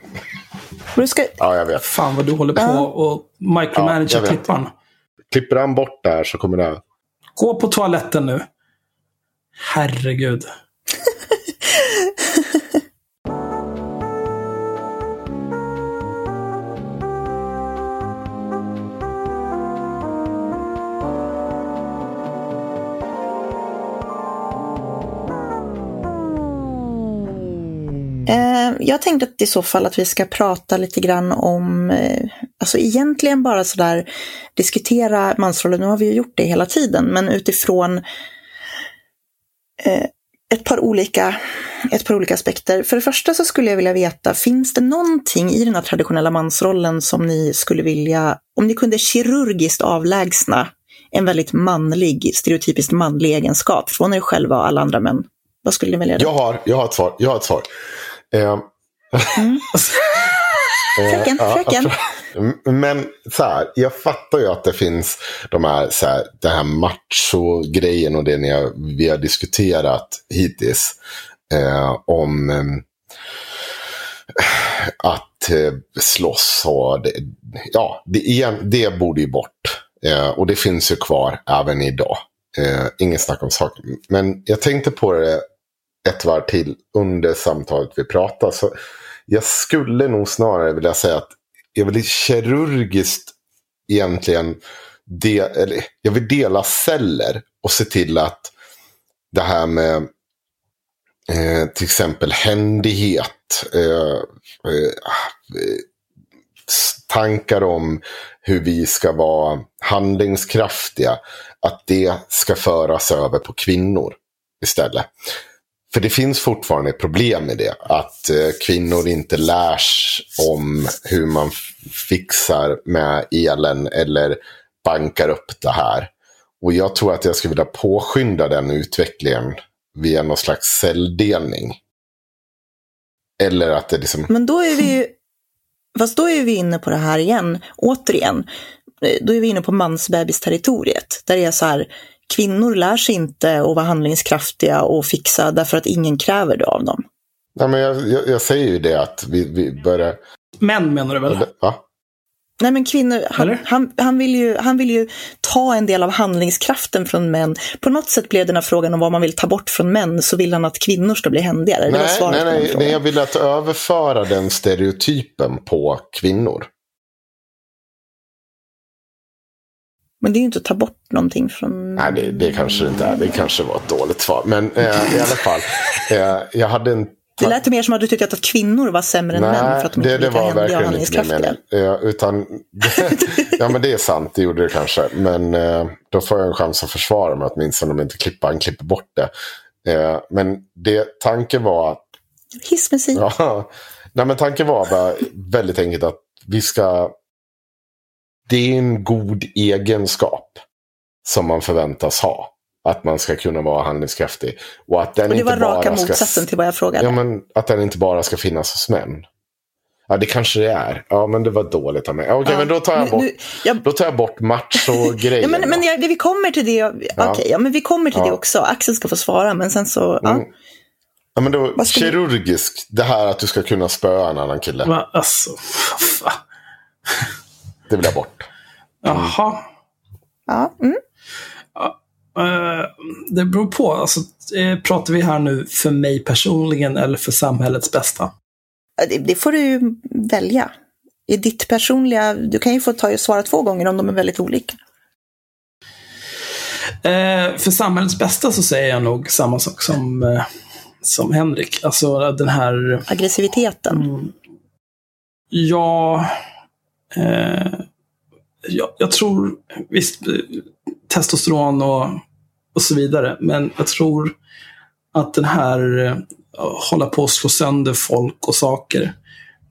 Och du ska, Ja, jag vet. Fan vad du håller på Ja. och Ja, micromanager jag vet. klipparen. Klipper han bort där så kommer det... Gå på toaletten nu. Herregud. Eh, jag tänkte att i så fall att vi ska prata lite grann om, eh, alltså egentligen bara sådär diskutera mansrollen, nu har vi ju gjort det hela tiden, men utifrån eh, ett, par olika, ett par olika aspekter. För det första så skulle jag vilja veta, finns det någonting i den här traditionella mansrollen som ni skulle vilja, om ni kunde kirurgiskt avlägsna en väldigt manlig, stereotypiskt manlig egenskap från er själva och alla andra män? Vad skulle ni välja? Jag har, jag har ett svar. Jag har ett svar. Eh, eh, Fröken, fröken. fr- Men så här, jag fattar ju att det finns de här, så här, den här macho-grejen och det ni har, vi har diskuterat hittills. Eh, om eh, att eh, slåss och det, ja, det, det borde ju bort. Eh, och det finns ju kvar även idag. Eh, ingen snack om saken. Men jag tänkte på det ett varv till under samtalet vi pratade. Så jag skulle nog snarare vilja säga att jag vill kirurgiskt egentligen de, eller, jag vill dela celler och se till att det här med eh, till exempel händighet, eh, eh, eh, tankar om hur vi ska vara handlingskraftiga, att det ska föras över på kvinnor istället. För det finns fortfarande problem med det. Att eh, kvinnor inte lärs om hur man fixar med elen eller bankar upp det här. Och jag tror att jag skulle vilja påskynda den utvecklingen via någon slags celldelning. Eller att det liksom... Men då är vi ju, fast då är vi inne på det här igen, återigen. Eh, då är vi inne på mansbebisterritoriet. Där det är så här, kvinnor lär sig inte att vara handlingskraftiga och fixa därför att ingen kräver det av dem. Nej, men jag, jag, jag säger ju det att vi, vi börjar... Män menar du väl? Va? Nej men kvinnor, han, han, han, vill ju, han vill ju ta en del av handlingskraften från män. På något sätt blev den här frågan om vad man vill ta bort från män så vill han att kvinnor ska bli händigare. Nej, nej, nej, nej, jag vill att överföra den stereotypen på kvinnor. Men det är ju inte att ta bort någonting från... Nej, det, det kanske det inte är. Det kanske var ett dåligt svar. Men eh, i alla fall, eh, jag hade en... Det lät mer som att du tyckte att kvinnor var sämre än män för Nej, att de det, inte det var lika var händiga och verkligen inte min handlingskraftiga. mening. Eh, utan, ja, men det är sant, det gjorde det kanske. Men eh, då får jag en chans att försvara mig åtminstone om inte klippan klipper bort det. Eh, men det, tanken var att Hissmusik. Ja, nej men tanken var bara väldigt enkelt att vi ska... Det är en god egenskap som man förväntas ha. Att man ska kunna vara handlingskraftig. Och att den Och det inte var raka bara ska... motsatsen till vad jag frågade. Ja, men att den inte bara ska finnas hos män. Ja, det kanske det är. Ja, men det var dåligt av mig. Okej, Ja, men då tar jag nu- bort, nu- jag- då tar jag bort macho-grejen. Ja, men, men jag, vi kommer till det. Okej, Ja. ja, men vi kommer till Ja. det också. Axel ska få svara, men sen så... Ja. Mm. Ja, men då, kirurgisk, det här att du ska kunna spöa en annan kille. Va? Alltså, fan. Det vill jag bort. Jaha. Ja, mm. Eh, det beror på. Alltså, eh, pratar vi här nu för mig personligen eller för samhällets bästa? Det, det får du ju välja. I ditt personliga, du kan ju få ta, svara två gånger om de är väldigt olika. Eh, för samhällets bästa så säger jag nog samma sak som, eh, som Henrik. Alltså den här... Aggressiviteten. Mm. Ja, eh, jag, jag tror, visst, testosteron och, och så vidare, men jag tror att den här eh, hålla på att slå sönder folk och saker,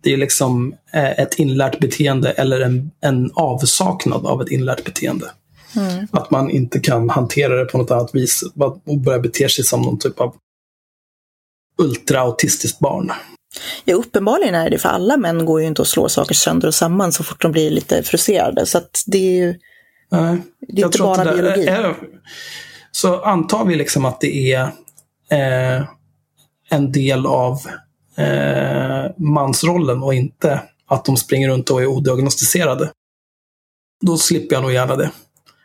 det är liksom eh, ett inlärt beteende eller en, en avsaknad av ett inlärt beteende. Att man inte kan hantera det på något annat vis och börja bete sig som någon typ av ultraautistiskt barn. Ja, uppenbarligen är det för alla män går ju inte att slå saker sönder och samman så fort de blir lite frustrerade. Så att det är ju Nej, det är inte bara det biologi. Är, så antar vi liksom att det är eh, en del av eh, mansrollen och inte att de springer runt och är odiagnostiserade. Då slipper jag nog gärna det.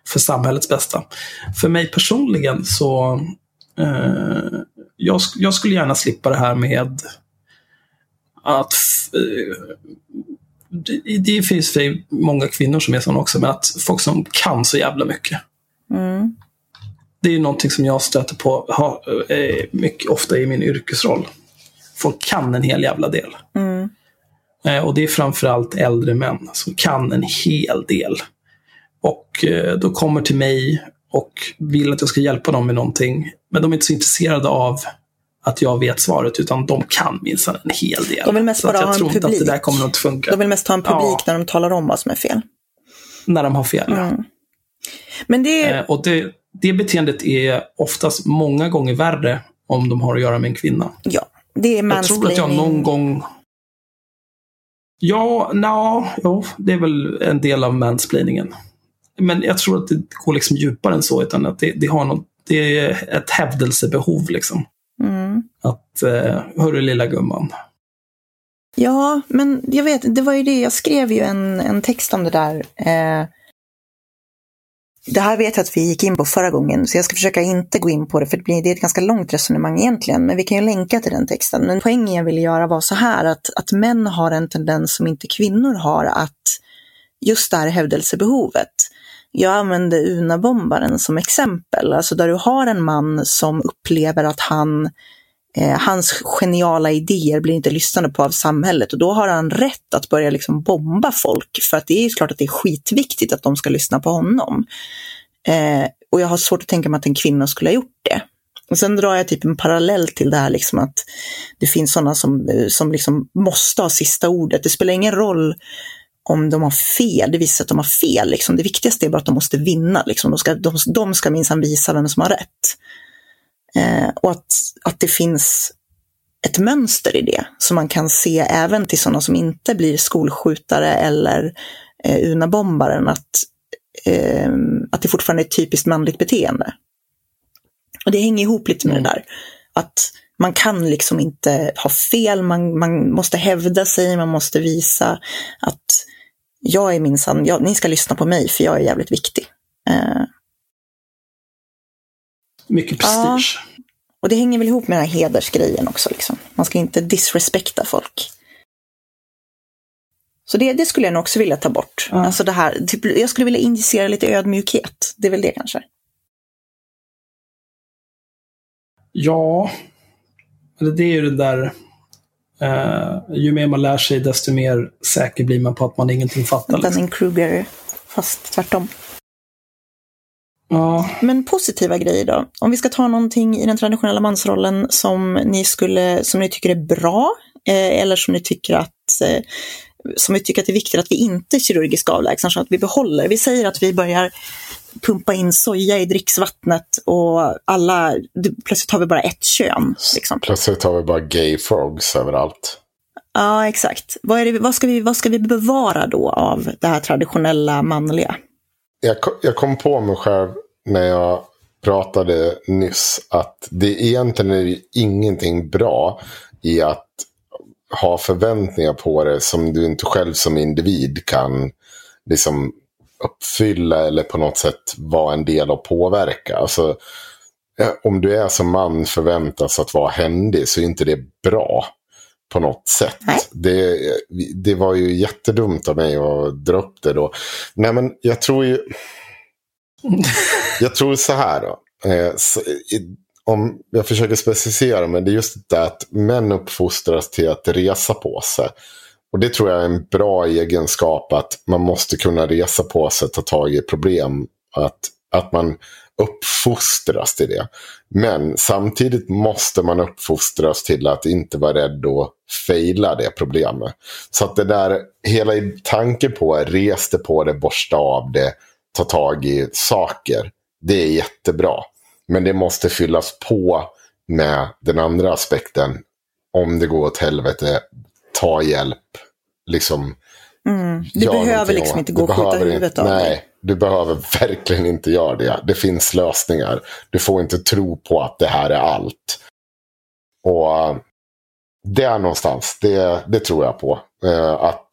För samhällets bästa. För mig personligen så eh, jag, jag skulle gärna slippa det här med att eh, det, det finns för många kvinnor som är sådana också, men att folk som kan så jävla mycket. Mm. Det är någonting som jag stöter på ha, eh, mycket ofta i min yrkesroll. Folk kan en hel jävla del. Mm. Eh, och det är framförallt äldre män som kan en hel del. Och då kommer till mig och vill att jag ska hjälpa dem med någonting. Men de är inte så intresserade av att jag vet svaret, utan de kan minsann en hel del. De vill mest bara jag ha en tror inte att det publik. där kommer att funka. De vill mest ha en publik Ja. när de talar om vad som är fel. När de har fel. ja. Mm. Men det Eh, och det, det beteendet är oftast många gånger värre om de har att göra med en kvinna. ja, det är Jag tror att jag någon mansplaining. gång... Ja, nja, jo, det är väl en del av mansplainingen. Men jag tror att det går liksom djupare än så, utan att det, det har något, det är ett hävdelsebehov liksom. Mm. Att, eh, hörru lilla gumman. Ja, men jag vet, det var ju det, jag skrev ju en, en text om det där. Eh, det här vet jag att vi gick in på förra gången, så jag ska försöka inte gå in på det, för det blir det är ett ganska långt resonemang egentligen, men vi kan ju länka till den texten. Men poängen jag ville göra var så här, att, att män har en tendens som inte kvinnor har, att just det här hävdelsebehovet. Jag använde Unabombaren som exempel, alltså där du har en man som upplever att han eh, hans geniala idéer blir inte lyssnade på av samhället och då har han rätt att börja liksom bomba folk för att det är ju klart att det är skitviktigt att de ska lyssna på honom. Eh, och jag har svårt att tänka mig att en kvinna skulle ha gjort det. Och sen drar jag typ en parallell till det här liksom att det finns sådana som, eh, som liksom måste ha sista ordet. Det spelar ingen roll om de har fel, det visar att de har fel. Liksom. Det viktigaste är bara att de måste vinna. Liksom. De ska, de, de ska minsann visa vem som har rätt. Eh, och att, att det finns ett mönster i det som man kan se även till sådana som inte blir skolskjutare eller eh, Unabombaren, att, eh, att det fortfarande är ett typiskt manligt beteende. Och det hänger ihop lite med det där. Att man kan liksom inte ha fel, man, man måste hävda sig, man måste visa att jag är minsann, jag, ni ska lyssna på mig för jag är jävligt viktig. Eh, Mycket Ja. prestige. Och det hänger väl ihop med den här hedersgrejen också. Liksom. Man ska inte disrespekta folk. Så det, det skulle jag nog också vilja ta bort. Ja. Alltså det här, typ, jag skulle vilja injicera lite ödmjukhet. Det är väl det kanske. Ja, eller det är ju det där... Eh, ju mer man lär sig, desto mer säker blir man på att man ingenting fattar. Liksom. Dunning-Kruger, fast tvärtom. Ja, Men positiva grejer då? Om vi ska ta någonting i den traditionella mansrollen som ni, skulle, som ni tycker är bra, eh, eller som ni tycker att eh, som vi tycker att det är viktigt att vi inte kirurgiskt avlägsnar, så att vi behåller. Vi säger att vi börjar pumpa in soja i dricksvattnet och alla, plötsligt har vi bara ett kön. Liksom. Plötsligt har vi bara gay frogs överallt. Ja, exakt. Vad, är det, vad, ska vi, vad ska vi bevara då av det här traditionella manliga? Jag, jag kom på mig själv när jag pratade nyss att det egentligen är ingenting bra i att ha förväntningar på det som du inte själv som individ kan liksom uppfylla eller på något sätt vara en del och påverka. Alltså, om du är som man förväntas att vara händig så är inte det bra på något sätt. Det, det var ju jättedumt av mig att dra upp det då. Nej men jag tror ju... Jag tror så här då. Eh, så, i, om jag försöker specificera, men det är just det att män uppfostras till att resa på sig. Och det tror jag är en bra egenskap att man måste kunna resa på sig, ta tag i problem. Att, att man uppfostras till det. Men samtidigt måste man uppfostras till att inte vara rädd att fejla det problemet. Så att det där, hela tanken på res det på det, borsta av det, ta tag i saker. Det är jättebra. Men det måste fyllas på med den andra aspekten. Om det går åt helvete, ta hjälp. Liksom, Mm. Du behöver liksom om- inte gå och skjuta huvudet av Nej, du behöver verkligen inte göra det. Det finns lösningar. Du får inte tro på att det här är allt. Och eh, där någonstans, det, det tror jag på. Eh, att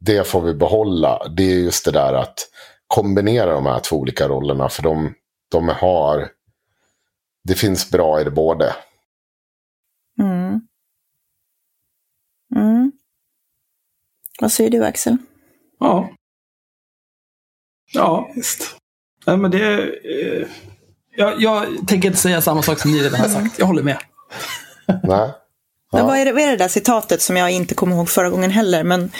det får vi behålla. Det är just det där att kombinera de här två olika rollerna. För de, de har... Det finns bra i det både. Mm. Mm. Vad säger du Axel? Ja. Ja, visst. Nej, men det... Eh, jag, jag tänker inte säga samma sak som ni redan har sagt. Jag håller med. Nej. Men Ja. vad, är det, vad är det där citatet som jag inte kommer ihåg förra gången heller? Men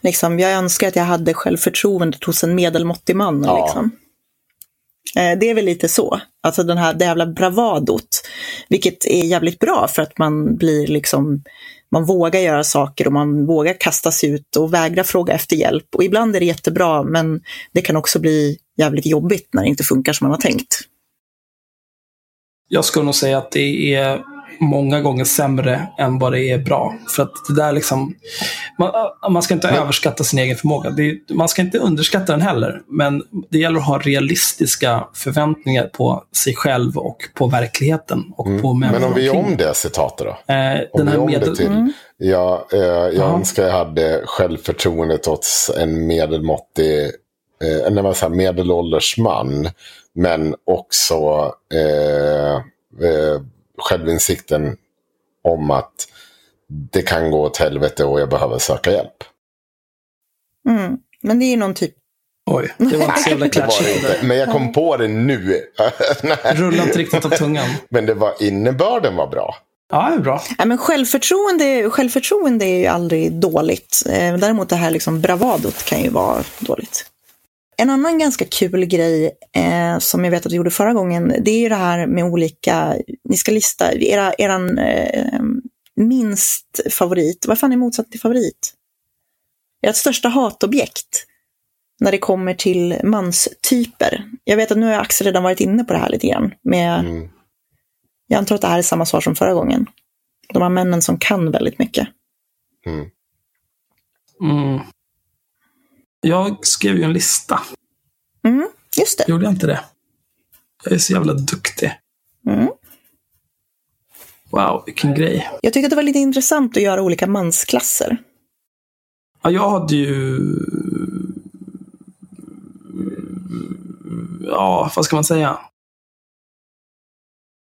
liksom, jag önskar att jag hade självförtroendet hos en medelmåttig man. Ja. Liksom. Eh, Det är väl lite så. Alltså den här det jävla bravadot. Vilket är jävligt bra för att man blir liksom man vågar göra saker och man vågar kasta sig ut och vägra fråga efter hjälp. Och ibland är det jättebra, men det kan också bli jävligt jobbigt när det inte funkar som man har tänkt. Jag skulle nog säga att det är många gånger sämre än vad det är bra. För att det där liksom... Man, man ska inte överskatta sin egen förmåga. Det, man ska inte underskatta den heller. Men det gäller att ha realistiska förväntningar på sig själv och på verkligheten. Och på Mm. Men människor om vi gör om det citatet då? Eh, Om den vi här om det till. Jag, eh, jag Ja. önskar jag hade självförtroendet hos en medelmåttig, eh, en vad säger, medelålders man. Men också eh, eh, självinsikten om att det kan gå åt helvete och jag behöver söka hjälp. Mm. Men det är ju någon typ Oj, det var inte så jävla klatschigt. Men jag kom på det nu. Nej. Rullar inte riktigt av tungan. Men det var, innebörden var bra. Ja, det är bra. Ja, men självförtroende, självförtroende är ju aldrig dåligt. Eh, Däremot det här liksom bravadot kan ju vara dåligt. En annan ganska kul grej eh, som jag vet att vi gjorde förra gången, det är ju det här med olika, ni ska lista era, eran eh, minst favorit, vad fan är motsatsen till favorit? Ert största hatobjekt när det kommer till manstyper. Jag vet att nu har Axel redan varit inne på det här lite grann. Med, Mm. Jag antar att det här är samma svar som förra gången. De här männen som kan väldigt mycket. Mm. Mm. Jag skrev ju en lista. Mm, just det. Gjorde jag inte det? Jag är så jävla duktig. Mm. Wow, vilken grej. Jag tyckte att det var lite intressant att göra olika mansklasser. Ja, jag hade ju... Ja, vad ska man säga?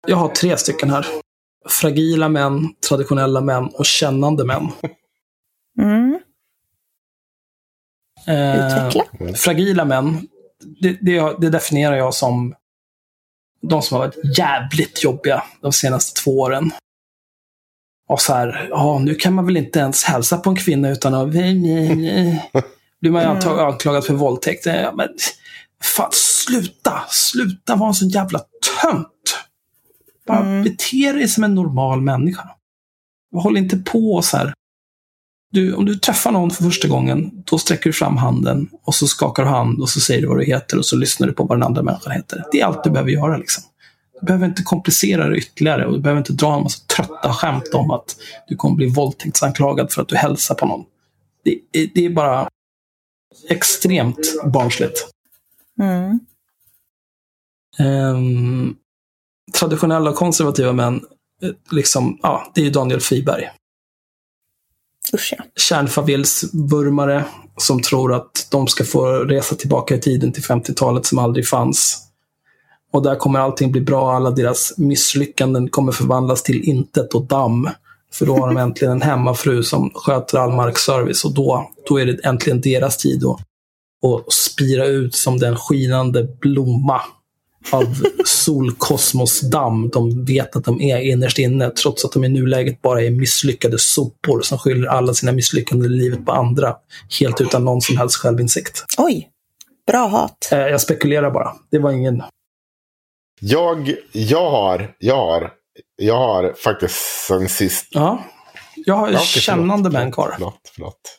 Jag har tre stycken här. Fragila män, traditionella män och kännande män. Mm. Eh, Utveckla. fragila män, det, det, det definierar jag som de som har varit jävligt jobbiga de senaste två åren. Och så här, ja, nu kan man väl inte ens hälsa på en kvinna utan att... Blir man ju antag- anklagad för våldtäkt. Ja, Men, fan, sluta! Sluta vara en sån jävla tönt! Bara Mm. bete dig som en normal människa. Håll inte på så här. Du, om du träffar någon för första gången, då sträcker du fram handen och så skakar du hand och så säger du vad du heter och så lyssnar du på vad den andra människan heter. Det är allt du behöver göra. Liksom. Du behöver inte komplicera det ytterligare och du behöver inte dra en massa trötta skämt om att du kommer bli våldtäktsanklagad för att du hälsar på någon. Det, är- det är bara extremt barnsligt. Mm. Ehm, traditionella och konservativa män, eh, liksom, ja, det är ju Daniel Friberg. Usch ja. Kärnfavillsvurmare som tror att de ska få resa tillbaka i tiden till 50-talet som aldrig fanns. Och där kommer allting bli bra. Alla deras misslyckanden kommer förvandlas till intet och damm. För då har de äntligen en hemmafru som sköter all markservice och då, då är det äntligen deras tid att, att spira ut som den skinande blomma av solkosmosdamm de vet att de är innerst inne, trots att de i nuläget bara är misslyckade sopor som skyller alla sina misslyckanden i livet på andra, helt utan någon som helst självinsikt. Oj, bra hat. Eh, Jag spekulerar bara. Det var ingen... Jag, jag har, jag har, jag har faktiskt sen sist... Ja. Jag har Ja, kännande män kvar. Förlåt, förlåt.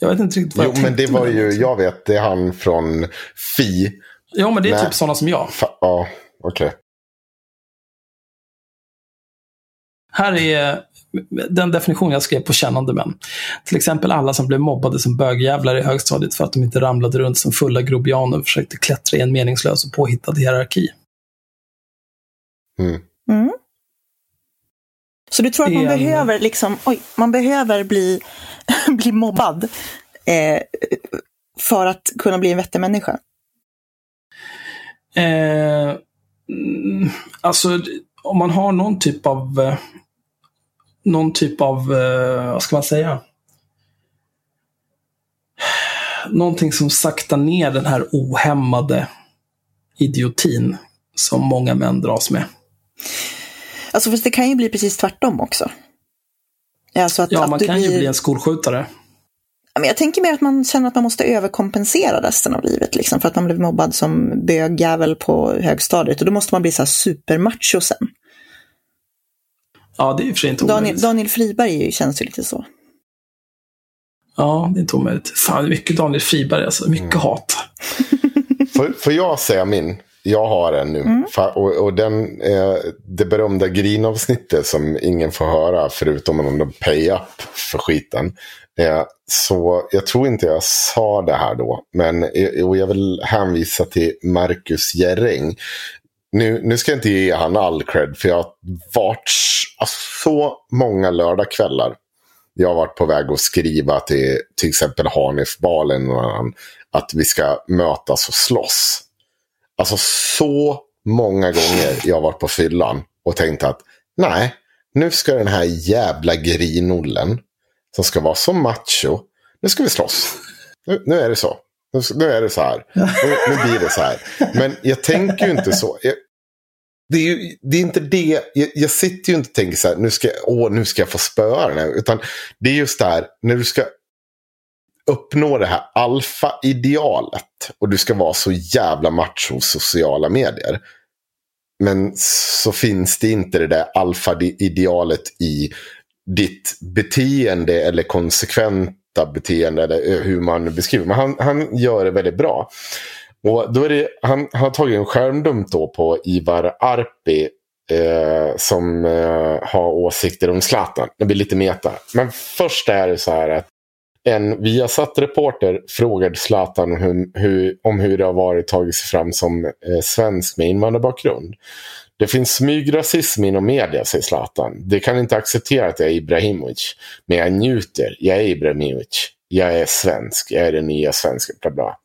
Jag vet inte riktigt vad Jo, jag men det var ju, jag vet, det är han från Fi. Ja, men det är Nej. typ sådana som jag. Fa- ja, okej. Här är den definition jag skrev på kännande män. Till exempel alla som blev mobbade som bögjävlar i högstadiet för att de inte ramlade runt som fulla grobianer och försökte klättra i en meningslös och påhittad hierarki. Mm. Mm. Så du tror att man En- behöver liksom, oj, man behöver bli, bli mobbad eh, för att kunna bli en vettig människa? Eh, mm, alltså, om man har någon typ av... Eh, någon typ av, eh, vad ska man säga? Någonting som saktar ner den här ohämmade idiotin som många män dras med. Alltså, fast det kan ju bli precis tvärtom också. Alltså att, Ja, att man du kan blir... ju bli en skolskjutare. Ja, men Jag tänker mer att man känner att man måste överkompensera resten av livet, liksom, för att man blev mobbad som bögjävel på högstadiet. Och då måste man bli så här supermacho sen. Ja, det är och för sig inte Daniel. Daniel Friberg är ju- känns ju lite så. Ja, det är inte omöjligt. Fan, mycket Daniel Friberg alltså. Mycket Mm. hat. Får, får jag säga min? Jag har en nu. Fa- Och, och den, eh, det berömda grinavsnittet som ingen får höra förutom om de pay up för skiten. Eh, så jag tror inte jag sa det här då. Men eh, och jag vill hänvisa till Marcus Jerring. Nu, nu ska jag inte ge han all cred för jag har varit alltså, så många lördagskvällar. Jag har varit på väg att skriva till till exempel Hanif Balen och annan, att vi ska mötas och slåss. Alltså så många gånger jag har varit på fyllan och tänkt att nej, nu ska den här jävla grinollen som ska vara så macho, nu ska vi slåss. Nu, nu är det så. Nu, nu är det så här. Nu, nu blir det så här. Men jag tänker ju inte så. Jag, det är, ju, det är inte det. Jag, jag sitter ju inte och tänker så här, nu ska, jag- åh, nu ska jag få spöa den här. Utan det är just det här, när du ska uppnå det här alfa-idealet. Och du ska vara så jävla macho sociala medier. Men så finns det inte det där alfa-idealet i ditt beteende eller konsekventa beteende. Eller eh, hur man beskriver. Men han, han gör det väldigt bra. Och då är det, han, han har tagit en skärmdump då på Ivar Arpi. Eh, som eh, har åsikter om Zlatan. Det blir lite meta. Men först är det så här att en Viasat-reporter frågade Zlatan om hur, hur, om hur det har varit att tagit sig fram som eh, svensk med invandrarbakgrund. Det finns smygrasism inom media, säger Zlatan. Det kan inte acceptera att jag är Ibrahimovic. Men jag njuter. Jag är Ibrahimovic. Jag är svensk. Jag är den nya svensken. Bla bla.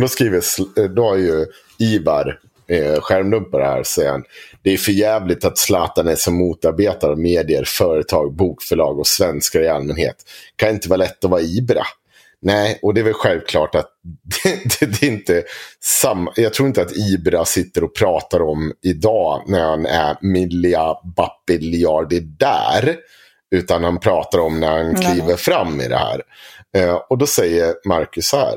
Då skriver, eh, då har ju Ivar eh, skärmdumpar det här. Säger han. Det är för jävligt att Zlatan är som motarbetare av medier, företag, bokförlag och svenskar i allmänhet. Kan inte vara lätt att vara Ibra. Nej, och det är väl självklart att det, det, det är inte samma. Jag tror inte att Ibra sitter och pratar om idag när han är milja där. Utan han pratar om när han Nej. kliver fram i det här. Eh, och då säger Marcus så här.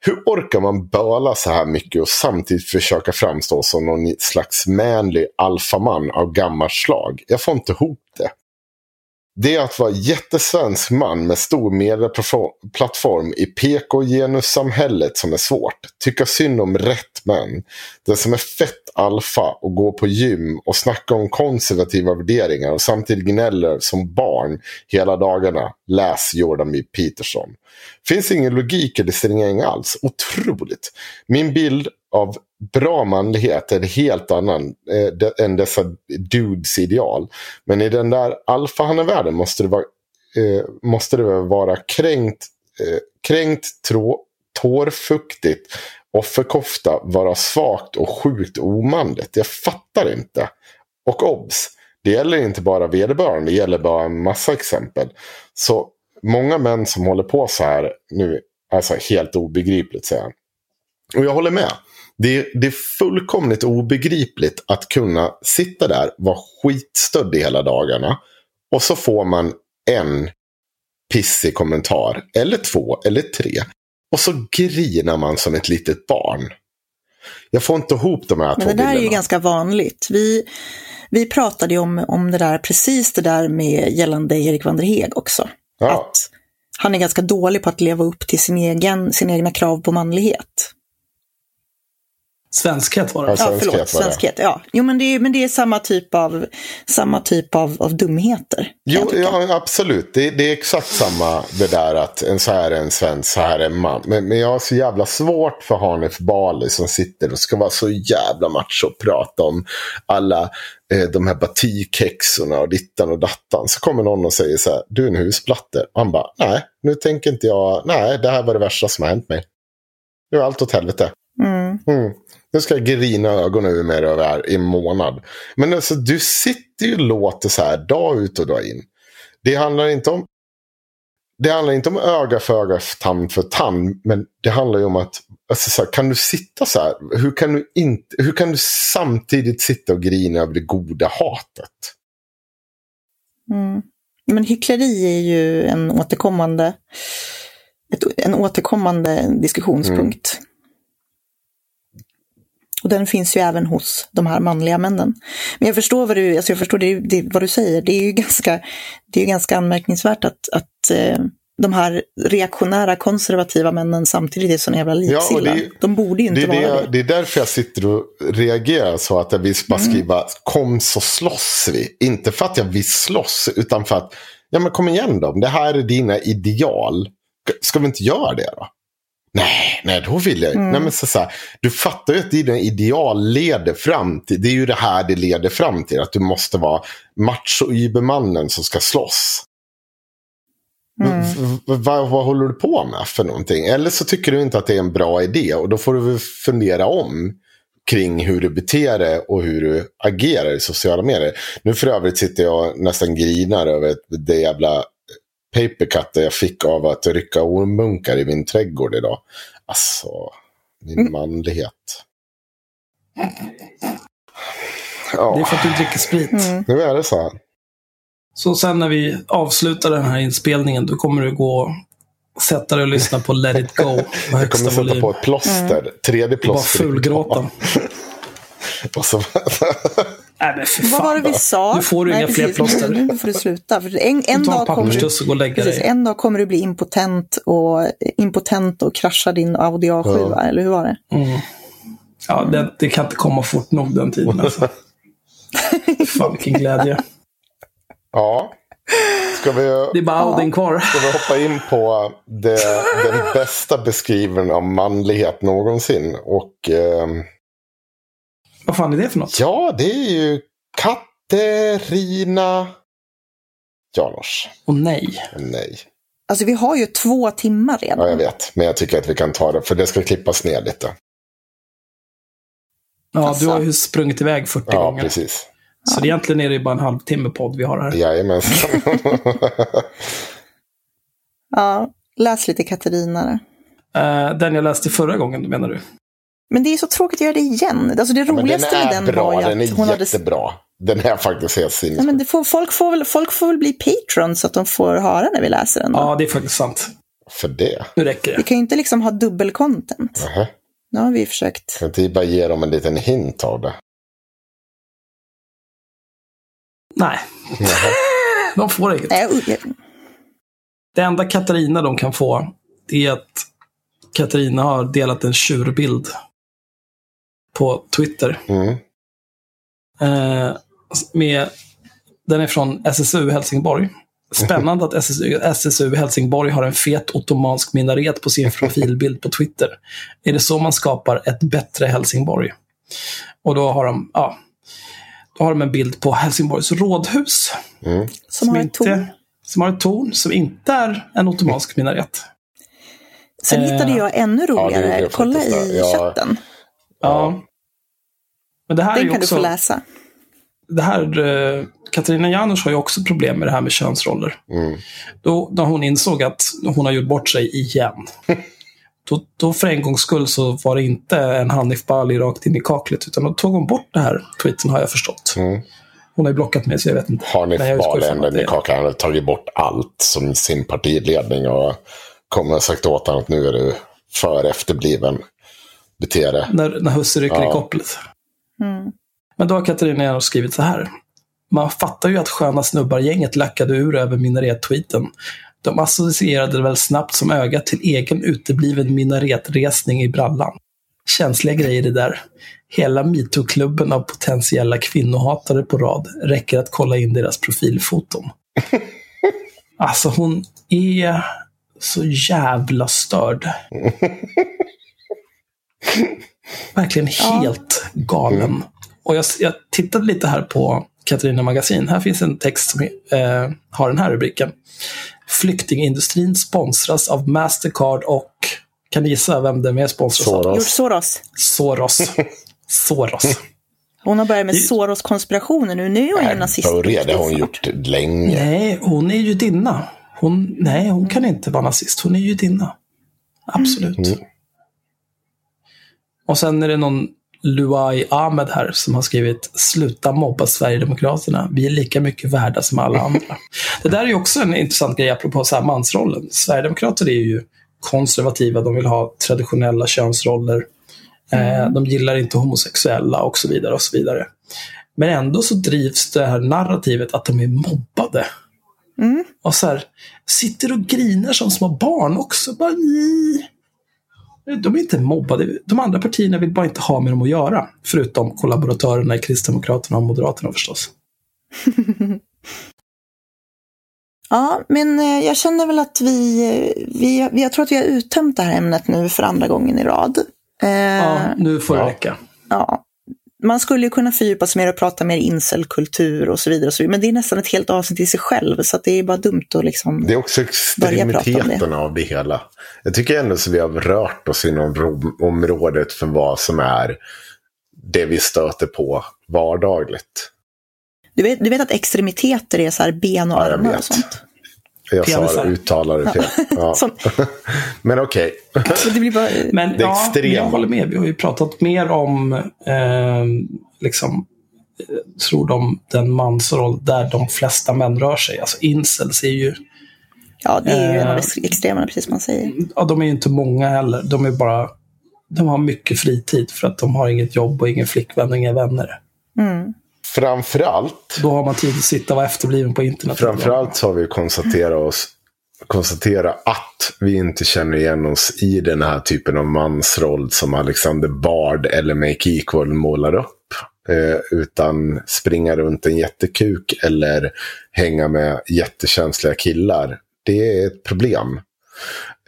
Hur orkar man böla så här mycket och samtidigt försöka framstå som någon slags manlig alfaman av gammalt slag? Jag får inte ihop det. Det är att vara jättesvensk man med stor medieplattform i PK-genussamhället som är svårt. Tycka synd om rätt män. Den som är fett alfa och går på gym och snackar om konservativa värderingar och samtidigt gnäller som barn hela dagarna. Läs Jordan B. Peterson. Finns ingen logik i stringering alls. Otroligt. Min bild av bra manlighet är en helt annan eh, de, än dessa dudes ideal. Men i den där alfahannevärlden måste det vara eh, måste det vara kränkt, eh, kränkt trå, tårfuktigt, offerkofta, vara svagt och sjukt omanligt. Jag fattar inte. Och obs, det gäller inte bara vederbörande, det gäller bara en massa exempel. Så många män som håller på så här nu, alltså helt obegripligt säger han. Och jag håller med. Det är, det är fullkomligt obegripligt att kunna sitta där, vara skitstödd i hela dagarna. Och så får man en pissig kommentar. Eller två, eller tre. Och så grinar man som ett litet barn. Jag får inte ihop de här Men två det där är ju bilderna. ganska vanligt. Vi, vi pratade ju om, om det där, precis det där med gällande Erik van der Heg också. Ja. Att han är ganska dålig på att leva upp till sin egen, sina egna krav på manlighet. Svenskhet var det. Ja, Ja, Svenskhet förlåt, var det. svenskhet. Ja. Jo, men det är, men det är samma typ av, samma typ av, av dumheter. Jo, ja, absolut. Det, det är exakt samma det där att en så här är en svensk, så här är en man. Men, men jag har så jävla svårt för Hanif Bali som sitter och ska vara så jävla macho och prata om alla eh, de här batikhäxorna och dittan och dattan. Så kommer någon och säger så här, du är en husplatte. Och han bara, nej, nu tänker inte jag, nej, det här var det värsta som har hänt mig. Nu är allt åt helvete. Mm. Mm. Nu ska jag grina ögonen ur mig över i en månad. Men alltså, du sitter ju och låter så här dag ut och dag in. Det handlar inte om det handlar inte om öga för öga, tand för tand. Men det handlar ju om att, alltså så här, kan du sitta så här? Hur kan du, inte, hur kan du samtidigt sitta och grina över det goda hatet? Mm. Men hyckleri är ju en återkommande, ett, en återkommande diskussionspunkt. Och den finns ju även hos de här manliga männen. Men jag förstår vad du, alltså jag förstår det, det, vad du säger. Det är ju ganska, det är ju ganska anmärkningsvärt att, att eh, de här reaktionära konservativa männen samtidigt är såna jävla Ja, liksilla. det är- de borde ju inte Det vara det, det. det är därför jag sitter och reagerar så att jag vill bara skriva kom så slåss vi. Inte för att jag vill slåss utan för att ja men kom igen då. Det här är dina ideal. Ska vi inte göra det då? Nej, nej då vill jag nej, men så, så här, Du fattar ju att dina ideal leder fram till. Det är ju det här det leder fram till. Att du måste vara macho-übermannen som ska slåss. Mm. Vad, vad håller du på med för någonting? Eller så tycker du inte att det är en bra idé och då får du fundera om kring hur du beter dig och hur du agerar i sociala medier. Nu för övrigt sitter jag nästan grinar över det jävla papercut jag fick av att rycka ormunkar i min trädgård idag. Alltså, min manlighet. Ja, Det är för att du dricker sprit. Mm. nu är det så här. Så sen när vi avslutar den här inspelningen, då kommer du gå och sätta dig och lyssna på Let it go på Jag kommer sätta volym. på ett plåster. Tredje Bara plåster. fulgråta. Och så... Nej men för Vad var det vi sa? Nu får du inga fler precis. plåster. Nu får du sluta. För en, en, dag kommer du, och lägga precis, dig. en dag kommer du bli impotent och, impotent och krascha din Audi A7, Ja. eller hur var det? Mm. Ja, det, det kan inte komma fort nog den tiden alltså. Fan vilken glädje. Ja. Ska vi, Det är bara Audin kvar. ska vi hoppa in på det, den bästa beskrivningen av manlighet någonsin? Och ehm, Vad fan är det för något? ja, det är ju Katerina Janouch. Och nej. Nej, Alltså vi har ju två timmar redan. ja, jag vet. Men jag tycker att vi kan ta det, för det ska klippas ner lite. Ja, Alltså. du har ju sprungit iväg 40 Ja, gånger. precis. Så det egentligen är det ju bara en halvtimme podd vi har här. Jajamensan. Ja, läs lite Katarina. Eh, den jag läste förra gången, menar du? Men det är så tråkigt att göra det igen. Alltså det den roligaste med är den bra, var ju den är att hon hade... jättebra. Den är faktiskt helt Ja, men sinnessjuk. det får, folk, får väl, folk får väl bli patrons så att de får höra när vi läser den. Då. Ja, det är faktiskt sant. För det. Nu räcker Vi det. kan ju inte liksom ha dubbel-content. Nähä. Nu har vi försökt. Kan inte bara ge dem en liten hint av det? Nej, Nähä. de får inget. Nej, jag- Det enda Katarina de kan få, det är att Katarina har delat en tjurbild på Twitter. Mm. Eh, med, den är från SSU Helsingborg. Spännande att SSU, SSU Helsingborg har en fet ottomansk minaret på sin profilbild på Twitter. Är det så man skapar ett bättre Helsingborg? Och då har de, ja, då har de en bild på Helsingborgs rådhus. Mm. som har ett inte, torn. som har ett torn som inte är en ottomansk minaret. Sen Eh, hittade jag ännu roligare. jag Kolla i ja. chatten. Ja. Men det här är Den ju kan du också, få läsa. det här, eh, Katarina Janouch har ju också problem med det här med könsroller. Mm. Då, när hon insåg att hon har gjort bort sig igen. Då, då för en gångs skull så var det inte en Hanif Bali rakt in i kaklet, utan då tog hon bort det här tweeten har jag förstått. Mm. Hon har ju blockat mig så jag vet inte. Hanif Bali, den det- i kakan, han har tagit bort allt som sin partiledning och kommer och sagt åt honom att nu är du för efterbliven. Bete dig. När, när husse rycker Ja. i kopplet. Mm. Men då har Katarina Janouch skrivit så här. Man fattar ju att sköna snubbar-gänget lackade ur över minaret-tweeten. De associerade väl snabbt som ögat till egen utebliven minaretresning i brallan. Känsliga grejer det där. Hela metoo-klubben av potentiella kvinnohatare på rad. Räcker att kolla in deras profilfoton. Alltså hon är så jävla störd. Verkligen helt galen. Och jag, jag tittade lite här på Katarina Magasin. Här finns en text som eh, har den här rubriken. Flyktingindustrin sponsras av Mastercard och kan ni gissa vem den mer sponsras av? George Soros. Soros. Soros. Soros. Hon har börjat med Det- Soros-konspirationer nu. Nu är hon ju nazist. Det har hon gjort länge. Nej, hon är judinna. Hon, nej, hon kan inte vara nazist. Hon är judinna. Absolut. Mm. Och sen är det någon Luai Ahmed här som har skrivit Sluta mobba Sverigedemokraterna. Vi är lika mycket värda som alla andra. det där är ju också en intressant grej apropå så här mansrollen. Sverigedemokrater är ju konservativa. De vill ha traditionella könsroller. Eh, de gillar inte homosexuella och så vidare. och så vidare. Men ändå så drivs det här narrativet att de är mobbade. Mm. Och så här, sitter och grinar som små barn också. Bara. De är inte mobbade. De andra partierna vill bara inte ha med dem att göra. Förutom kollaboratörerna i Kristdemokraterna och Moderaterna förstås. Ja, men eh, jag känner väl att vi, eh, vi, vi, jag tror att vi har uttömt det här ämnet nu för andra gången i rad. Eh, Ja, nu får det Ja. räcka. ja. Man skulle ju kunna fördjupa sig mer och prata mer incelkultur och så vidare, och så vidare. Men det är nästan ett helt avsnitt i sig själv, så att det är bara dumt att liksom... Det är också om det. extremiteten av det hela. Jag tycker ändå så vi har rört oss inom området för vad som är det vi stöter på vardagligt. Du vet, du vet att extremiteter är så här ben och Ja, armar och sånt? Jag sa Penisar. uttalade fel. Ja. Men okej. så det blir bara, Men Det ja, extrema. jag håller med. Vi har ju pratat mer om eh, liksom, eh, tror de, den mansroll där de flesta män rör sig. Alltså incels är ju, ja, det är ju en av Eh. de extremerna, precis som man säger. ja, de är ju inte många heller. De är bara, de har mycket fritid för att de har inget jobb och ingen flickvän och inga vänner. Mm. Framförallt, Då har man tid att sitta och vara efterbliven på internet. framförallt så har vi konstaterat oss konstatera att vi inte känner igen oss i den här typen av mansroll som Alexander Bard eller Make Equal målar upp. Eh, utan springa runt en jättekuk eller hänga med jättekänsliga killar. Det är ett problem.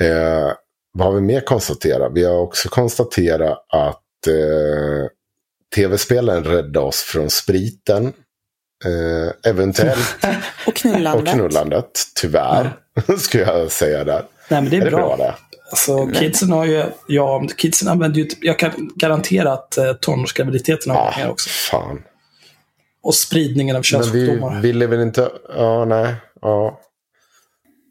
Eh, vad har vi mer konstaterat? Vi har också konstaterat att eh, tv-spelen räddade oss från spriten. Eh, eventuellt Och knullandet. och knullandet, tyvärr. Skulle jag säga där. Nej, men det är, Är det bra. bra det? Alltså, kidsen har ju, ja, kidsen använder ju, jag kan garantera att eh, tonårsgraviditeten har varit Ah, med också. fan. Och spridningen av Men vi könssjukdomar. ville väl inte... Ja, nej. Ja.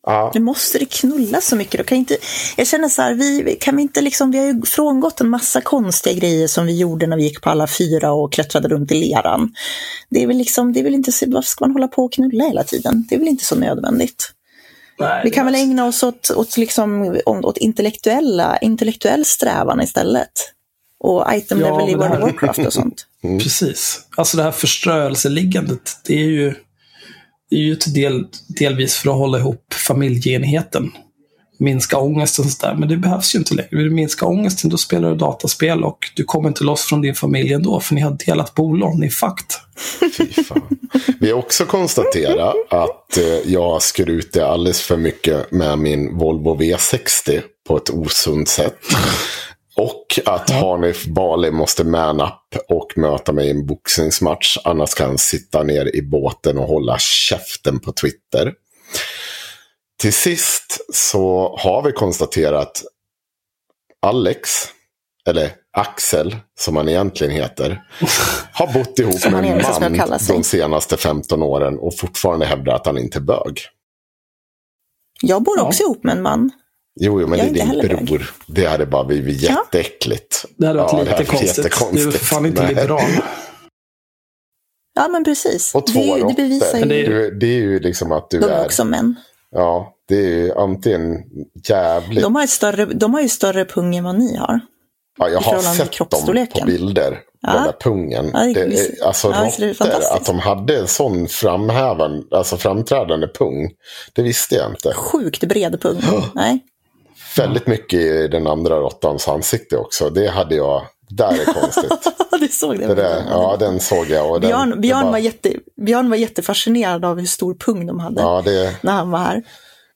Ja. Nu måste det knulla så mycket. Då kan inte, jag känner så här, vi, kan vi inte liksom, vi har ju frångått en massa konstiga grejer som vi gjorde när vi gick på alla fyra och klättrade runt i leran. Det är väl liksom, det är väl inte, så- varför ska man hålla på och knulla hela tiden? Det är väl inte så nödvändigt. Nej, Vi kan väl ägna oss åt, åt, liksom, åt intellektuella, intellektuell strävan istället. Och item Ja, level i World of Warcraft och sånt. Precis. Alltså det här förströelseliggandet, det är ju, är ju till del, delvis för att hålla ihop familjeenheten. Minska ångesten och sådär. Men det behövs ju inte längre. Vill du minska ångesten, då spelar du dataspel och du kommer inte loss från din familj ändå, för ni har delat bolån. Ni är fucked. Vi har också konstaterat att eh, jag jag skrutit alldeles för mycket med min Volvo V60 på ett osunt sätt. Och att Hanif Bali måste man up och möta mig i en boxningsmatch. Annars kan han sitta ner i båten och hålla käften på Twitter. till sist så har vi konstaterat Alex, eller Axel som han egentligen heter, har bott ihop Som med en man de senaste 15 åren och fortfarande hävdar att han inte är bög. Jag bor Ja. också ihop med en man. Jo, jo men Jag det är din bror. Det hade bara blivit Ja. jätteäckligt. Det hade varit Ja, det lite hade varit konstigt. Du är fan inte Nej. liberal. Ja, men precis. Och två det, det råttor. bevisar ju det är- Du, det är ju liksom att du de är är... också män. Ja, det är ju antingen jävligt... De har, större, de har ju större pung än vad ni har. ja, jag har sett dem på bilder. Ja. Den där pungen. Ja, det- det, alltså Ja, det råttor, fantastiskt. att de hade en sån framhävan, alltså framträdande pung. Det visste jag inte. Sjukt bred pung. Nej. Väldigt mycket i den andra råttans ansikte också. Det hade jag... Där är konstigt. du såg det. det där, ja, den såg jag. Och den, Björn, det Björn, bara- var jätte, Björn var jättefascinerad av hur stor pung de hade Ja, det... när han var här.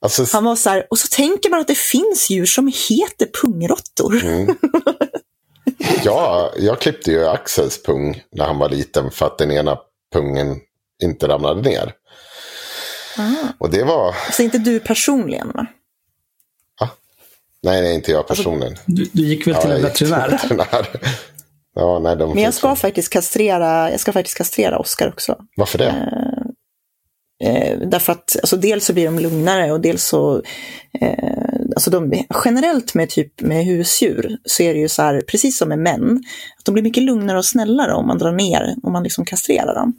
Alltså, Han var så här, och så tänker man att det finns djur som heter pungråttor. Mm. ja, jag klippte ju Axels pung när han var liten för att den ena pungen inte ramlade ner. Ah. Och det var... Så inte du personligen va? Nej, nej, inte jag Alltså- personligen. Du, du gick väl till en veterinär? veterinär. Ja, nej, de Men jag ska faktiskt kastrera, jag ska faktiskt kastrera Oskar också. Varför det? Eh, därför att alltså, dels så blir de lugnare och dels så, eh, alltså de, generellt med typ med husdjur så är det ju så här, precis som med män, att de blir mycket lugnare och snällare om man drar ner, om man liksom kastrerar dem.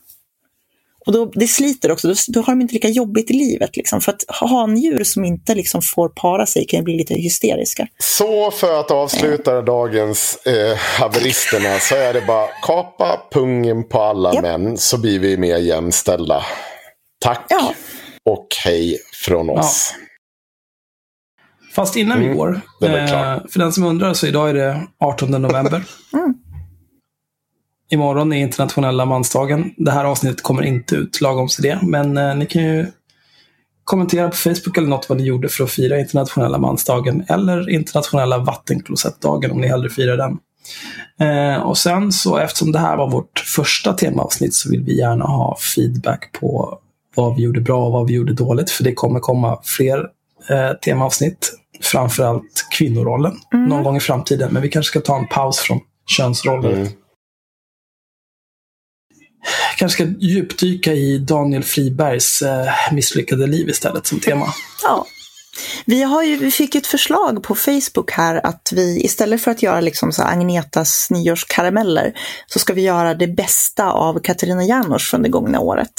Och då, det sliter också, då, då har de inte lika jobbigt i livet. Liksom, för att handjur som inte liksom får para sig kan ju bli lite hysteriska. Så för att avsluta dagens eh, haveristerna så är det bara kapa pungen på alla Japp. män så blir vi mer jämställda. Tack Ja. och hej från oss. Fast innan vi Mm, går, är väl eh, för den som undrar så idag är det 18 november. Mm. Imorgon är internationella mansdagen. Det här avsnittet kommer inte ut lagom till det, men eh, ni kan ju kommentera på Facebook eller något vad ni gjorde för att fira internationella mansdagen eller internationella vattenklosettdagen om ni hellre firar den. Eh, och sen så eftersom det här var vårt första temaavsnitt så vill vi gärna ha feedback på vad vi gjorde bra och vad vi gjorde dåligt. För det kommer komma fler eh, temaavsnitt. Framförallt kvinnorollen någon gång i framtiden. Men vi kanske ska ta en paus från könsroller. Mm. Kanske ska djupdyka i Daniel Fribergs eh, misslyckade liv istället som tema. Ja. Vi, har ju, vi fick ett förslag på Facebook här att vi istället för att göra liksom så Agnetas nyårskarameller så ska vi göra det bästa av Katarina Janouch från det gångna året.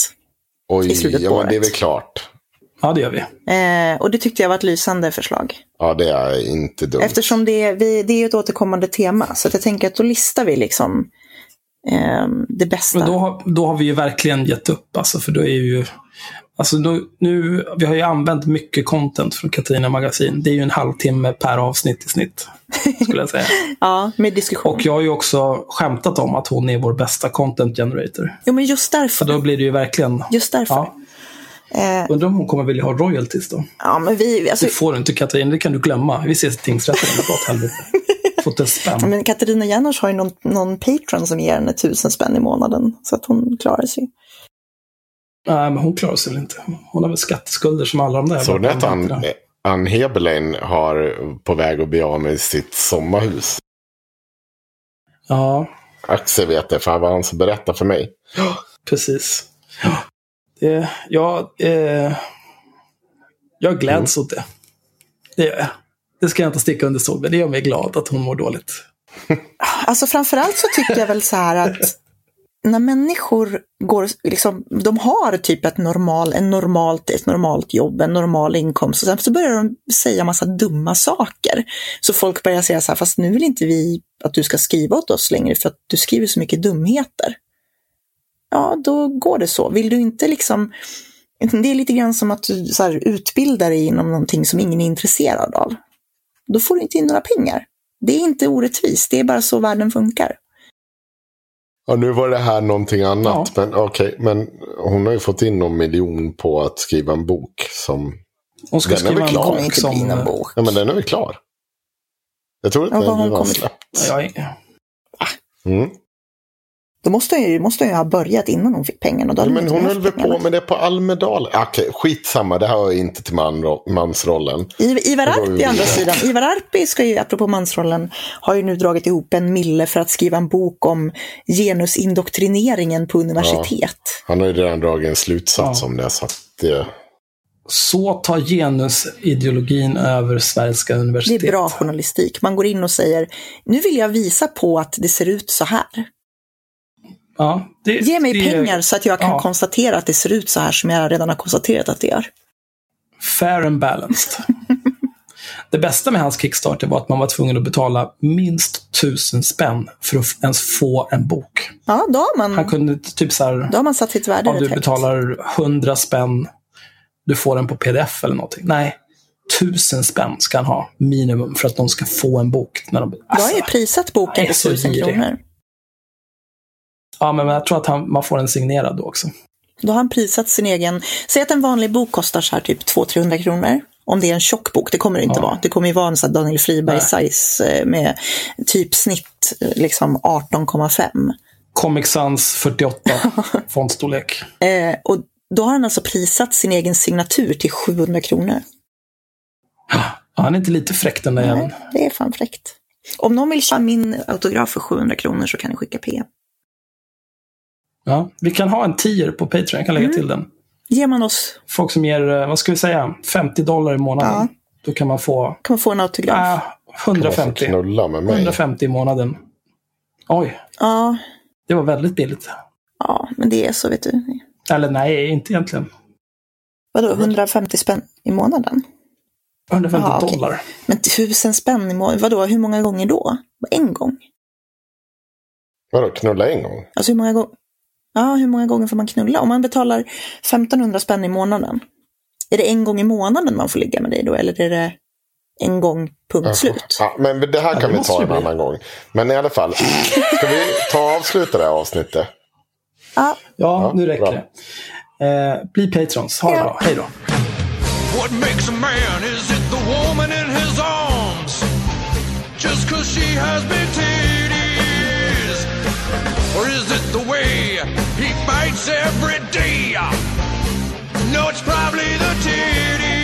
Oj, i slutet på ja, men det är året. väl klart. Ja, det gör vi. Eh, och det tyckte jag var ett lysande förslag. Ja, det är inte dumt. Eftersom det, är- vi, det är ett återkommande tema. Så att jag tänker att då listar vi liksom eh, det bästa. Men då har, då har vi ju verkligen gett upp. Alltså, för då är ju... Alltså då, nu, vi har ju använt mycket content från Katarina Magasin. Det är ju en halvtimme per avsnitt i snitt. Skulle jag säga. Ja, med diskussion. Och jag har ju också skämtat om att hon är vår bästa content generator. Jo, men just Så därför. då blir det ju verkligen... Just därför. Ja. Eh, Undrar om hon kommer vilja ha royalties då? ja, men vi, alltså, Det får du inte Katarina, det kan du glömma. Vi ses i tingsrätten. Fått en Ja, spänn. men Katarina Janouch har ju någon, någon patron som ger henne tusen spänn i månaden. Så att hon klarar sig. Nej, men hon klarar sig väl inte. Hon har väl skatteskulder som alla de där. Såg ni att. Ann Heberlein har på väg att bli av med sitt sommarhus? Ja, Axel vet det, för han var han som berättade för mig. precis. Ja, det, ja, eh, jag gläds åt det. Det gör jag. Det ska jag inte sticka under stol med. Det gör mig glad att hon mår dåligt. Alltså framförallt så tycker jag väl så här att när människor går, liksom, de har typ ett, normal, en normalt, ett normalt jobb, en normal inkomst och sen så börjar de säga massa dumma saker. Så folk börjar säga så här, fast nu vill inte vi att du ska skriva åt oss längre för att du skriver så mycket dumheter. Ja, då går det så. Vill du inte liksom, det är lite grann som att du så här, utbildar dig inom någonting som ingen är intresserad av. Då får du inte in några pengar. Det är inte orättvist, det är bara så världen funkar. Ja, nu var det här någonting annat. Ja. Men okej, men hon har ju fått in någon miljon på att skriva en bok som... Hon ska Den är skriva väl en klar. kommer bok inte som... eh, bok. Ja, men den är väl klar? Jag tror att Ja, den har släppt. Jag, Mm. Då måste hon ju, måste hon ju ha börjat innan hon fick pengarna. och Då Men inte hon höll väl på med det på Almedalen? Okej, skitsamma. Det här var inte till man, mansrollen. I- Ivar Det Arpi å andra sidan, Ivar Arpi ska ju, apropå mansrollen, har ju nu dragit ihop en mille för att skriva en bok om genusindoktrineringen på universitet. Han har ju redan dragit en slutsats Ja. om det. Så att det Så tar genusideologin över Det universitet. är bra journalistik. Man går in och säger, nu vill jag visa på att det ser ut så här. Ja, det, Ge mig det pengar så att jag kan ja. konstatera att det ser ut så här som jag redan har konstaterat att det gör. Fair and balanced. det bästa med hans Kickstarter var att man var tvungen att betala minst tusen spänn för att ens få en bok. Ja, då har man, Han kunde typ så här, då har man satt sitt värde om du betalar 100 spänn, du får den på pdf eller någonting. Nej, tusen spänn ska han ha minimum för att de ska få en bok. När de, Jag har ju Alltså, prisat boken så tusen kronor. Ja, men jag tror att han, man får en signerad då också. Då har han prisat sin egen, säg att en vanlig bok kostar så här typ 200-300 kronor. Om det är en tjock bok, det kommer det inte Ja. vara. Det kommer ju vara en sån Daniel. Friberg-size eh, med typsnitt eh, liksom 18,5. Comic Sans 48 fontstorlek. Eh, och då har han alltså prisat sin egen signatur till 700 kronor. Ja, han är inte lite fräck den där jäveln. Nej, det är fan fräckt. Om någon vill köpa min autograf för 700 kronor så kan ni skicka PM. Ja, vi kan ha en tier på Patreon, jag kan lägga Mm. till den. Ger man oss, Folk som ger, eh, vad ska vi säga, 50 dollar i månaden. Ja. Då kan man få kan man få en autograf? äh, få 150. knulla med mig. 150 i månaden. Oj, Ja, det var väldigt billigt. ja, men det är så vet du. Eller nej, inte egentligen. Vadå, 150 spänn i månaden? 150 Jaha, okej. dollar. Men tusen spänn i månaden, vadå, hur många gånger då? En gång? Vadå, knulla en gång? Alltså hur många gånger? Ja, hur många gånger får man knulla? Om man betalar 1500 spänn i månaden, är det en gång i månaden man får ligga med dig då? Eller är det en gång, punkt slut? Ja, men det här Ja, kan det vi ta en bli. annan gång. Men i alla fall, ska vi ta och avsluta det här avsnittet? Ja, Ja, Ja, nu räcker bra. det. Eh, bli patrons. Ha det Ja. bra. Hej då. What makes a man? Is it the woman in his arms? Just cause she has big every day? No, it's probably the titties.